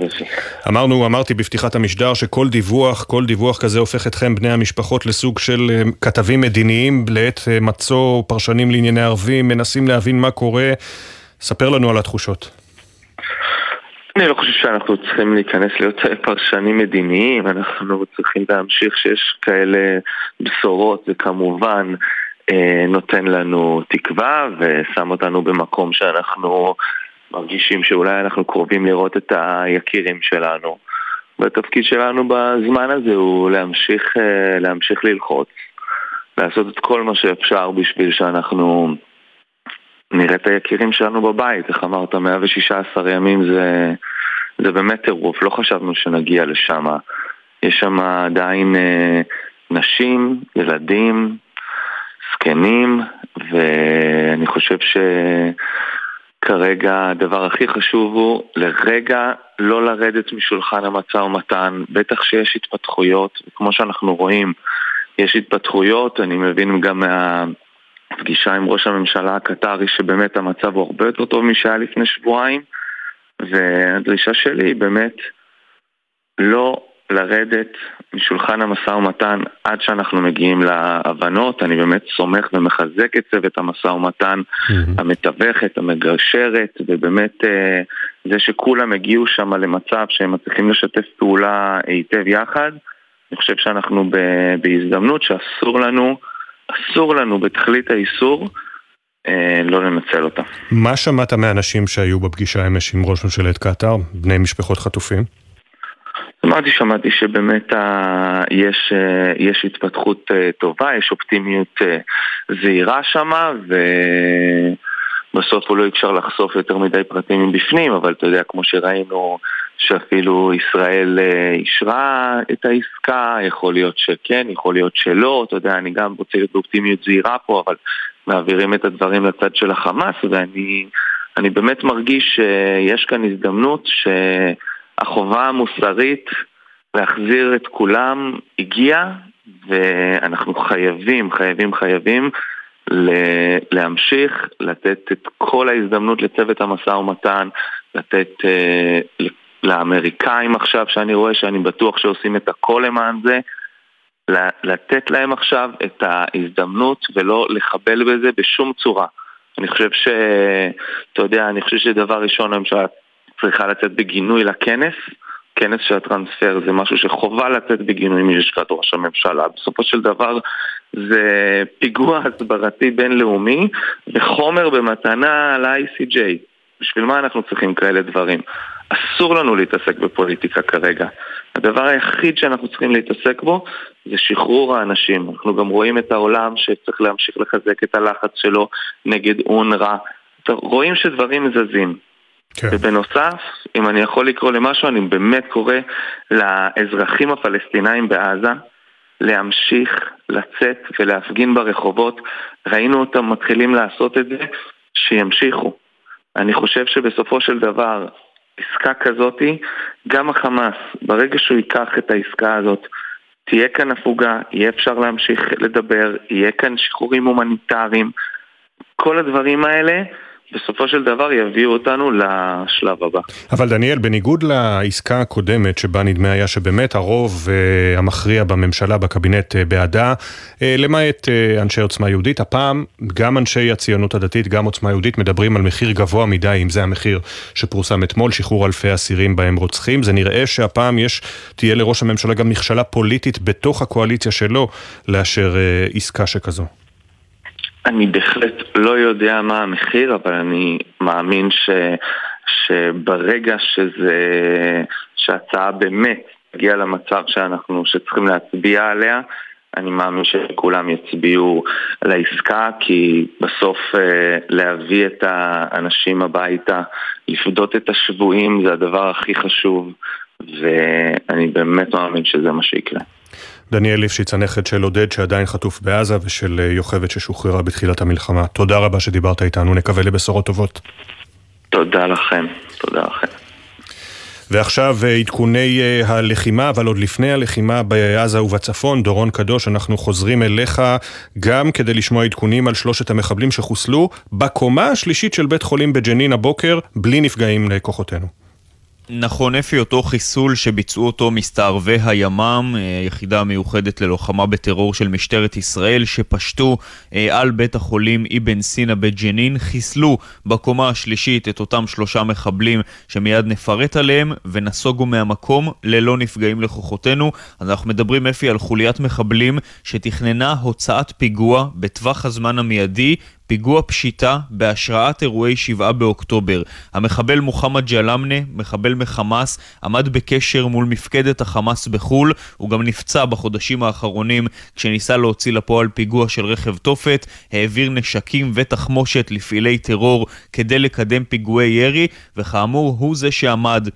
אמרנו, אמרתי בפתיחת המשדר שכל דיווח, כל דיווח כזה הופך אתכם, בני המשפחות, לסוג של אה, כתבים מדיניים לעת מצוא, פרשנים לענייני ערבים, מנסים להבין מה קורה. ספר לנו על התחושות. אני לא חושב שאנחנו צריכים להיכנס להיות פרשנים מדיניים, אנחנו צריכים להמשיך שיש כאלה בשורות, זה כמובן אה, נותן לנו תקווה ושם אותנו במקום שאנחנו מרגישים שאולי אנחנו קרובים לראות את היקירים שלנו. והתפקיד שלנו בזמן הזה הוא להמשיך, אה, להמשיך ללחוץ, לעשות את כל מה שאפשר בשביל שאנחנו... נראה את היקירים שלנו בבית, איך אמרת, 116 ימים זה, זה באמת טירוף, לא חשבנו שנגיע לשם. יש שם עדיין אה, נשים, ילדים, זקנים, ואני חושב שכרגע הדבר הכי חשוב הוא לרגע לא לרדת משולחן המשא ומתן, בטח שיש התפתחויות, וכמו שאנחנו רואים, יש התפתחויות, אני מבין גם מה... פגישה עם ראש הממשלה הקטרי שבאמת המצב הוא הרבה יותר טוב משהיה לפני שבועיים והדרישה שלי היא באמת לא לרדת משולחן המשא ומתן עד שאנחנו מגיעים להבנות. אני באמת סומך ומחזק את צוות המשא ומתן, mm-hmm. המתווכת, המגרשרת, ובאמת אה, זה שכולם הגיעו שם למצב שהם מצליחים לשתף פעולה היטב יחד. אני חושב שאנחנו בהזדמנות שאסור לנו אסור לנו בתכלית האיסור אה, לא לנצל אותה. מה שמעת מהאנשים שהיו בפגישה אמש עם ראש ממשלת קטאר, בני משפחות חטופים? אמרתי, שמעתי שבאמת ה... יש, אה, יש התפתחות אה, טובה, יש אופטימיות אה, זהירה שמה, ובסוף הוא לא אפשר לחשוף יותר מדי פרטים מבפנים, אבל אתה יודע, כמו שראינו שאפילו ישראל אה, אישרה את העסקה, יכול להיות שכן, יכול להיות שלא, אתה יודע, אני גם רוצה להיות באופטימיות זהירה פה, אבל מעבירים את הדברים לצד של החמאס, ואני אני באמת מרגיש שיש כאן הזדמנות שהחובה המוסרית להחזיר את כולם הגיעה, ואנחנו חייבים, חייבים, חייבים להמשיך, לתת את כל ההזדמנות לצוות המשא ומתן, לתת uh, לאמריקאים עכשיו, שאני רואה שאני בטוח שעושים את הכל למען זה, לתת להם עכשיו את ההזדמנות ולא לחבל בזה בשום צורה. אני חושב ש... אתה יודע, אני חושב שדבר ראשון הממשלה צריכה לצאת בגינוי לכנס. כנס של הטרנספר זה משהו שחובה לצאת בגינוי מלשכת ראש הממשלה. בסופו של דבר זה פיגוע הסברתי בינלאומי וחומר במתנה ל-ICJ. בשביל מה אנחנו צריכים כאלה דברים? אסור לנו להתעסק בפוליטיקה כרגע. הדבר היחיד שאנחנו צריכים להתעסק בו זה שחרור האנשים. אנחנו גם רואים את העולם שצריך להמשיך לחזק את הלחץ שלו נגד אונר"א. רואים שדברים זזים. כן. ובנוסף, אם אני יכול לקרוא למשהו, אני באמת קורא לאזרחים הפלסטינאים בעזה להמשיך לצאת ולהפגין ברחובות. ראינו אותם מתחילים לעשות את זה, שימשיכו. אני חושב שבסופו של דבר, עסקה כזאתי, גם החמאס, ברגע שהוא ייקח את העסקה הזאת, תהיה כאן הפוגה, יהיה אפשר להמשיך לדבר, יהיה כאן שחרורים הומניטריים. כל הדברים האלה בסופו של דבר יביאו אותנו לשלב הבא. אבל דניאל, בניגוד לעסקה הקודמת, שבה נדמה היה שבאמת הרוב uh, המכריע בממשלה, בקבינט uh, בעדה, uh, למעט uh, אנשי עוצמה יהודית, הפעם גם אנשי הציונות הדתית, גם עוצמה יהודית, מדברים על מחיר גבוה מדי, אם זה המחיר שפורסם אתמול, שחרור אלפי אסירים בהם רוצחים. זה נראה שהפעם יש, תהיה לראש הממשלה גם מכשלה פוליטית בתוך הקואליציה שלו לאשר uh, עסקה שכזו. אני בהחלט לא יודע מה המחיר, אבל אני מאמין ש, שברגע שזה, שההצעה באמת תגיע למצב שאנחנו, שצריכים להצביע עליה, אני מאמין שכולם יצביעו לעסקה, כי בסוף אה, להביא את האנשים הביתה, לפדות את השבויים זה הדבר הכי חשוב, ואני באמת מאמין שזה מה שיקרה. דניאל ליפשיץ, הנכד של עודד שעדיין חטוף בעזה ושל אה, יוכבד ששוחררה בתחילת המלחמה. תודה רבה שדיברת איתנו, נקווה לבשורות טובות. תודה לכם, תודה לכם. ועכשיו אה, עדכוני אה, הלחימה, אבל עוד לפני הלחימה בעזה ובצפון, דורון קדוש, אנחנו חוזרים אליך גם כדי לשמוע עדכונים על שלושת המחבלים שחוסלו בקומה השלישית של בית חולים בג'נין הבוקר, בלי נפגעים לכוחותינו. נכון, אפי, אותו חיסול שביצעו אותו מסתערבי הימ"מ, אה, יחידה מיוחדת ללוחמה בטרור של משטרת ישראל, שפשטו אה, על בית החולים אבן סינא בג'נין, חיסלו בקומה השלישית את אותם שלושה מחבלים שמיד נפרט עליהם, ונסוגו מהמקום ללא נפגעים לכוחותינו. אז אנחנו מדברים, אפי, על חוליית מחבלים שתכננה הוצאת פיגוע בטווח הזמן המיידי פיגוע פשיטה בהשראת אירועי 7 באוקטובר. המחבל מוחמד ג'למנה, מחבל מחמאס, עמד בקשר מול מפקדת החמאס בחו"ל, הוא גם נפצע בחודשים האחרונים כשניסה להוציא לפועל פיגוע של רכב תופת, העביר נשקים ותחמושת לפעילי טרור כדי לקדם פיגועי ירי, וכאמור הוא זה שעמד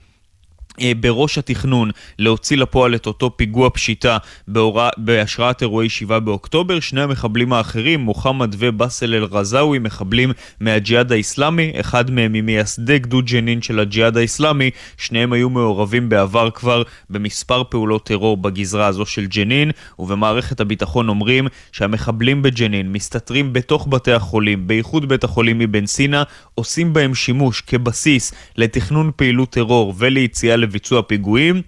בראש התכנון להוציא לפועל את אותו פיגוע פשיטה בהורא, בהשראת אירועי 7 באוקטובר. שני המחבלים האחרים, מוחמד ובאסל אל-רזאווי, מחבלים מהג'יהאד האיסלאמי, אחד מהם ממייסדי גדוד ג'נין של הג'יהאד האיסלאמי, שניהם היו מעורבים בעבר כבר במספר פעולות טרור בגזרה הזו של ג'נין, ובמערכת הביטחון אומרים שהמחבלים בג'נין מסתתרים בתוך בתי החולים, בייחוד בית החולים אבן סינא, עושים בהם שימוש כבסיס לתכנון פעילות טרור וליציאה לביצוע פיגועים.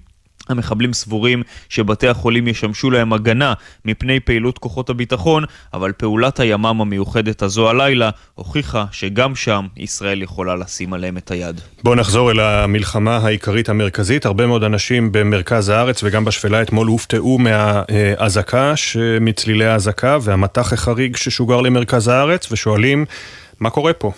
המחבלים סבורים שבתי החולים ישמשו להם הגנה מפני פעילות כוחות הביטחון, אבל פעולת הימ"מ המיוחדת הזו הלילה הוכיחה שגם שם ישראל יכולה לשים עליהם את היד. בואו נחזור אל המלחמה העיקרית המרכזית. הרבה מאוד אנשים במרכז הארץ וגם בשפלה אתמול הופתעו מהאזעקה, מצלילי האזעקה והמטח החריג ששוגר למרכז הארץ, ושואלים מה קורה פה.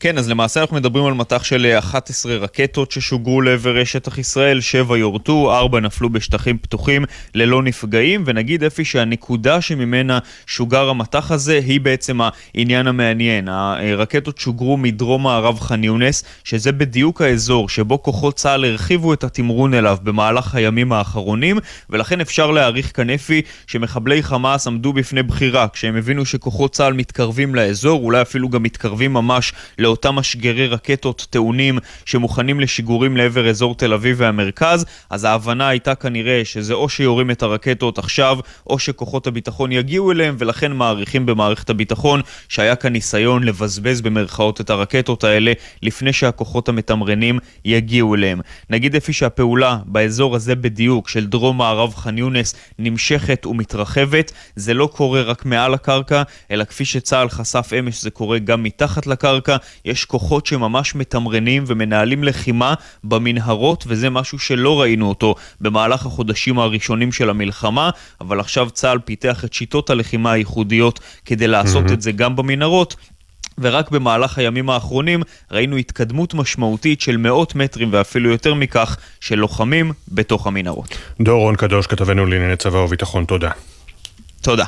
כן, אז למעשה אנחנו מדברים על מטח של 11 רקטות ששוגרו לעבר שטח ישראל, 7 יורטו, 4 נפלו בשטחים פתוחים ללא נפגעים, ונגיד אפי שהנקודה שממנה שוגר המטח הזה היא בעצם העניין המעניין. הרקטות שוגרו מדרום מערב ח'אן יונס, שזה בדיוק האזור שבו כוחות צה"ל הרחיבו את התמרון אליו במהלך הימים האחרונים, ולכן אפשר להעריך כאן אפי שמחבלי חמאס עמדו בפני בחירה כשהם הבינו שכוחות צה"ל מתקרבים לאזור, אולי אפילו גם מתקרבים ממש לאותם משגרי רקטות טעונים שמוכנים לשיגורים לעבר אזור תל אביב והמרכז, אז ההבנה הייתה כנראה שזה או שיורים את הרקטות עכשיו, או שכוחות הביטחון יגיעו אליהם, ולכן מעריכים במערכת הביטחון שהיה כאן ניסיון לבזבז במרכאות את הרקטות האלה לפני שהכוחות המתמרנים יגיעו אליהם. נגיד אפי שהפעולה באזור הזה בדיוק של דרום מערב ח'אן יונס נמשכת ומתרחבת, זה לא קורה רק מעל הקרקע, אלא כפי שצה"ל חשף אמש זה קורה גם מתחת לקרקע. יש כוחות שממש מתמרנים ומנהלים לחימה במנהרות, וזה משהו שלא ראינו אותו במהלך החודשים הראשונים של המלחמה, אבל עכשיו צה"ל פיתח את שיטות הלחימה הייחודיות כדי לעשות mm-hmm. את זה גם במנהרות, ורק במהלך הימים האחרונים ראינו התקדמות משמעותית של מאות מטרים ואפילו יותר מכך של לוחמים בתוך המנהרות. דור רון קדוש, כתבנו לענייני צבא וביטחון, תודה. תודה.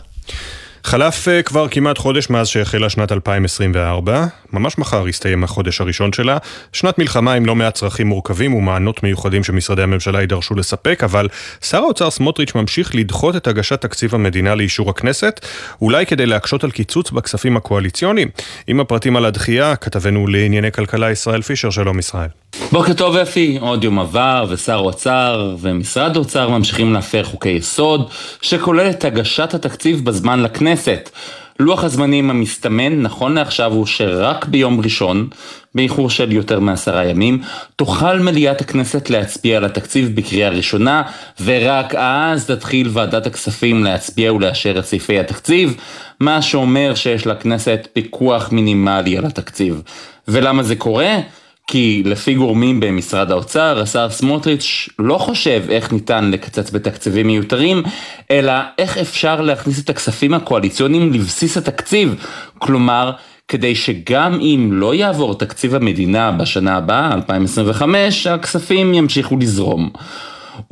חלף uh, כבר כמעט חודש מאז שהחלה שנת 2024, ממש מחר יסתיים החודש הראשון שלה, שנת מלחמה עם לא מעט צרכים מורכבים ומענות מיוחדים שמשרדי הממשלה יידרשו לספק, אבל שר האוצר סמוטריץ' ממשיך לדחות את הגשת תקציב המדינה לאישור הכנסת, אולי כדי להקשות על קיצוץ בכספים הקואליציוניים. עם הפרטים על הדחייה, כתבנו לענייני כלכלה ישראל פישר, שלום ישראל. בוקר טוב אפי, עוד יום עבר ושר אוצר ומשרד אוצר ממשיכים להפר חוקי יסוד שכולל את הגשת התקציב בזמן לכנסת. לוח הזמנים המסתמן נכון לעכשיו הוא שרק ביום ראשון, באיחור של יותר מעשרה ימים, תוכל מליאת הכנסת להצביע על התקציב בקריאה ראשונה, ורק אז תתחיל ועדת הכספים להצביע ולאשר את סעיפי התקציב, מה שאומר שיש לכנסת פיקוח מינימלי על התקציב. ולמה זה קורה? כי לפי גורמים במשרד האוצר, השר סמוטריץ' לא חושב איך ניתן לקצץ בתקציבים מיותרים, אלא איך אפשר להכניס את הכספים הקואליציוניים לבסיס התקציב. כלומר, כדי שגם אם לא יעבור תקציב המדינה בשנה הבאה, 2025, הכספים ימשיכו לזרום.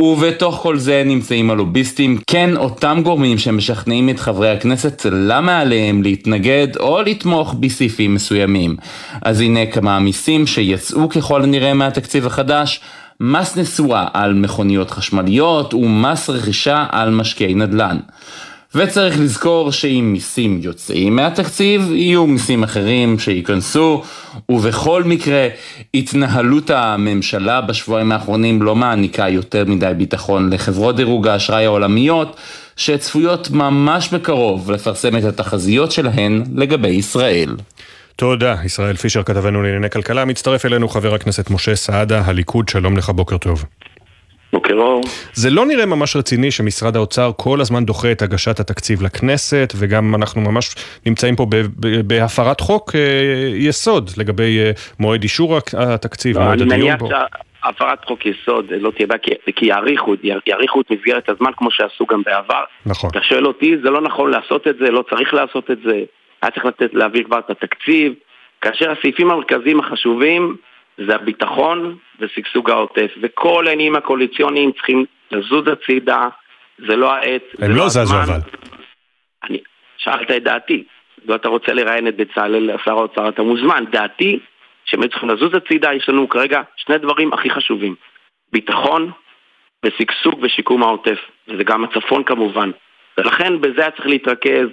ובתוך כל זה נמצאים הלוביסטים, כן אותם גורמים שמשכנעים את חברי הכנסת למה עליהם להתנגד או לתמוך בסעיפים מסוימים. אז הנה כמה מיסים שיצאו ככל הנראה מהתקציב החדש. מס נסועה על מכוניות חשמליות ומס רכישה על משקיעי נדל"ן. וצריך לזכור שאם מיסים יוצאים מהתקציב, יהיו מיסים אחרים שייכנסו, ובכל מקרה, התנהלות הממשלה בשבועיים האחרונים לא מעניקה יותר מדי ביטחון לחברות דירוג האשראי העולמיות, שצפויות ממש בקרוב לפרסם את התחזיות שלהן לגבי ישראל. תודה, ישראל פישר כתבנו לענייני כלכלה. מצטרף אלינו חבר הכנסת משה סעדה, הליכוד, שלום לך, בוקר טוב. בוקר אור. זה לא נראה ממש רציני שמשרד האוצר כל הזמן דוחה את הגשת התקציב לכנסת, וגם אנחנו ממש נמצאים פה בהפרת חוק אה, יסוד לגבי אה, מועד אישור התקציב, לא, מועד הדיון בו. שהפרת חוק יסוד לא תהיה בעיה, כי, כי יאריכו, יאריכו את מסגרת הזמן כמו שעשו גם בעבר. נכון. אתה שואל אותי, זה לא נכון לעשות את זה, לא צריך לעשות את זה, היה צריך לתת, להעביר כבר את התקציב, כאשר הסעיפים המרכזיים החשובים זה הביטחון ושגשוג העוטף. וכל העניינים הקואליציוניים צריכים לזוז הצידה, זה לא העת. הם לא זזו אבל. אני, שאלת את דעתי. אם אתה רוצה לראיין את בצלאל, שר האוצר, אתה מוזמן. דעתי, שהם צריכים לזוז הצידה, יש לנו כרגע שני דברים הכי חשובים. ביטחון ושגשוג ושיקום העוטף. וזה גם הצפון כמובן. ולכן בזה היה צריך להתרכז,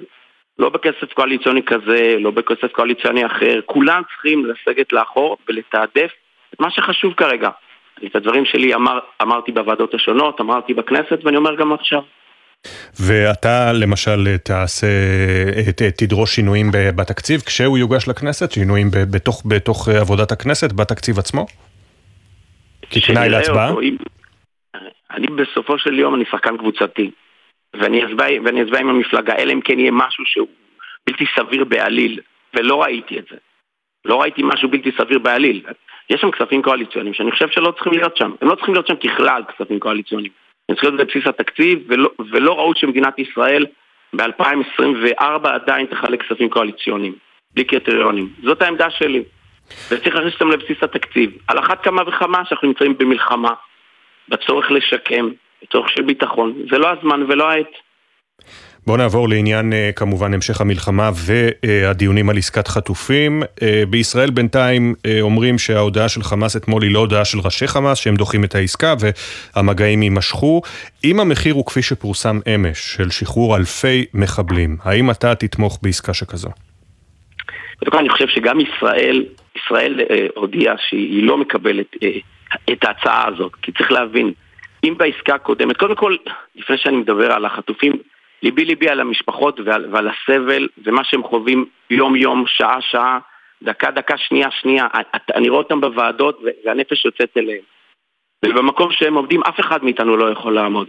לא בכסף קואליציוני כזה, לא בכסף קואליציוני אחר, כולם צריכים לסגת לאחור ולתעדף את מה שחשוב כרגע. את הדברים שלי אמר, אמרתי בוועדות השונות, אמרתי בכנסת ואני אומר גם עכשיו. ואתה למשל תעשה, תדרוש שינויים בתקציב כשהוא יוגש לכנסת, שינויים בתוך, בתוך עבודת הכנסת, בתקציב עצמו? כתנאי להצבעה? אותו, אם, אני בסופו של יום אני שחקן קבוצתי. ואני אצבע עם המפלגה, אלא אם כן יהיה משהו שהוא בלתי סביר בעליל, ולא ראיתי את זה. לא ראיתי משהו בלתי סביר בעליל. יש שם כספים קואליציוניים שאני חושב שלא צריכים להיות שם. הם לא צריכים להיות שם ככלל כספים קואליציוניים. הם צריכים להיות בבסיס התקציב, ולא, ולא ראו שמדינת ישראל ב-2024 עדיין תחלק כספים קואליציוניים, בלי קריטריונים. זאת העמדה שלי. וצריך להכניס אותם לבסיס התקציב. על אחת כמה וכמה שאנחנו נמצאים במלחמה, בצורך לשקם, בצורך של ביטחון. זה לא הזמן ולא העת. בואו נעבור לעניין אה, כמובן המשך המלחמה והדיונים על עסקת חטופים. אה, בישראל בינתיים אה, אומרים שההודעה של חמאס אתמול היא לא הודעה של ראשי חמאס, שהם דוחים את העסקה והמגעים יימשכו. אם המחיר הוא כפי שפורסם אמש, של שחרור אלפי מחבלים, האם אתה תתמוך בעסקה שכזו? קודם כל אני חושב שגם ישראל, ישראל הודיעה שהיא לא מקבלת את ההצעה הזאת, כי צריך להבין, אם בעסקה הקודמת, קודם כל, לפני שאני מדבר על החטופים, ליבי ליבי על המשפחות ועל, ועל הסבל ומה שהם חווים יום יום, שעה שעה, דקה דקה, שנייה שנייה, אני רואה אותם בוועדות והנפש יוצאת אליהם. ובמקום שהם עומדים אף אחד מאיתנו לא יכול לעמוד.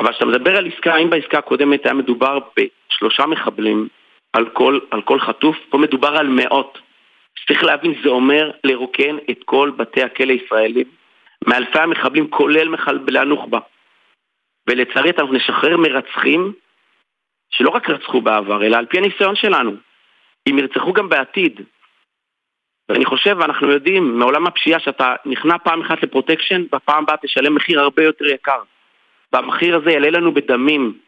אבל כשאתה מדבר על עסקה, אם בעסקה הקודמת היה מדובר בשלושה מחבלים על כל, על כל חטוף, פה מדובר על מאות. צריך להבין, זה אומר לרוקן את כל בתי הכלא הישראלים מאלפי המחבלים, כולל מחבלי הנוח'בה. ולצערי אנחנו נשחרר מרצחים שלא רק רצחו בעבר, אלא על פי הניסיון שלנו. אם ירצחו גם בעתיד. ואני חושב, ואנחנו יודעים מעולם הפשיעה שאתה נכנע פעם אחת לפרוטקשן, בפעם הבאה תשלם מחיר הרבה יותר יקר. והמחיר הזה יעלה לנו בדמים,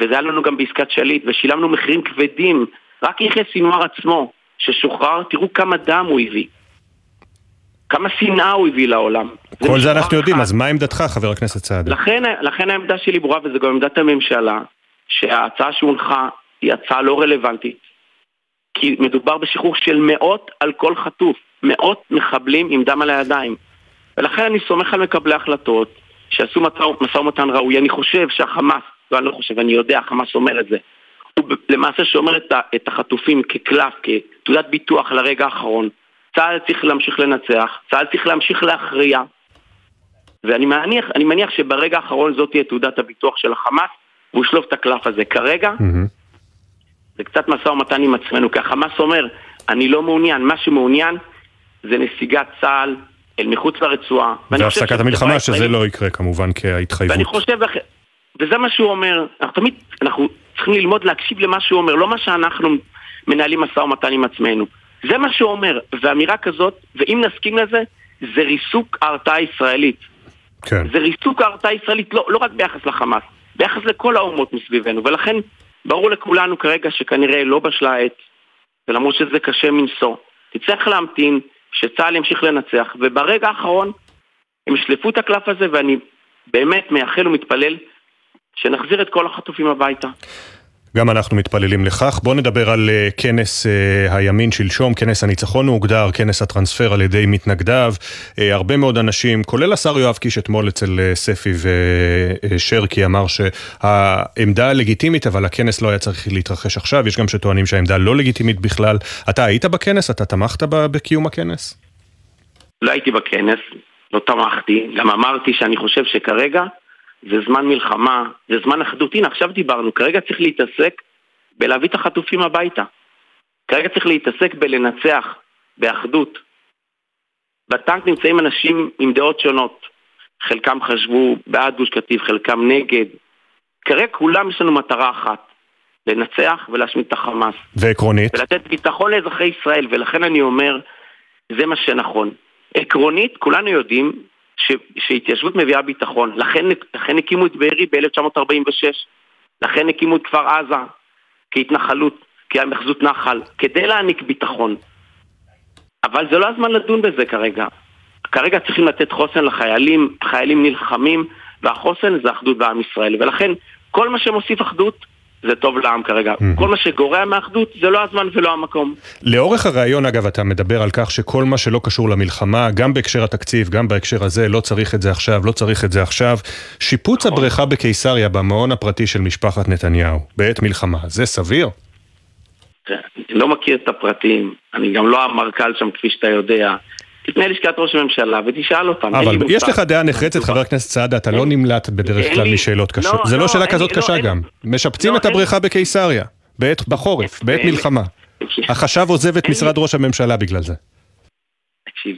וזה היה לנו גם בעסקת שליט, ושילמנו מחירים כבדים. רק יחיא סינואר עצמו, ששוחרר, תראו כמה דם הוא הביא. כמה שנאה הוא הביא לעולם. כל זה אנחנו יודעים, אז מה עמדתך, חבר הכנסת סעדה? לכן, לכן העמדה שלי ברורה, וזו גם עמדת הממשלה, שההצעה שהונחה היא הצעה לא רלוונטית. כי מדובר בשחרור של מאות על כל חטוף, מאות מחבלים עם דם על הידיים. ולכן אני סומך על מקבלי החלטות שעשו משא ומתן ראוי. אני חושב שהחמאס, לא אני לא חושב, אני יודע, החמאס אומר את זה. הוא למעשה שומר את החטופים כקלף, כתעודת ביטוח לרגע האחרון. צה"ל צריך להמשיך לנצח, צה"ל צריך להמשיך להכריע, ואני מניח, מניח שברגע האחרון זאת תהיה תעודת הביטוח של החמאס, והוא ישלוף את הקלף הזה. כרגע, mm-hmm. זה קצת משא ומתן עם עצמנו, כי החמאס אומר, אני לא מעוניין, מה שמעוניין זה נסיגת צה"ל אל מחוץ לרצועה. והפסקת המלחמה, שזה לא יקרה כמובן כהתחייבות. ואני חושב, וזה מה שהוא אומר, אנחנו תמיד, אנחנו צריכים ללמוד להקשיב למה שהוא אומר, לא מה שאנחנו מנהלים משא ומתן עם עצמנו. זה מה שהוא אומר, ואמירה כזאת, ואם נסכים לזה, זה ריסוק ההרתעה הישראלית. כן. זה ריסוק ההרתעה הישראלית לא, לא רק ביחס לחמאס, ביחס לכל האומות מסביבנו, ולכן ברור לכולנו כרגע שכנראה לא בשלה העת, ולמרות שזה קשה מנשוא, תצטרך להמתין שצה"ל ימשיך לנצח, וברגע האחרון הם ישלפו את הקלף הזה, ואני באמת מייחל ומתפלל שנחזיר את כל החטופים הביתה. גם אנחנו מתפללים לכך. בואו נדבר על uh, כנס uh, הימין שלשום, כנס הניצחון הוא הוגדר, כנס הטרנספר על ידי מתנגדיו. Uh, הרבה מאוד אנשים, כולל השר יואב קיש אתמול אצל ספי ושרקי, אמר שהעמדה לגיטימית, אבל הכנס לא היה צריך להתרחש עכשיו. יש גם שטוענים שהעמדה לא לגיטימית בכלל. אתה היית בכנס? אתה תמכת בקיום הכנס? לא הייתי בכנס, לא תמכתי. גם אמרתי שאני חושב שכרגע... זה זמן מלחמה, זה זמן אחדות. הנה, עכשיו דיברנו, כרגע צריך להתעסק בלהביא את החטופים הביתה. כרגע צריך להתעסק בלנצח, באחדות. בטנק נמצאים אנשים עם דעות שונות. חלקם חשבו בעד גוש קטיף, חלקם נגד. כרגע כולם יש לנו מטרה אחת, לנצח ולהשמיד את החמאס. ועקרונית? ולתת ביטחון לאזרחי ישראל, ולכן אני אומר, זה מה שנכון. עקרונית, כולנו יודעים ש, שהתיישבות מביאה ביטחון. לכן, לכן הקימו את בארי ב-1946, לכן הקימו את כפר עזה כהתנחלות, כהמחזות נחל, כדי להעניק ביטחון. אבל זה לא הזמן לדון בזה כרגע. כרגע צריכים לתת חוסן לחיילים, החיילים נלחמים, והחוסן זה אחדות בעם ישראל. ולכן כל מה שמוסיף אחדות זה טוב לעם כרגע. Mm-hmm. כל מה שגורע מאחדות זה לא הזמן ולא המקום. לאורך הראיון, אגב, אתה מדבר על כך שכל מה שלא קשור למלחמה, גם בהקשר התקציב, גם בהקשר הזה, לא צריך את זה עכשיו, לא צריך את זה עכשיו. שיפוץ נכון. הבריכה בקיסריה במעון הפרטי של משפחת נתניהו, בעת מלחמה, זה סביר? אני לא מכיר את הפרטים, אני גם לא המרכ"ל שם כפי שאתה יודע. תפנה לשכת ראש הממשלה ותשאל אותם. אבל יש לך דעה נחרצת, חבר הכנסת סעדה, אתה לא נמלט בדרך כלל משאלות קשות. לא, זה לא, לא שאלה כזאת לא, קשה גם. משפצים את הבריכה בקיסריה, בחורף, בעת מלחמה. החשב עוזב את משרד ראש הממשלה בגלל זה. תקשיב,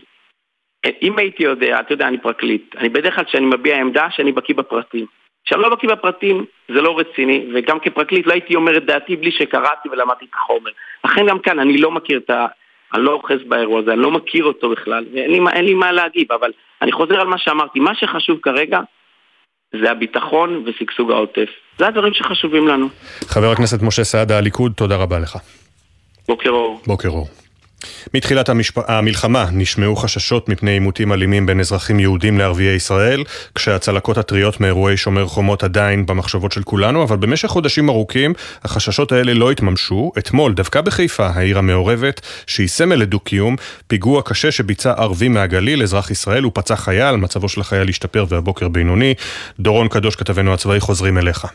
אם הייתי יודע, אתה יודע, אני פרקליט, אני בדרך כלל כשאני מביע עמדה שאני בקיא בפרטים. כשאני לא בקיא בפרטים זה לא רציני, וגם כפרקליט לא הייתי אומר את דעתי בלי שקראתי ולמדתי את החומר. לכן גם כאן אני לא מכיר את ה... אני לא אוחז באירוע הזה, אני לא מכיר אותו בכלל, ואין לי, לי מה להגיב, אבל אני חוזר על מה שאמרתי, מה שחשוב כרגע זה הביטחון ושגשוג העוטף. זה הדברים שחשובים לנו. חבר הכנסת משה סעדה, הליכוד, תודה רבה לך. בוקר אור. בוקר אור. מתחילת המשפ... המלחמה נשמעו חששות מפני עימותים אלימים בין אזרחים יהודים לערביי ישראל, כשהצלקות הטריות מאירועי שומר חומות עדיין במחשבות של כולנו, אבל במשך חודשים ארוכים החששות האלה לא התממשו. אתמול, דווקא בחיפה, העיר המעורבת, שהיא סמל לדו-קיום, פיגוע קשה שביצע ערבי מהגליל, אזרח ישראל, הוא פצע חייל, מצבו של החייל השתפר והבוקר בינוני. דורון קדוש, כתבנו הצבאי, חוזרים אליך.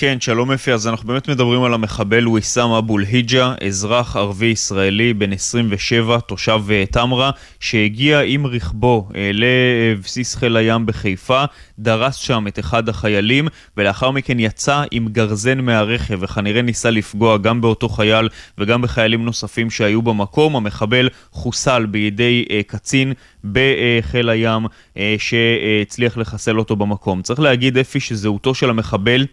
כן, שלום אפי, אז אנחנו באמת מדברים על המחבל ויסאם אבו אל-היג'ה, אזרח ערבי ישראלי בן 27, תושב תמרה, שהגיע עם רכבו אה, לבסיס חיל הים בחיפה, דרס שם את אחד החיילים, ולאחר מכן יצא עם גרזן מהרכב, וכנראה ניסה לפגוע גם באותו חייל וגם בחיילים נוספים שהיו במקום. המחבל חוסל בידי אה, קצין בחיל הים אה, שהצליח לחסל אותו במקום. צריך להגיד אפי שזהותו של המחבל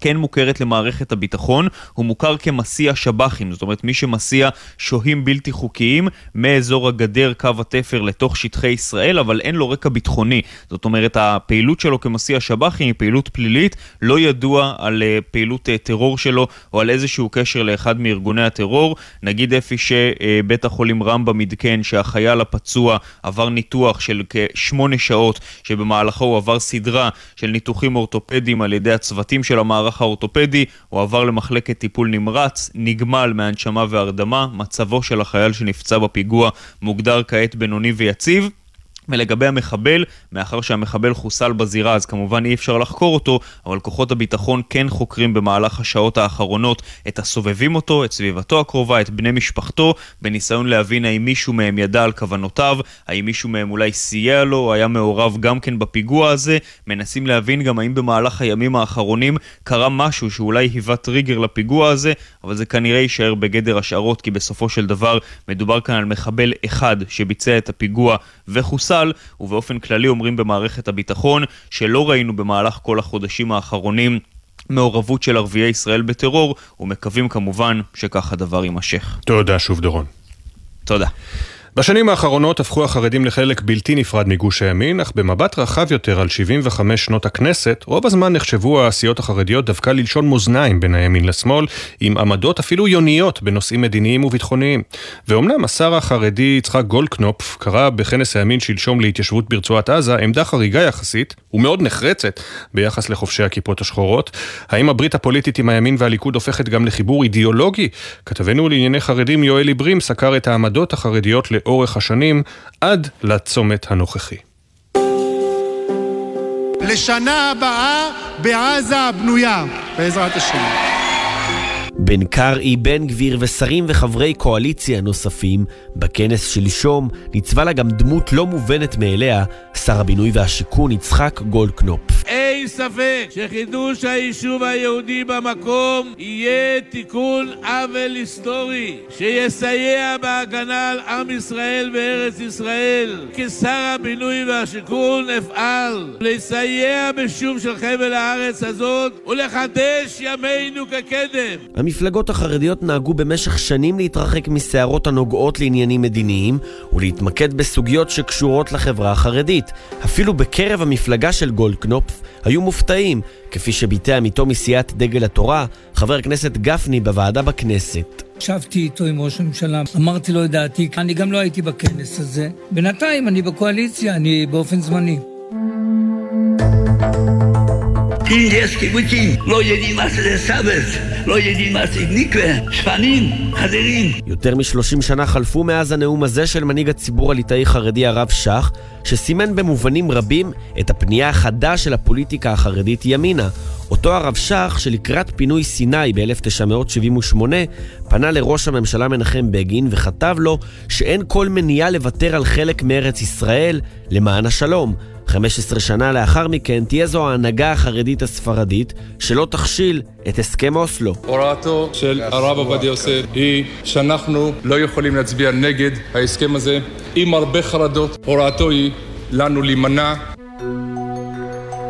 כן מוכרת למערכת הביטחון, הוא מוכר כמסיע שב"חים, זאת אומרת מי שמסיע שוהים בלתי חוקיים מאזור הגדר, קו התפר לתוך שטחי ישראל, אבל אין לו רקע ביטחוני. זאת אומרת הפעילות שלו כמסיע שב"חים היא פעילות פלילית, לא ידוע על uh, פעילות uh, טרור שלו או על איזשהו קשר לאחד מארגוני הטרור. נגיד אפי שבית uh, החולים רמב"ם עדכן שהחייל הפצוע עבר ניתוח של כשמונה שעות, שבמהלכו הוא עבר סדרה של ניתוחים אורתופדיים על ידי הצוותים של המערכת. המערך האורתופדי, הוא עבר למחלקת טיפול נמרץ, נגמל מהנשמה והרדמה, מצבו של החייל שנפצע בפיגוע מוגדר כעת בינוני ויציב. ולגבי המחבל, מאחר שהמחבל חוסל בזירה אז כמובן אי אפשר לחקור אותו, אבל כוחות הביטחון כן חוקרים במהלך השעות האחרונות את הסובבים אותו, את סביבתו הקרובה, את בני משפחתו, בניסיון להבין האם מישהו מהם ידע על כוונותיו, האם מישהו מהם אולי סייע לו, או היה מעורב גם כן בפיגוע הזה, מנסים להבין גם האם במהלך הימים האחרונים קרה משהו שאולי היווה טריגר לפיגוע הזה, אבל זה כנראה יישאר בגדר השערות, כי בסופו של דבר מדובר כאן על מחבל אחד שביצע את הפיגוע וחוסל. צה"ל, ובאופן כללי אומרים במערכת הביטחון שלא ראינו במהלך כל החודשים האחרונים מעורבות של ערביי ישראל בטרור, ומקווים כמובן שכך הדבר יימשך. תודה שוב דורון. תודה. בשנים האחרונות הפכו החרדים לחלק בלתי נפרד מגוש הימין, אך במבט רחב יותר על 75 שנות הכנסת, רוב הזמן נחשבו הסיעות החרדיות דווקא ללשון מאזניים בין הימין לשמאל, עם עמדות אפילו יוניות בנושאים מדיניים וביטחוניים. ואומנם השר החרדי יצחק גולדקנופ קרא בכנס הימין שלשום להתיישבות ברצועת עזה עמדה חריגה יחסית, ומאוד נחרצת, ביחס לחובשי הכיפות השחורות. האם הברית הפוליטית עם הימין והליכוד הופכת גם לחיבור אידיאולוגי? כתבנו לענייני חרדים יואלי ברים סקר את העמדות החרדיות לאורך השנים עד לצומת הנוכחי. לשנה הבאה בעזה הבנויה, בעזרת השם. בן קרעי, בן גביר ושרים וחברי קואליציה נוספים, בכנס שלשום ניצבה לה גם דמות לא מובנת מאליה, שר הבינוי והשיכון יצחק גולדקנופ. אין ספק שחידוש היישוב היהודי במקום יהיה תיקון עוול היסטורי שיסייע בהגנה על עם ישראל וארץ ישראל. כשר הבינוי והשיכון אפעל לסייע בשוב של חבל הארץ הזאת ולחדש ימינו כקדם. המפלגות החרדיות נהגו במשך שנים להתרחק מסערות הנוגעות לעניינים מדיניים ולהתמקד בסוגיות שקשורות לחברה החרדית. אפילו בקרב המפלגה של גולדקנופ היו מופתעים, כפי שביטא עמיתו מסיעת דגל התורה, חבר הכנסת גפני בוועדה בכנסת. ישבתי איתו עם ראש הממשלה, אמרתי לו את דעתי, אני גם לא הייתי בכנס הזה. בינתיים אני בקואליציה, אני באופן זמני. יש קיבוצים, לא יודעים מה זה סבת, לא יודעים מה זה מקווה, שפנים, חזירים. יותר מ-30 שנה חלפו מאז הנאום הזה של מנהיג הציבור הליטאי חרדי הרב שך, שסימן במובנים רבים את הפנייה החדה של הפוליטיקה החרדית ימינה. אותו הרב שך, שלקראת פינוי סיני ב-1978, פנה לראש הממשלה מנחם בגין וכתב לו שאין כל מניעה לוותר על חלק מארץ ישראל למען השלום. 15 שנה לאחר מכן תהיה זו ההנהגה החרדית הספרדית שלא תכשיל את הסכם אוסלו. הוראתו של הרב עובדיה יוסף היא שאנחנו לא יכולים להצביע נגד ההסכם הזה עם הרבה חרדות. הוראתו היא לנו להימנע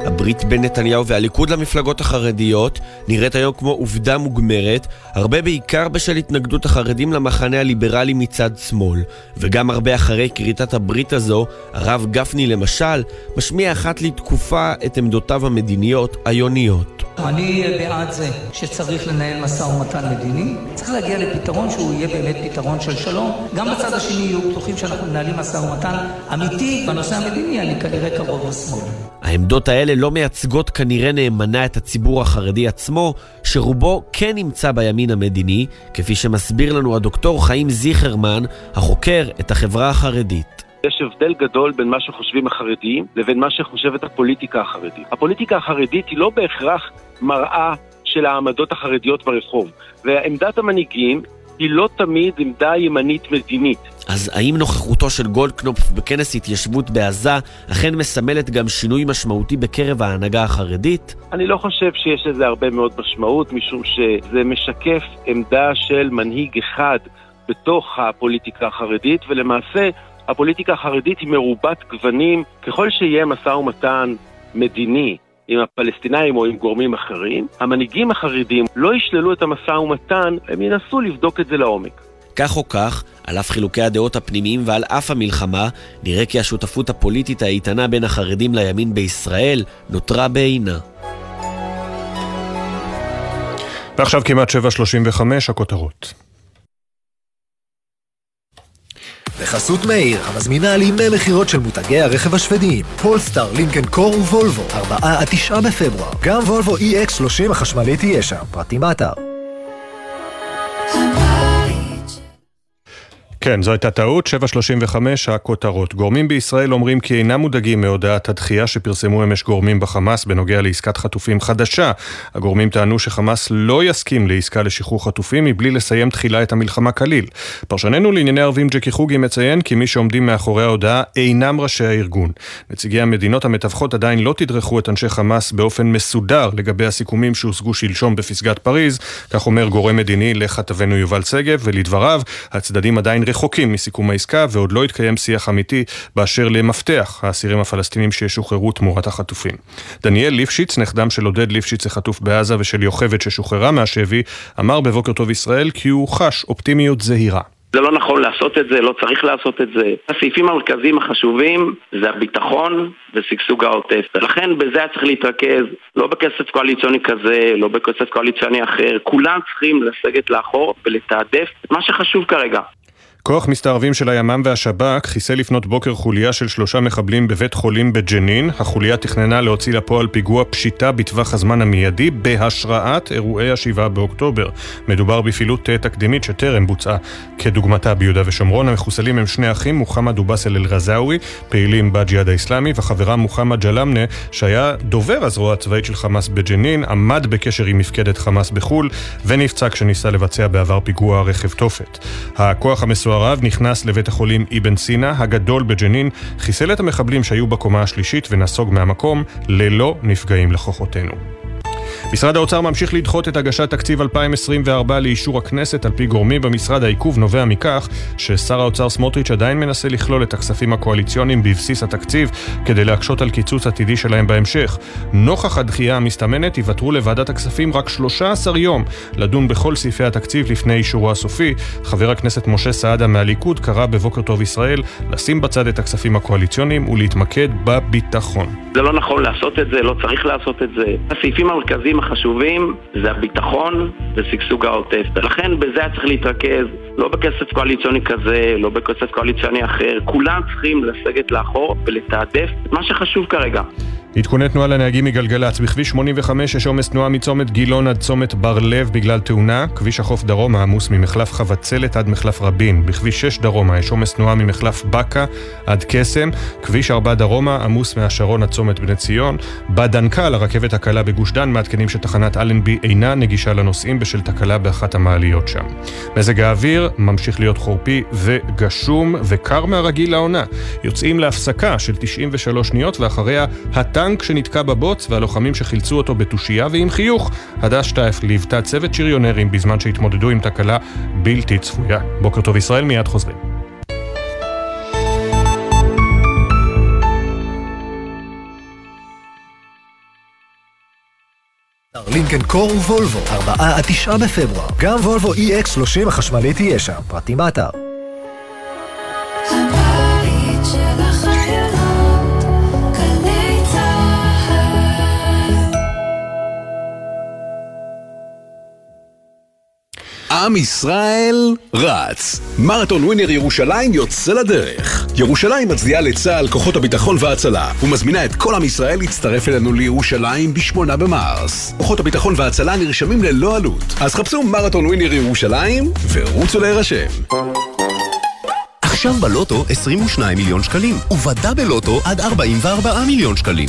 הברית בין נתניהו והליכוד למפלגות החרדיות נראית היום כמו עובדה מוגמרת, הרבה בעיקר בשל התנגדות החרדים למחנה הליברלי מצד שמאל. וגם הרבה אחרי כריתת הברית הזו, הרב גפני למשל, משמיע אחת לתקופה את עמדותיו המדיניות היוניות. אני בעד זה שצריך לנהל משא ומתן מדיני. צריך להגיע לפתרון שהוא יהיה באמת פתרון של שלום. גם בצד השני יהיו בטוחים שאנחנו מנהלים משא ומתן אמיתי. בנושא המדיני אני כנראה קרוב לשמאל. העמדות האלה לא מייצגות כנראה נאמנה את הציבור החרדי עצמו, שרובו כן נמצא בימין המדיני, כפי שמסביר לנו הדוקטור חיים זיכרמן, החוקר את החברה החרדית. יש הבדל גדול בין מה שחושבים החרדים לבין מה שחושבת הפוליטיקה החרדית. הפוליטיקה החרדית היא לא בהכרח מראה של העמדות החרדיות ברחוב, ועמדת המנהיגים היא לא תמיד עמדה ימנית מדינית. אז האם נוכחותו של גולדקנופ בכנס התיישבות בעזה אכן מסמלת גם שינוי משמעותי בקרב ההנהגה החרדית? אני לא חושב שיש לזה הרבה מאוד משמעות, משום שזה משקף עמדה של מנהיג אחד בתוך הפוליטיקה החרדית, ולמעשה הפוליטיקה החרדית היא מרובת גוונים. ככל שיהיה משא ומתן מדיני עם הפלסטינאים או עם גורמים אחרים, המנהיגים החרדים לא ישללו את המשא ומתן, הם ינסו לבדוק את זה לעומק. כך או כך, על אף חילוקי הדעות הפנימיים ועל אף המלחמה, נראה כי השותפות הפוליטית האיתנה בין החרדים לימין בישראל נותרה בעינה. ועכשיו כמעט 7.35 הכותרות. בחסות מאיר, המזמינה על ימי מכירות של מותגי הרכב השוודיים, פולסטאר, לינקן קור ווולבו, 4 עד 9 בפברואר. גם וולבו EX30 החשמלית תהיה שם, פרטים באתר. כן, זו הייתה טעות, 7.35 הכותרות. גורמים בישראל אומרים כי אינם מודאגים מהודעת הדחייה שפרסמו אמש גורמים בחמאס בנוגע לעסקת חטופים חדשה. הגורמים טענו שחמאס לא יסכים לעסקה לשחרור חטופים מבלי לסיים תחילה את המלחמה כליל. פרשננו לענייני ערבים ג'קי חוגי מציין כי מי שעומדים מאחורי ההודעה אינם ראשי הארגון. נציגי המדינות המתווכות עדיין לא תדרכו את אנשי חמאס באופן מסודר לגבי הסיכומים שהושגו שלשום בפסגת פריז, כך אומר גורם מדיני לכתבנו יובל שגב, ולדבריו, הצדדים עדיין רחוקים מסיכום העסקה ועוד לא התקיים שיח אמיתי באשר למפתח האסירים הפלסטינים שישוחררו תמורת החטופים. דניאל ליפשיץ, נכדם של עודד ליפשיץ החטוף בעזה ושל יוכבד ששוחררה מהשבי, אמר בבוקר טוב ישראל כי הוא חש אופטימיות זהירה. זה לא נכון לעשות את זה, לא צריך לעשות את זה. הסעיפים המרכזיים החשובים זה הביטחון ושגשוג העוטף. ולכן בזה היה צריך להתרכז, לא בכסף קואליציוני כזה, לא בכסף קואליציוני אחר. כולם צריכים לסגת לאחור ולתעדף את מה שחשוב כרגע. כוח מסתערבים של הימ"מ והשב"כ חיסל לפנות בוקר חוליה של שלושה מחבלים בבית חולים בג'נין. החוליה תכננה להוציא לפועל פיגוע פשיטה בטווח הזמן המיידי בהשראת אירועי השבעה באוקטובר. מדובר בפעילות תקדימית שטרם בוצעה כדוגמתה ביהודה ושומרון. המחוסלים הם שני אחים, מוחמד ובאסל אל-רזאווי, פעילים בג'יהאד האיסלאמי, וחברם מוחמד ג'למנה, שהיה דובר הזרוע הצבאית של חמאס בג'נין, עמד בקשר עם מפקדת חמאס בחו"ל, ונפצע כשניסה לבצע בעבר פיגוע רכב תופת. הכוח המסוער הרב נכנס לבית החולים אבן סינה, הגדול בג'נין, חיסל את המחבלים שהיו בקומה השלישית ונסוג מהמקום ללא נפגעים לכוחותינו. משרד האוצר ממשיך לדחות את הגשת תקציב 2024 לאישור הכנסת על פי גורמים במשרד. העיכוב נובע מכך ששר האוצר סמוטריץ' עדיין מנסה לכלול את הכספים הקואליציוניים בבסיס התקציב כדי להקשות על קיצוץ עתידי שלהם בהמשך. נוכח הדחייה המסתמנת ייוותרו לוועדת הכספים רק 13 יום לדון בכל סעיפי התקציב לפני אישורו הסופי. חבר הכנסת משה סעדה מהליכוד קרא בבוקר טוב ישראל לשים בצד את הכספים הקואליציוניים ולהתמקד בביטחון. זה לא נכון לעשות את זה, לא צריך לעשות את זה. הסעיפים המרכזיים החשובים זה הביטחון ושגשוג העוטף. ולכן בזה היה צריך להתרכז, לא בכסף קואליציוני כזה, לא בכסף קואליציוני אחר. כולם צריכים לסגת לאחור ולתעדף את מה שחשוב כרגע. עדכוני תנועה לנהגים מגלגלצ. בכביש 85 יש עומס תנועה מצומת גילון עד צומת בר לב בגלל תאונה. כביש החוף דרומה עמוס ממחלף חבצלת עד מחלף רבין. בכביש 6 דרומה יש עומס תנועה ממחלף בקה עד קסם. כביש 4 דרומה עמוס מהשרון עד צומת בני ציון. בדנקל, הרכבת הקלה בגוש דן, מעדכנים שתחנת אלנבי אינה נגישה לנוסעים בשל תקלה באחת המעליות שם. מזג האוויר ממשיך להיות חורפי וגשום וקר מהרגיל לעונה. יוצאים להפסקה של 93 שניות ואחריה הטנק שנתקע בבוץ והלוחמים שחילצו אותו בתושייה ועם חיוך. הדס שטייף ליוותה צוות שריונרים בזמן שהתמודדו עם תקלה בלתי צפויה. בוקר טוב ישראל, מיד חוזרים. לינקן קור ווולבו, 4 עד 9 בפברואר. גם וולבו EX30 החשמלי תהיה שם, פרטים באתר. עם ישראל רץ. מרתון ווינר ירושלים יוצא לדרך. ירושלים מצדיעה לצה"ל, כוחות הביטחון וההצלה, ומזמינה את כל עם ישראל להצטרף אלינו לירושלים ב-8 במרס. כוחות הביטחון וההצלה נרשמים ללא עלות. אז חפשו מרתון ווינר ירושלים ורוצו להירשם. עכשיו בלוטו 22 מיליון שקלים, ובדאבל לוטו עד 44 מיליון שקלים.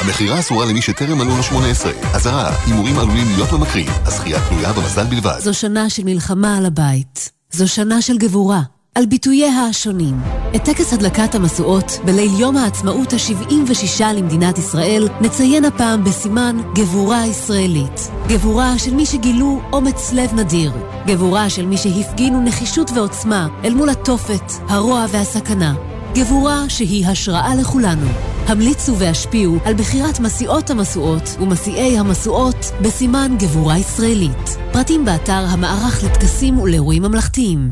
המכירה אסורה למי שטרם מלאו לו 18. אזהרה, הימורים עלולים להיות ממכרים. הזכייה תלויה במזל בלבד. זו שנה של מלחמה על הבית. זו שנה של גבורה. על ביטוייה השונים. את טקס הדלקת המשואות בליל יום העצמאות ה-76 למדינת ישראל נציין הפעם בסימן גבורה ישראלית. גבורה של מי שגילו אומץ לב נדיר. גבורה של מי שהפגינו נחישות ועוצמה אל מול התופת, הרוע והסכנה. גבורה שהיא השראה לכולנו. המליצו והשפיעו על בחירת מסיעות המשואות ומסיעי המשואות בסימן גבורה ישראלית. פרטים באתר המערך לטקסים ולאירועים ממלכתיים.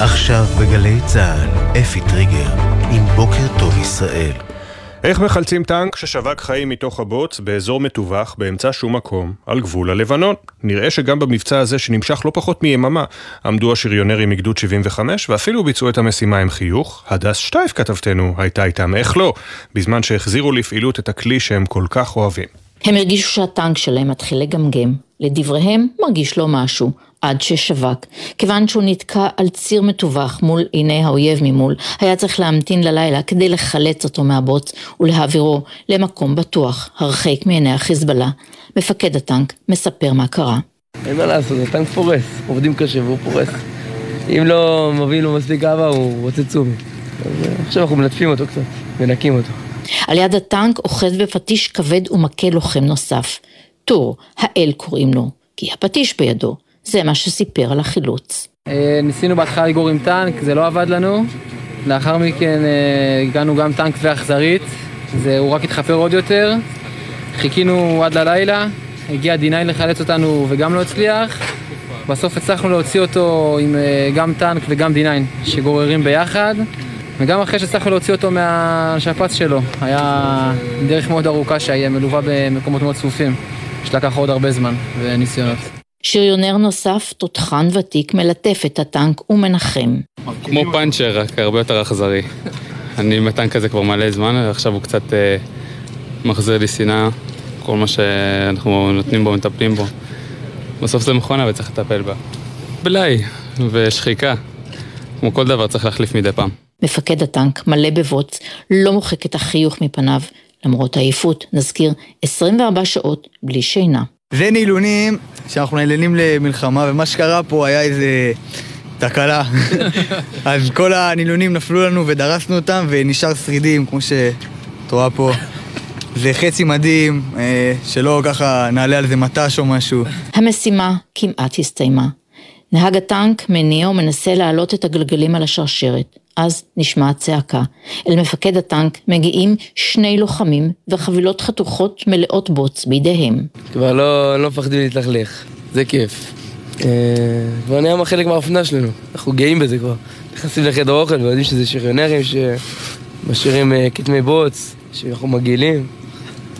עכשיו בגלי צה"ל, אפי טריגר, עם בוקר טוב ישראל. איך מחלצים טנק ששווק חיים מתוך הבוץ באזור מטווח באמצע שום מקום על גבול הלבנון? נראה שגם במבצע הזה שנמשך לא פחות מיממה עמדו השריונרים מגדוד 75 ואפילו ביצעו את המשימה עם חיוך. הדס שטייף כתבתנו הייתה איתם, איך לא? בזמן שהחזירו לפעילות את הכלי שהם כל כך אוהבים. הם הרגישו שהטנק שלהם מתחיל לגמגם. לדבריהם מרגיש לו משהו. עד ששווק. כיוון שהוא נתקע על ציר מטווח מול עיני האויב ממול, היה צריך להמתין ללילה כדי לחלץ אותו מהבוץ ולהעבירו למקום בטוח, הרחק מעיני החיזבאללה. מפקד הטנק מספר מה קרה. אין מה לעשות, הטנק פורס, עובדים קשה והוא פורס. אם לא מביא לו מספיק אהבה, הוא רוצה צומי. אה, עכשיו אנחנו מלטפים אותו קצת, מנקים אותו. על יד הטנק אוחז בפטיש כבד ומכה לוחם נוסף. טור, האל קוראים לו, כי הפטיש בידו. זה מה שסיפר על החילוץ. אה, ניסינו בהתחלה לגור עם טנק, זה לא עבד לנו. לאחר מכן אה, הגענו גם טנק ואכזרית, הוא רק התחפר עוד יותר. חיכינו עד ללילה, הגיע D9 לחלץ אותנו וגם לא הצליח. בסוף הצלחנו להוציא אותו עם אה, גם טנק וגם D9 שגוררים ביחד. וגם אחרי שהצלחנו להוציא אותו מהשפץ שלו, היה דרך מאוד ארוכה שהיה מלווה במקומות מאוד צפופים, שלקח עוד הרבה זמן וניסיונות. שריונר נוסף, תותחן ותיק, מלטף את הטנק ומנחם. כמו פאנצ'ר, רק הרבה יותר אכזרי. אני עם הטנק הזה כבר מלא זמן, ועכשיו הוא קצת אה, מחזיר לי שנאה, כל מה שאנחנו נותנים בו, מטפלים בו. בסוף זה מכונה וצריך לטפל בה. בלאי ושחיקה. כמו כל דבר צריך להחליף מדי פעם. מפקד הטנק, מלא בבוץ, לא מוחק את החיוך מפניו, למרות העייפות, נזכיר 24 שעות בלי שינה. זה נילונים שאנחנו נעלנים למלחמה, ומה שקרה פה היה איזה תקלה. אז כל הנילונים נפלו לנו ודרסנו אותם, ונשאר שרידים, כמו שאת רואה פה. זה חצי מדהים, אה, שלא ככה נעלה על זה מט"ש או משהו. המשימה כמעט הסתיימה. נהג הטנק מניע ומנסה להעלות את הגלגלים על השרשרת. אז נשמעת צעקה. אל מפקד הטנק מגיעים שני לוחמים וחבילות חתוכות מלאות בוץ בידיהם. כבר לא, לא מפחדים להתלכלך, זה כיף. אה, כבר נהיה חלק מהאופנה שלנו, אנחנו גאים בזה כבר. נכנסים לחדר אוכל ויודעים שזה שריונרים שמשאירים אה, כתמי בוץ, שאנחנו מגעילים.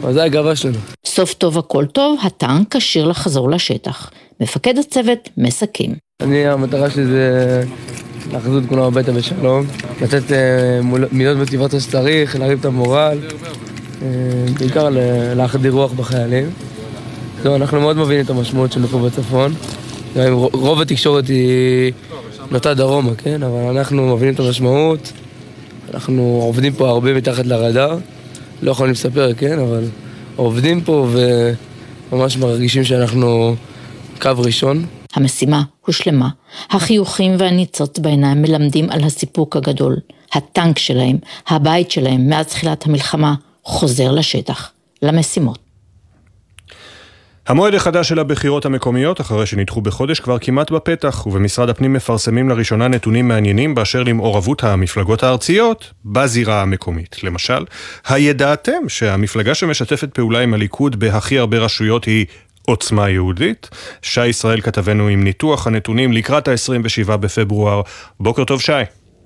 אבל זה הגאווה שלנו. סוף טוב הכל טוב, הטנק כשיר לחזור לשטח. מפקד הצוות מסכם. אני, המטרה שלי זה להחזיר את כולם הביתה בשלום, לתת אה, מילות מוטיבציה שצריך, להרים את המורל, אה, בעיקר להחדיר רוח בחיילים. זהו, אנחנו מאוד מבינים את המשמעות שלנו פה בצפון. רוב התקשורת היא נוטה דרומה, כן? אבל אנחנו מבינים את המשמעות. אנחנו עובדים פה הרבה מתחת לרדאר. לא יכולים לספר, כן? אבל עובדים פה וממש מרגישים שאנחנו קו ראשון. המשימה הושלמה. החיוכים והניצוץ בעיניים מלמדים על הסיפוק הגדול. הטנק שלהם, הבית שלהם, מאז תחילת המלחמה, חוזר לשטח, למשימות. המועד החדש של הבחירות המקומיות, אחרי שנדחו בחודש, כבר כמעט בפתח, ובמשרד הפנים מפרסמים לראשונה נתונים מעניינים באשר למעורבות המפלגות הארציות בזירה המקומית. למשל, הידעתם שהמפלגה שמשתפת פעולה עם הליכוד בהכי הרבה רשויות היא עוצמה יהודית? שי ישראל כתבנו עם ניתוח הנתונים לקראת ה-27 בפברואר. בוקר טוב שי.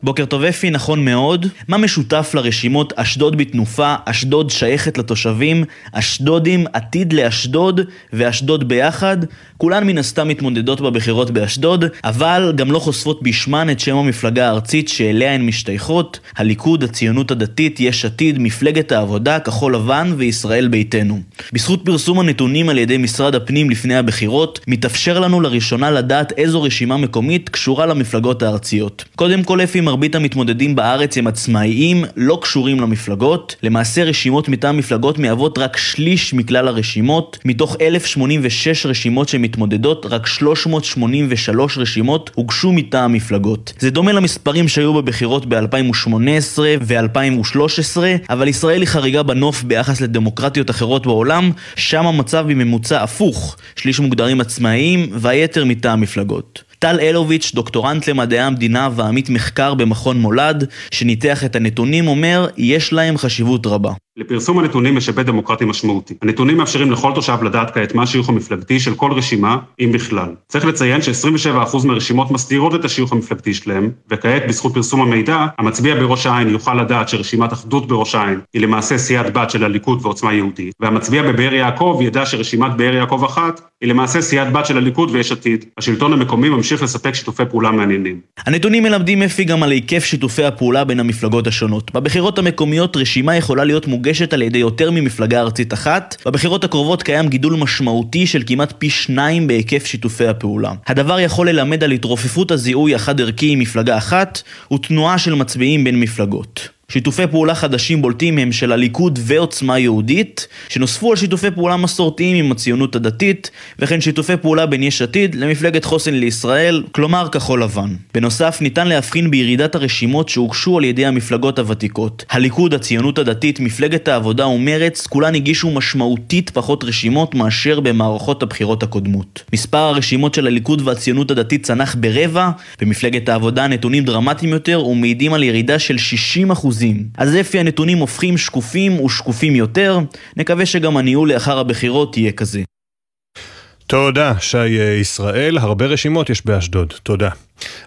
בוקר טוב אפי, נכון מאוד. מה משותף לרשימות אשדוד בתנופה, אשדוד שייכת לתושבים, אשדודים עתיד לאשדוד ואשדוד ביחד? כולן מן הסתם מתמודדות בבחירות באשדוד, אבל גם לא חושפות בשמן את שם המפלגה הארצית שאליה הן משתייכות, הליכוד, הציונות הדתית, יש עתיד, מפלגת העבודה, כחול לבן וישראל ביתנו. בזכות פרסום הנתונים על ידי משרד הפנים לפני הבחירות, מתאפשר לנו לראשונה לדעת איזו רשימה מקומית קשורה למפלגות הארציות. קודם כל אפי מרבית המתמודדים בארץ הם עצמאיים, לא קשורים למפלגות. למעשה רשימות מטעם מפלגות מהוות רק שליש מכלל הרשימות. מתוך 1,086 רשימות שמתמודדות, רק 383 רשימות הוגשו מטעם מפלגות. זה דומה למספרים שהיו בבחירות ב-2018 ו-2013, אבל ישראל היא חריגה בנוף ביחס לדמוקרטיות אחרות בעולם, שם המצב בממוצע הפוך. שליש מוגדרים עצמאיים והיתר מטעם מפלגות. טל אלוביץ', דוקטורנט למדעי המדינה ועמית מחקר במכון מולד, שניתח את הנתונים, אומר, יש להם חשיבות רבה. לפרסום הנתונים יש היבט דמוקרטי משמעותי. הנתונים מאפשרים לכל תושב לדעת כעת מה השיוך המפלגתי של כל רשימה, אם בכלל. צריך לציין ש-27% מהרשימות מסתירות את השיוך המפלגתי שלהם, וכעת, בזכות פרסום המידע, המצביע בראש העין יוכל לדעת שרשימת אחדות בראש העין היא למעשה סיעת בת של הליכוד ועוצמה יהודית, והמצביע בבאר יעקב ידע שרשימת באר יעקב אחת היא למעשה סיעת בת של הליכוד ויש עתיד. השלטון המקומי ממשיך לספק שיתופי פעולה מעניינים. הנתונים מלמדים אפי גם על היקף שיתופי הפעולה בין המפלגות השונות. בבחירות המקומיות רשימה יכולה להיות מוגשת על ידי יותר ממפלגה ארצית אחת. בבחירות הקרובות קיים גידול משמעותי של כמעט פי שניים בהיקף שיתופי הפעולה. הדבר יכול ללמד על התרופפות הזיהוי החד-ערכי עם מפלגה אחת ותנועה של מצביעים בין מפלגות. שיתופי פעולה חדשים בולטים הם של הליכוד ועוצמה יהודית, שנוספו על שיתופי פעולה מסורתיים עם הציונות הדתית, וכן שיתופי פעולה בין יש עתיד למפלגת חוסן לישראל, כלומר כחול לבן. בנוסף, ניתן להבחין בירידת הרשימות שהוגשו על ידי המפלגות הוותיקות. הליכוד, הציונות הדתית, מפלגת העבודה ומרץ, כולן הגישו משמעותית פחות רשימות מאשר במערכות הבחירות הקודמות. מספר הרשימות של הליכוד והציונות הדתית צנח ברבע, במפלגת העבודה נתונים דרמטיים יותר ומעידים על ירידה של 60% אחוזים. אז לפי הנתונים הופכים שקופים ושקופים יותר, נקווה שגם הניהול לאחר הבחירות יהיה כזה. תודה, שי ישראל. הרבה רשימות יש באשדוד. תודה.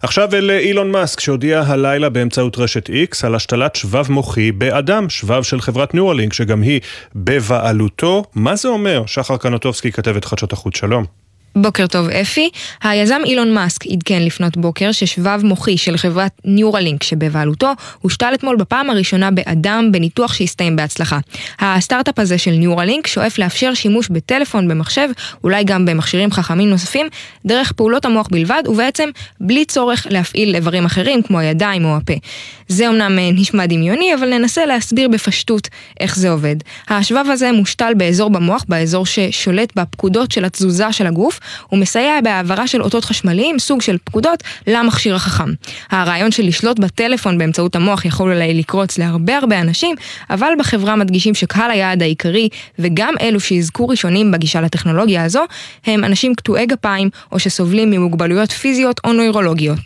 עכשיו אל אילון מאסק, שהודיע הלילה באמצעות רשת X על השתלת שבב מוחי באדם, שבב של חברת ניורלינק, שגם היא בבעלותו. מה זה אומר? שחר קנוטובסקי, כתבת חדשות החוץ, שלום. בוקר טוב אפי. היזם אילון מאסק עדכן לפנות בוקר ששבב מוחי של חברת ניורלינק שבבעלותו הושתל אתמול בפעם הראשונה באדם בניתוח שהסתיים בהצלחה. הסטארט-אפ הזה של ניורלינק שואף לאפשר שימוש בטלפון, במחשב, אולי גם במכשירים חכמים נוספים, דרך פעולות המוח בלבד, ובעצם בלי צורך להפעיל איברים אחרים כמו הידיים או הפה. זה אמנם נשמע דמיוני, אבל ננסה להסביר בפשטות איך זה עובד. השבב הזה מושתל באזור במוח, באזור ששולט בפקודות של התזוזה של הגוף, הוא מסייע בהעברה של אותות חשמליים, סוג של פקודות, למכשיר החכם. הרעיון של לשלוט בטלפון באמצעות המוח יכול אולי לקרוץ להרבה הרבה אנשים, אבל בחברה מדגישים שקהל היעד העיקרי, וגם אלו שיזכו ראשונים בגישה לטכנולוגיה הזו, הם אנשים קטועי גפיים, או שסובלים ממוגבלויות פיזיות או נוירולוגיות.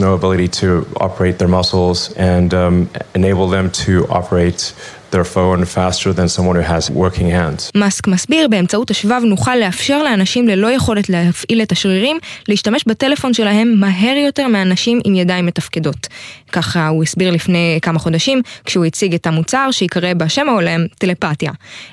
No ability to operate their muscles and um, enable them to operate their phone faster than someone who has working hands. מאסק מסביר, באמצעות השבב נוכל לאפשר לאנשים ללא יכולת להפעיל את השרירים, להשתמש בטלפון שלהם מהר יותר מאנשים עם ידיים מתפקדות. ככה הוא הסביר לפני כמה חודשים, כשהוא הציג את המוצר שיקרא בשם ההולם טלפתיה.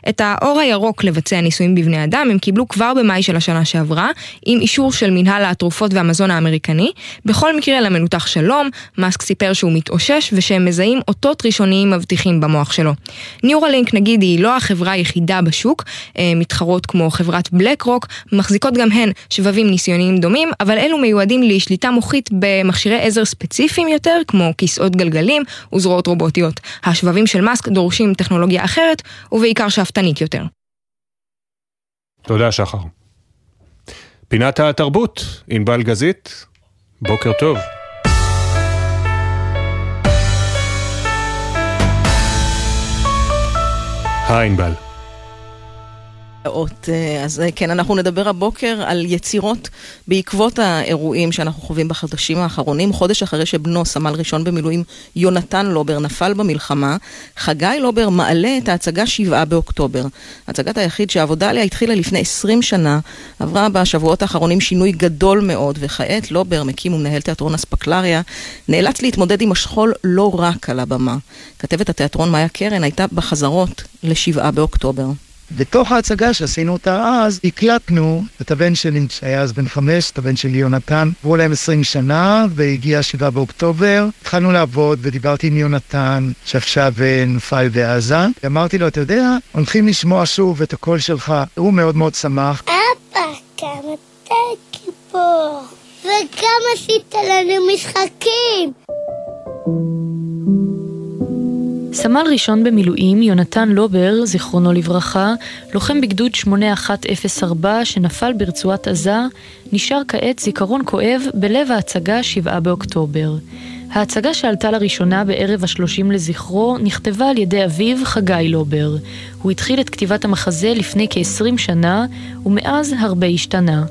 את האור הירוק לבצע ניסויים בבני אדם הם קיבלו כבר במאי של השנה שעברה, עם אישור של מנהל התרופות והמזון האמריקני. בכל מקרה למנותח שלום, מאסק סיפר שהוא מתאושש ושהם מזהים אותות ראשוניים מבטיחים במוח שלו. ניורלינק נגיד היא לא החברה היחידה בשוק, אה, מתחרות כמו חברת בלק רוק, מחזיקות גם הן שבבים ניסיוניים דומים, אבל אלו מיועדים לשליטה מוחית במכשירי עזר ספציפיים יותר, כמו כיסאות גלגלים וזרועות רובוטיות. השבבים של מאסק דורשים טכנולוגיה אחרת, ובעיקר שאפתנית יותר. תודה, שחר. פינת התרבות, ענבל גזית, בוקר טוב. היי ענבל. אז כן, אנחנו נדבר הבוקר על יצירות בעקבות האירועים שאנחנו חווים בחדשים האחרונים. חודש אחרי שבנו, סמל ראשון במילואים, יונתן לובר, נפל במלחמה, חגי לובר מעלה את ההצגה שבעה באוקטובר. הצגת היחיד שהעבודה עליה התחילה לפני 20 שנה, עברה בשבועות האחרונים שינוי גדול מאוד, וכעת לובר, מקים ומנהל תיאטרון אספקלריה, נאלץ להתמודד עם השכול לא רק על הבמה. כתבת התיאטרון מאיה קרן הייתה בחזרות לשבעה באוקטובר. בתוך ההצגה שעשינו אותה אז, הקלטנו את הבן שלי, שהיה אז בן חמש, את הבן שלי יונתן. עברו להם עשרים שנה, והגיע שבעה באוקטובר. התחלנו לעבוד, ודיברתי עם יונתן, שעכשיו נפל בעזה. אמרתי לו, אתה יודע, הולכים לשמוע שוב את הקול שלך. הוא מאוד מאוד שמח. אבא, כמה אתה גיבור, וגם עשית לנו משחקים. סמל ראשון במילואים, יונתן לובר, זיכרונו לברכה, לוחם בגדוד 8104 שנפל ברצועת עזה, נשאר כעת זיכרון כואב בלב ההצגה 7 באוקטובר. ההצגה שעלתה לראשונה בערב השלושים לזכרו נכתבה על ידי אביו חגי לובר. הוא התחיל את כתיבת המחזה לפני כ-20 שנה, ומאז הרבה השתנה.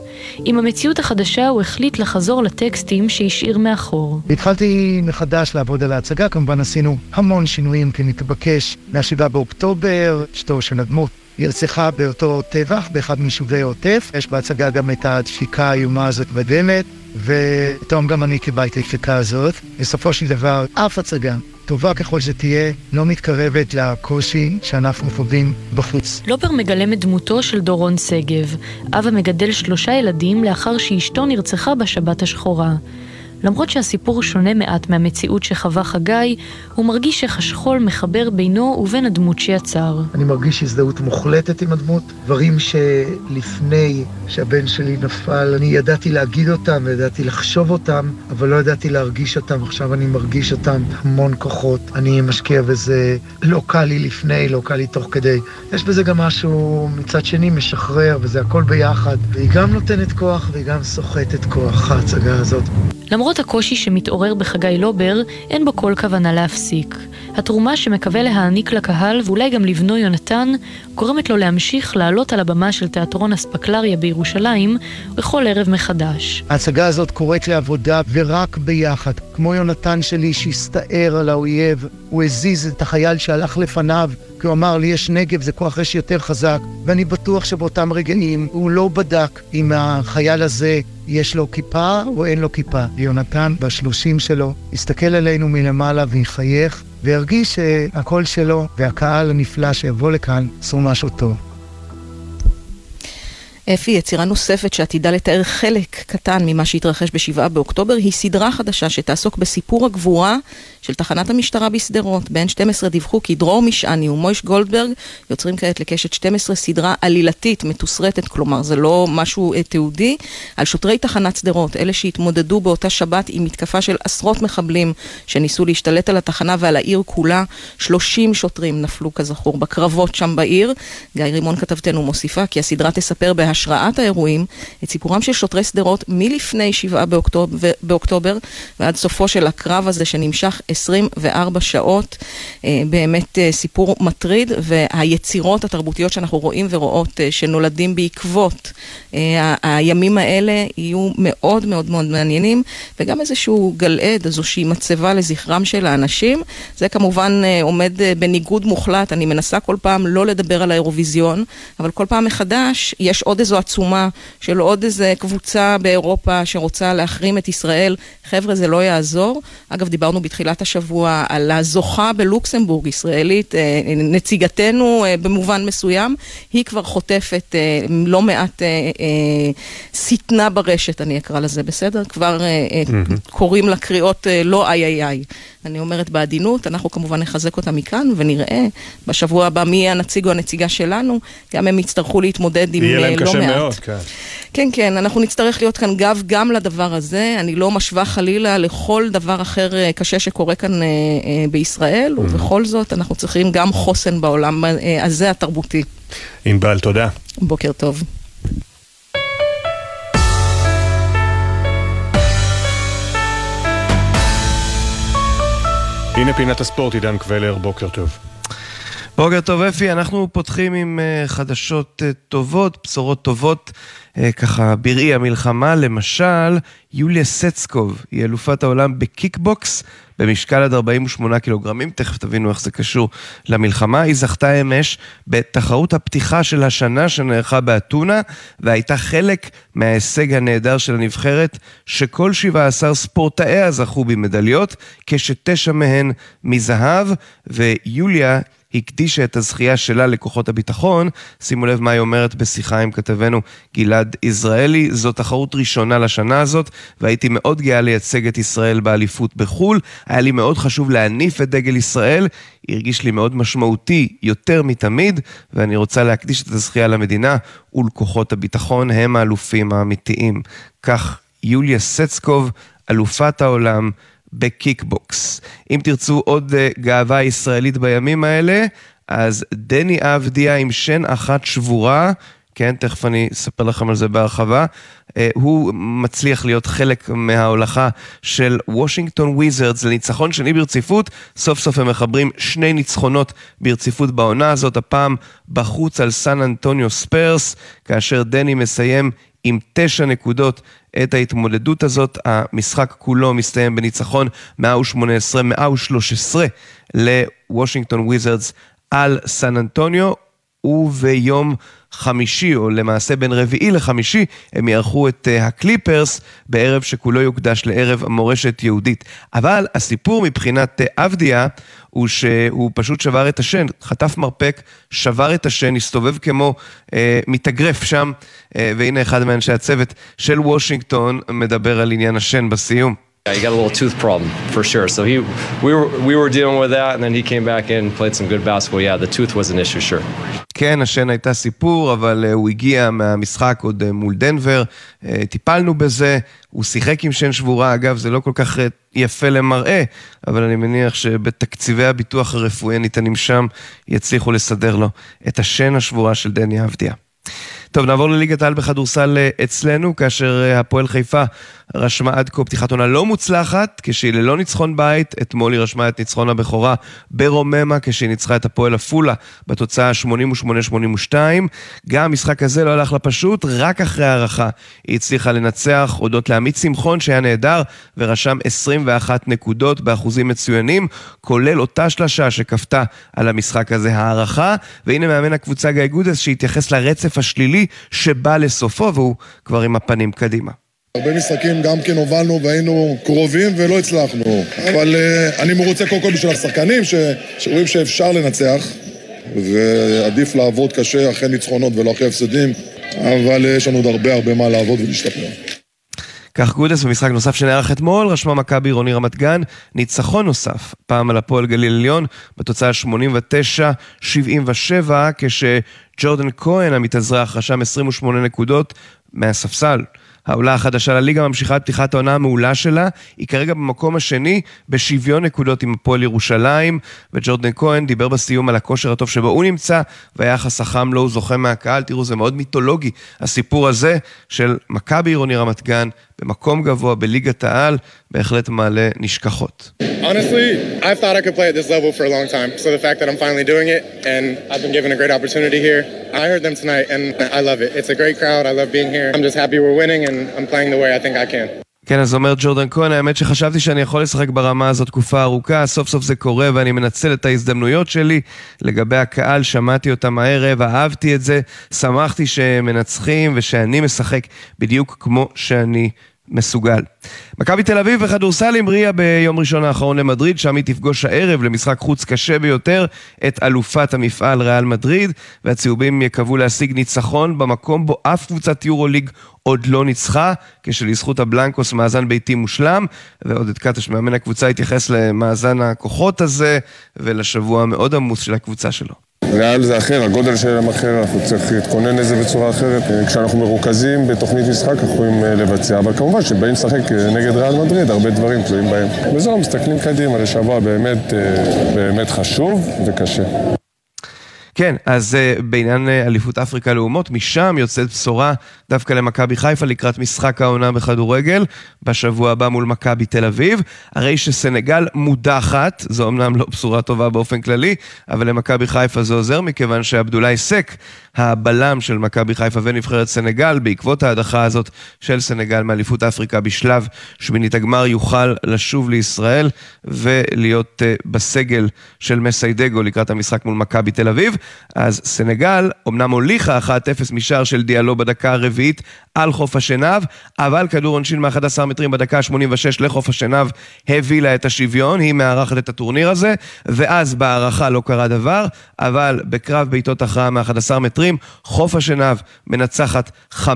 עם המציאות החדשה הוא החליט לחזור לטקסטים שהשאיר מאחור. התחלתי מחדש לעבוד על ההצגה, כמובן עשינו המון שינויים כמתבקש. מה-7 באוקטובר, אשתו של הדמות נרצחה באותו טבח באחד מיישובי העוטף. יש בהצגה גם את הדפיקה האיומה הזאת בדלת, ופתאום גם אני קיבלתי את הדפיקה הזאת. בסופו של דבר, אף הצגה, טובה ככל שתהיה, לא מתקרבת לקושי שאנחנו חווים בחוץ. לובר מגלם את דמותו של דורון שגב, אב המגדל שלושה ילדים לאחר שאשתו נרצחה בשבת השחורה. למרות שהסיפור שונה מעט מהמציאות שחווה חגי, הוא מרגיש איך השכול מחבר בינו ובין הדמות שיצר. אני מרגיש הזדהות מוחלטת עם הדמות, דברים שלפני שהבן שלי נפל, אני ידעתי להגיד אותם וידעתי לחשוב אותם, אבל לא ידעתי להרגיש אותם, עכשיו אני מרגיש אותם המון כוחות. אני משקיע בזה, לא קל לי לפני, לא קל לי תוך כדי. יש בזה גם משהו מצד שני משחרר, וזה הכל ביחד. והיא גם נותנת כוח והיא גם סוחטת כוח, ההצגה הזאת. למרות הקושי שמתעורר בחגי לובר, אין בו כל כוונה להפסיק. התרומה שמקווה להעניק לקהל, ואולי גם לבנו יונתן, גורמת לו להמשיך לעלות על הבמה של תיאטרון אספקלריה בירושלים בכל ערב מחדש. ההצגה הזאת קוראת לעבודה ורק ביחד. כמו יונתן שלי שהסתער על האויב, הוא הזיז את החייל שהלך לפניו, כי הוא אמר לי יש נגב, זה כוח אש יותר חזק, ואני בטוח שבאותם רגעים הוא לא בדק אם החייל הזה יש לו כיפה או אין לו כיפה. יונתן, בשלושים שלו, הסתכל עלינו מלמעלה ויחייך, והרגיש שהקול שלו והקהל הנפלא שיבוא לכאן עשו משהו טוב. אפי, יצירה נוספת שעתידה לתאר חלק קטן ממה שהתרחש בשבעה באוקטובר, היא סדרה חדשה שתעסוק בסיפור הגבורה של תחנת המשטרה בשדרות. בין 12 דיווחו כי דרור משעני ומויש גולדברג יוצרים כעת לקשת 12 סדרה עלילתית, מתוסרטת, כלומר זה לא משהו אה, תיעודי, על שוטרי תחנת שדרות, אלה שהתמודדו באותה שבת עם מתקפה של עשרות מחבלים שניסו להשתלט על התחנה ועל העיר כולה. 30 שוטרים נפלו כזכור בקרבות שם בעיר. גיא רימון כתבתנו מוסיפה כי הסדרה תספר בהשראת האירועים את סיפורם של שוטרי שדרות מלפני 7 באוקטובר, באוקטובר ועד סופו של הקרב הזה שנמשך 24 שעות, אה, באמת אה, סיפור מטריד, והיצירות התרבותיות שאנחנו רואים ורואות אה, שנולדים בעקבות הימים האלה יהיו מאוד מאוד מאוד מעניינים, וגם איזשהו גלעד, איזושהי מצבה לזכרם של האנשים. זה כמובן עומד בניגוד מוחלט, אני מנסה כל פעם לא לדבר על האירוויזיון, אבל כל פעם מחדש יש עוד איזו עצומה של עוד איזו קבוצה באירופה שרוצה להחרים את ישראל. חבר'ה, זה לא יעזור. אגב, דיברנו בתחילת השבוע על הזוכה בלוקסמבורג, ישראלית, אה, נציגתנו אה, במובן מסוים, היא כבר חוטפת אה, לא מעט שטנה ברשת, אני אקרא לזה, בסדר? כבר קוראים לה קריאות לא איי איי איי. אני אומרת בעדינות, אנחנו כמובן נחזק אותה מכאן ונראה בשבוע הבא מי יהיה הנציג או הנציגה שלנו, גם הם יצטרכו להתמודד עם לא מעט. יהיה להם קשה מאוד, כן. כן, כן, אנחנו נצטרך להיות כאן גב גם לדבר הזה, אני לא משווה חלילה לכל דבר אחר קשה שקורה כאן אה, אה, בישראל, mm-hmm. ובכל זאת אנחנו צריכים גם חוסן בעולם אה, הזה התרבותי. ענבל, תודה. בוקר טוב. הנה פינת הספורט, עידן קבלר, בוקר טוב. בוקר טוב אפי, אנחנו פותחים עם אה, חדשות אה, טובות, בשורות טובות, אה, ככה בראי המלחמה. למשל, יוליה סצקוב היא אלופת העולם בקיקבוקס במשקל עד 48 קילוגרמים, תכף תבינו איך זה קשור למלחמה. היא זכתה אמש בתחרות הפתיחה של השנה שנערכה באתונה, והייתה חלק מההישג הנהדר של הנבחרת, שכל 17 ספורטאיה זכו במדליות, כשתשע מהן מזהב, ויוליה הקדישה את הזכייה שלה לכוחות הביטחון. שימו לב מה היא אומרת בשיחה עם כתבנו גלעד יזרעאלי. זו תחרות ראשונה לשנה הזאת, והייתי מאוד גאה לייצג את ישראל באליפות בחו"ל. היה לי מאוד חשוב להניף את דגל ישראל. הרגיש לי מאוד משמעותי יותר מתמיד, ואני רוצה להקדיש את הזכייה למדינה ולכוחות הביטחון, הם האלופים האמיתיים. כך יוליה סצקוב, אלופת העולם. בקיקבוקס. אם תרצו עוד uh, גאווה ישראלית בימים האלה, אז דני אבדיה עם שן אחת שבורה, כן, תכף אני אספר לכם על זה בהרחבה. אה, הוא מצליח להיות חלק מההולכה של וושינגטון וויזרדס לניצחון שני ברציפות. סוף סוף הם מחברים שני ניצחונות ברציפות בעונה הזאת, הפעם בחוץ על סן אנטוניו ספרס, כאשר דני מסיים עם תשע נקודות את ההתמודדות הזאת. המשחק כולו מסתיים בניצחון 118-113 לוושינגטון וויזרדס על סן אנטוניו, וביום חמישי, או למעשה בין רביעי לחמישי, הם יערכו את אה, הקליפרס בערב שכולו יוקדש לערב מורשת יהודית. אבל הסיפור מבחינת אה, אבדיה הוא שהוא פשוט שבר את השן, חטף מרפק, שבר את השן, הסתובב כמו אה, מתאגרף שם, אה, והנה אחד מאנשי הצוות של וושינגטון מדבר על עניין השן בסיום. Yeah, he got a little tooth problem for sure. So he, we were, we were dealing with that, and then he came back in, played some good basketball. Yeah, the tooth was an issue, sure. כן, השן הייתה סיפור, אבל uh, הוא הגיע מהמשחק עוד uh, מול דנבר, uh, טיפלנו בזה, הוא שיחק עם שן שבורה, אגב, זה לא כל כך יפה למראה, אבל אני מניח שבתקציבי הביטוח הרפואי הניתנים שם, יצליחו לסדר לו את השן השבורה של דני אבדיה. טוב, נעבור לליגת העל בכדורסל אצלנו, כאשר הפועל חיפה רשמה עד כה פתיחת עונה לא מוצלחת, כשהיא ללא ניצחון בית, אתמול היא רשמה את ניצחון הבכורה ברוממה, כשהיא ניצחה את הפועל עפולה בתוצאה 88-82. גם המשחק הזה לא הלך לה פשוט, רק אחרי הערכה היא הצליחה לנצח, הודות לעמית שמחון שהיה נהדר, ורשם 21 נקודות באחוזים מצוינים, כולל אותה שלשה שכפתה על המשחק הזה הערכה, והנה מאמן הקבוצה גיא גודס שהתייחס לרצף השלילי שבא לסופו, והוא כבר עם הפנים קדימה. הרבה משחקים גם כן הובלנו והיינו קרובים ולא הצלחנו. אבל uh, אני מרוצה קודם כל בשביל השחקנים. שרואים שאפשר לנצח, ועדיף לעבוד קשה אחרי ניצחונות ולא אחרי הפסדים, אבל uh, יש לנו עוד הרבה הרבה מה לעבוד ולהשתפר. כך גודס במשחק נוסף שנערך אתמול, רשמה מכבי עירוני רמת גן, ניצחון נוסף, פעם על הפועל גליל עליון, בתוצאה 89-77, כשג'ורדן כהן המתאזרח רשם 28 נקודות מהספסל. העולה החדשה לליגה ממשיכה את פתיחת העונה המעולה שלה, היא כרגע במקום השני בשוויון נקודות עם הפועל ירושלים, וג'ורדן כהן דיבר בסיום על הכושר הטוב שבו הוא נמצא, והיחס החם לו הוא זוכה מהקהל. תראו, זה מאוד מיתולוגי, הסיפור הזה של מכבי עירוני רמת גן במקום גבוה בליגת העל, בהחלט מעלה נשכחות. Honestly, I. כן, אז אומר ג'ורדן כהן, האמת שחשבתי שאני יכול לשחק ברמה הזאת תקופה ארוכה, סוף סוף זה קורה ואני מנצל את ההזדמנויות שלי. לגבי הקהל, שמעתי אותם הערב, אהבתי את זה, שמחתי שהם מנצחים ושאני משחק בדיוק כמו שאני מסוגל. מכבי תל אביב בכדורסל המריאה ביום ראשון האחרון למדריד, שם היא תפגוש הערב למשחק חוץ קשה ביותר את אלופת המפעל ריאל מדריד, והצהובים יקוו להשיג ניצחון במקום בו אף קבוצת יורו ליג עוד לא ניצחה, כשלזכות הבלנקוס מאזן ביתי מושלם, ועודד קטש מאמן הקבוצה התייחס למאזן הכוחות הזה ולשבוע המאוד עמוס של הקבוצה שלו. ריאל זה אחר, הגודל שלהם אחר, אנחנו צריך להתכונן לזה בצורה אחרת. כשאנחנו מרוכזים בתוכנית משחק, אנחנו יכולים לבצע, אבל כמובן שבאים לשחק נגד ריאל מדריד, הרבה דברים תלויים בהם. וזהו, מסתכלים קדימה לשבוע באמת, באמת חשוב וקשה. כן, אז uh, בעניין uh, אליפות אפריקה לאומות, משם יוצאת בשורה דווקא למכבי חיפה לקראת משחק העונה בכדורגל, בשבוע הבא מול מכבי תל אביב. הרי שסנגל מודחת, זו אמנם לא בשורה טובה באופן כללי, אבל למכבי חיפה זה עוזר, מכיוון שעבדולאי סק, הבלם של מכבי חיפה ונבחרת סנגל, בעקבות ההדחה הזאת של סנגל מאליפות אפריקה בשלב שמינית הגמר, יוכל לשוב לישראל ולהיות uh, בסגל של מסיידגו לקראת המשחק מול מכבי תל אביב. אז סנגל אמנם הוליכה 1-0 משער של דיאלו בדקה הרביעית על חוף השנהב, אבל כדור עונשין מ-11 מטרים בדקה ה-86 לחוף השנהב הביא לה את השוויון, היא מארחת את הטורניר הזה, ואז בהערכה לא קרה דבר, אבל בקרב בעיטות הכרעה מ-11 מטרים, חוף השנהב מנצחת 5-4,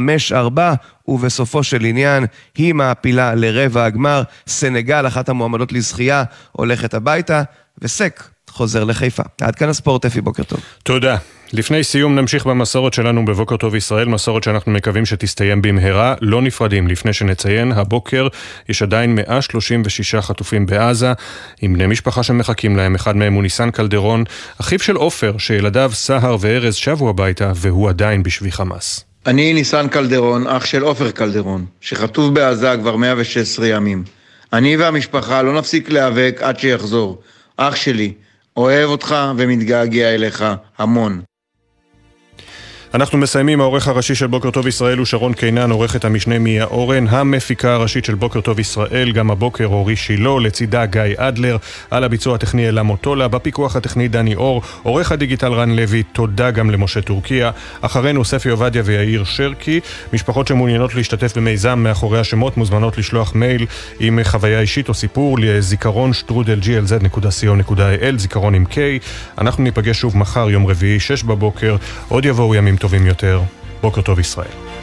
ובסופו של עניין היא מעפילה לרבע הגמר. סנגל, אחת המועמדות לזכייה, הולכת הביתה, וסק חוזר לחיפה. עד כאן הספורט, אפי, בוקר טוב. תודה. לפני סיום נמשיך במסורת שלנו בבוקר טוב ישראל, מסורת שאנחנו מקווים שתסתיים במהרה. לא נפרדים לפני שנציין, הבוקר יש עדיין 136 חטופים בעזה, עם בני משפחה שמחכים להם, אחד מהם הוא ניסן קלדרון, אחיו של עופר, שילדיו סהר וארז שבו הביתה, והוא עדיין בשבי חמאס. אני ניסן קלדרון, אח של עופר קלדרון, שחטוף בעזה כבר 116 ימים. אני והמשפחה לא נפסיק להיאבק עד שיחזור. אח שלי, אוהב אותך ומתגעגע אליך המון. אנחנו מסיימים, העורך הראשי של בוקר טוב ישראל הוא שרון קינן, עורכת המשנה מיה אורן, המפיקה הראשית של בוקר טוב ישראל, גם הבוקר אורי שילה, לצידה גיא אדלר, על הביצוע הטכני אלה מוטולה, בפיקוח הטכני דני אור, עורך הדיגיטל רן לוי, תודה גם למשה טורקיה, אחרינו ספי עובדיה ויאיר שרקי, משפחות שמעוניינות להשתתף במיזם מאחורי השמות מוזמנות לשלוח מייל עם חוויה אישית או סיפור לזיכרון שטרודל glz.co.il, זיכרון עם K, אנחנו ניפגש שוב מחר, יום רביעי, שש בבוקר, עוד יבואו ימים טובים יותר. בוקר טוב ישראל.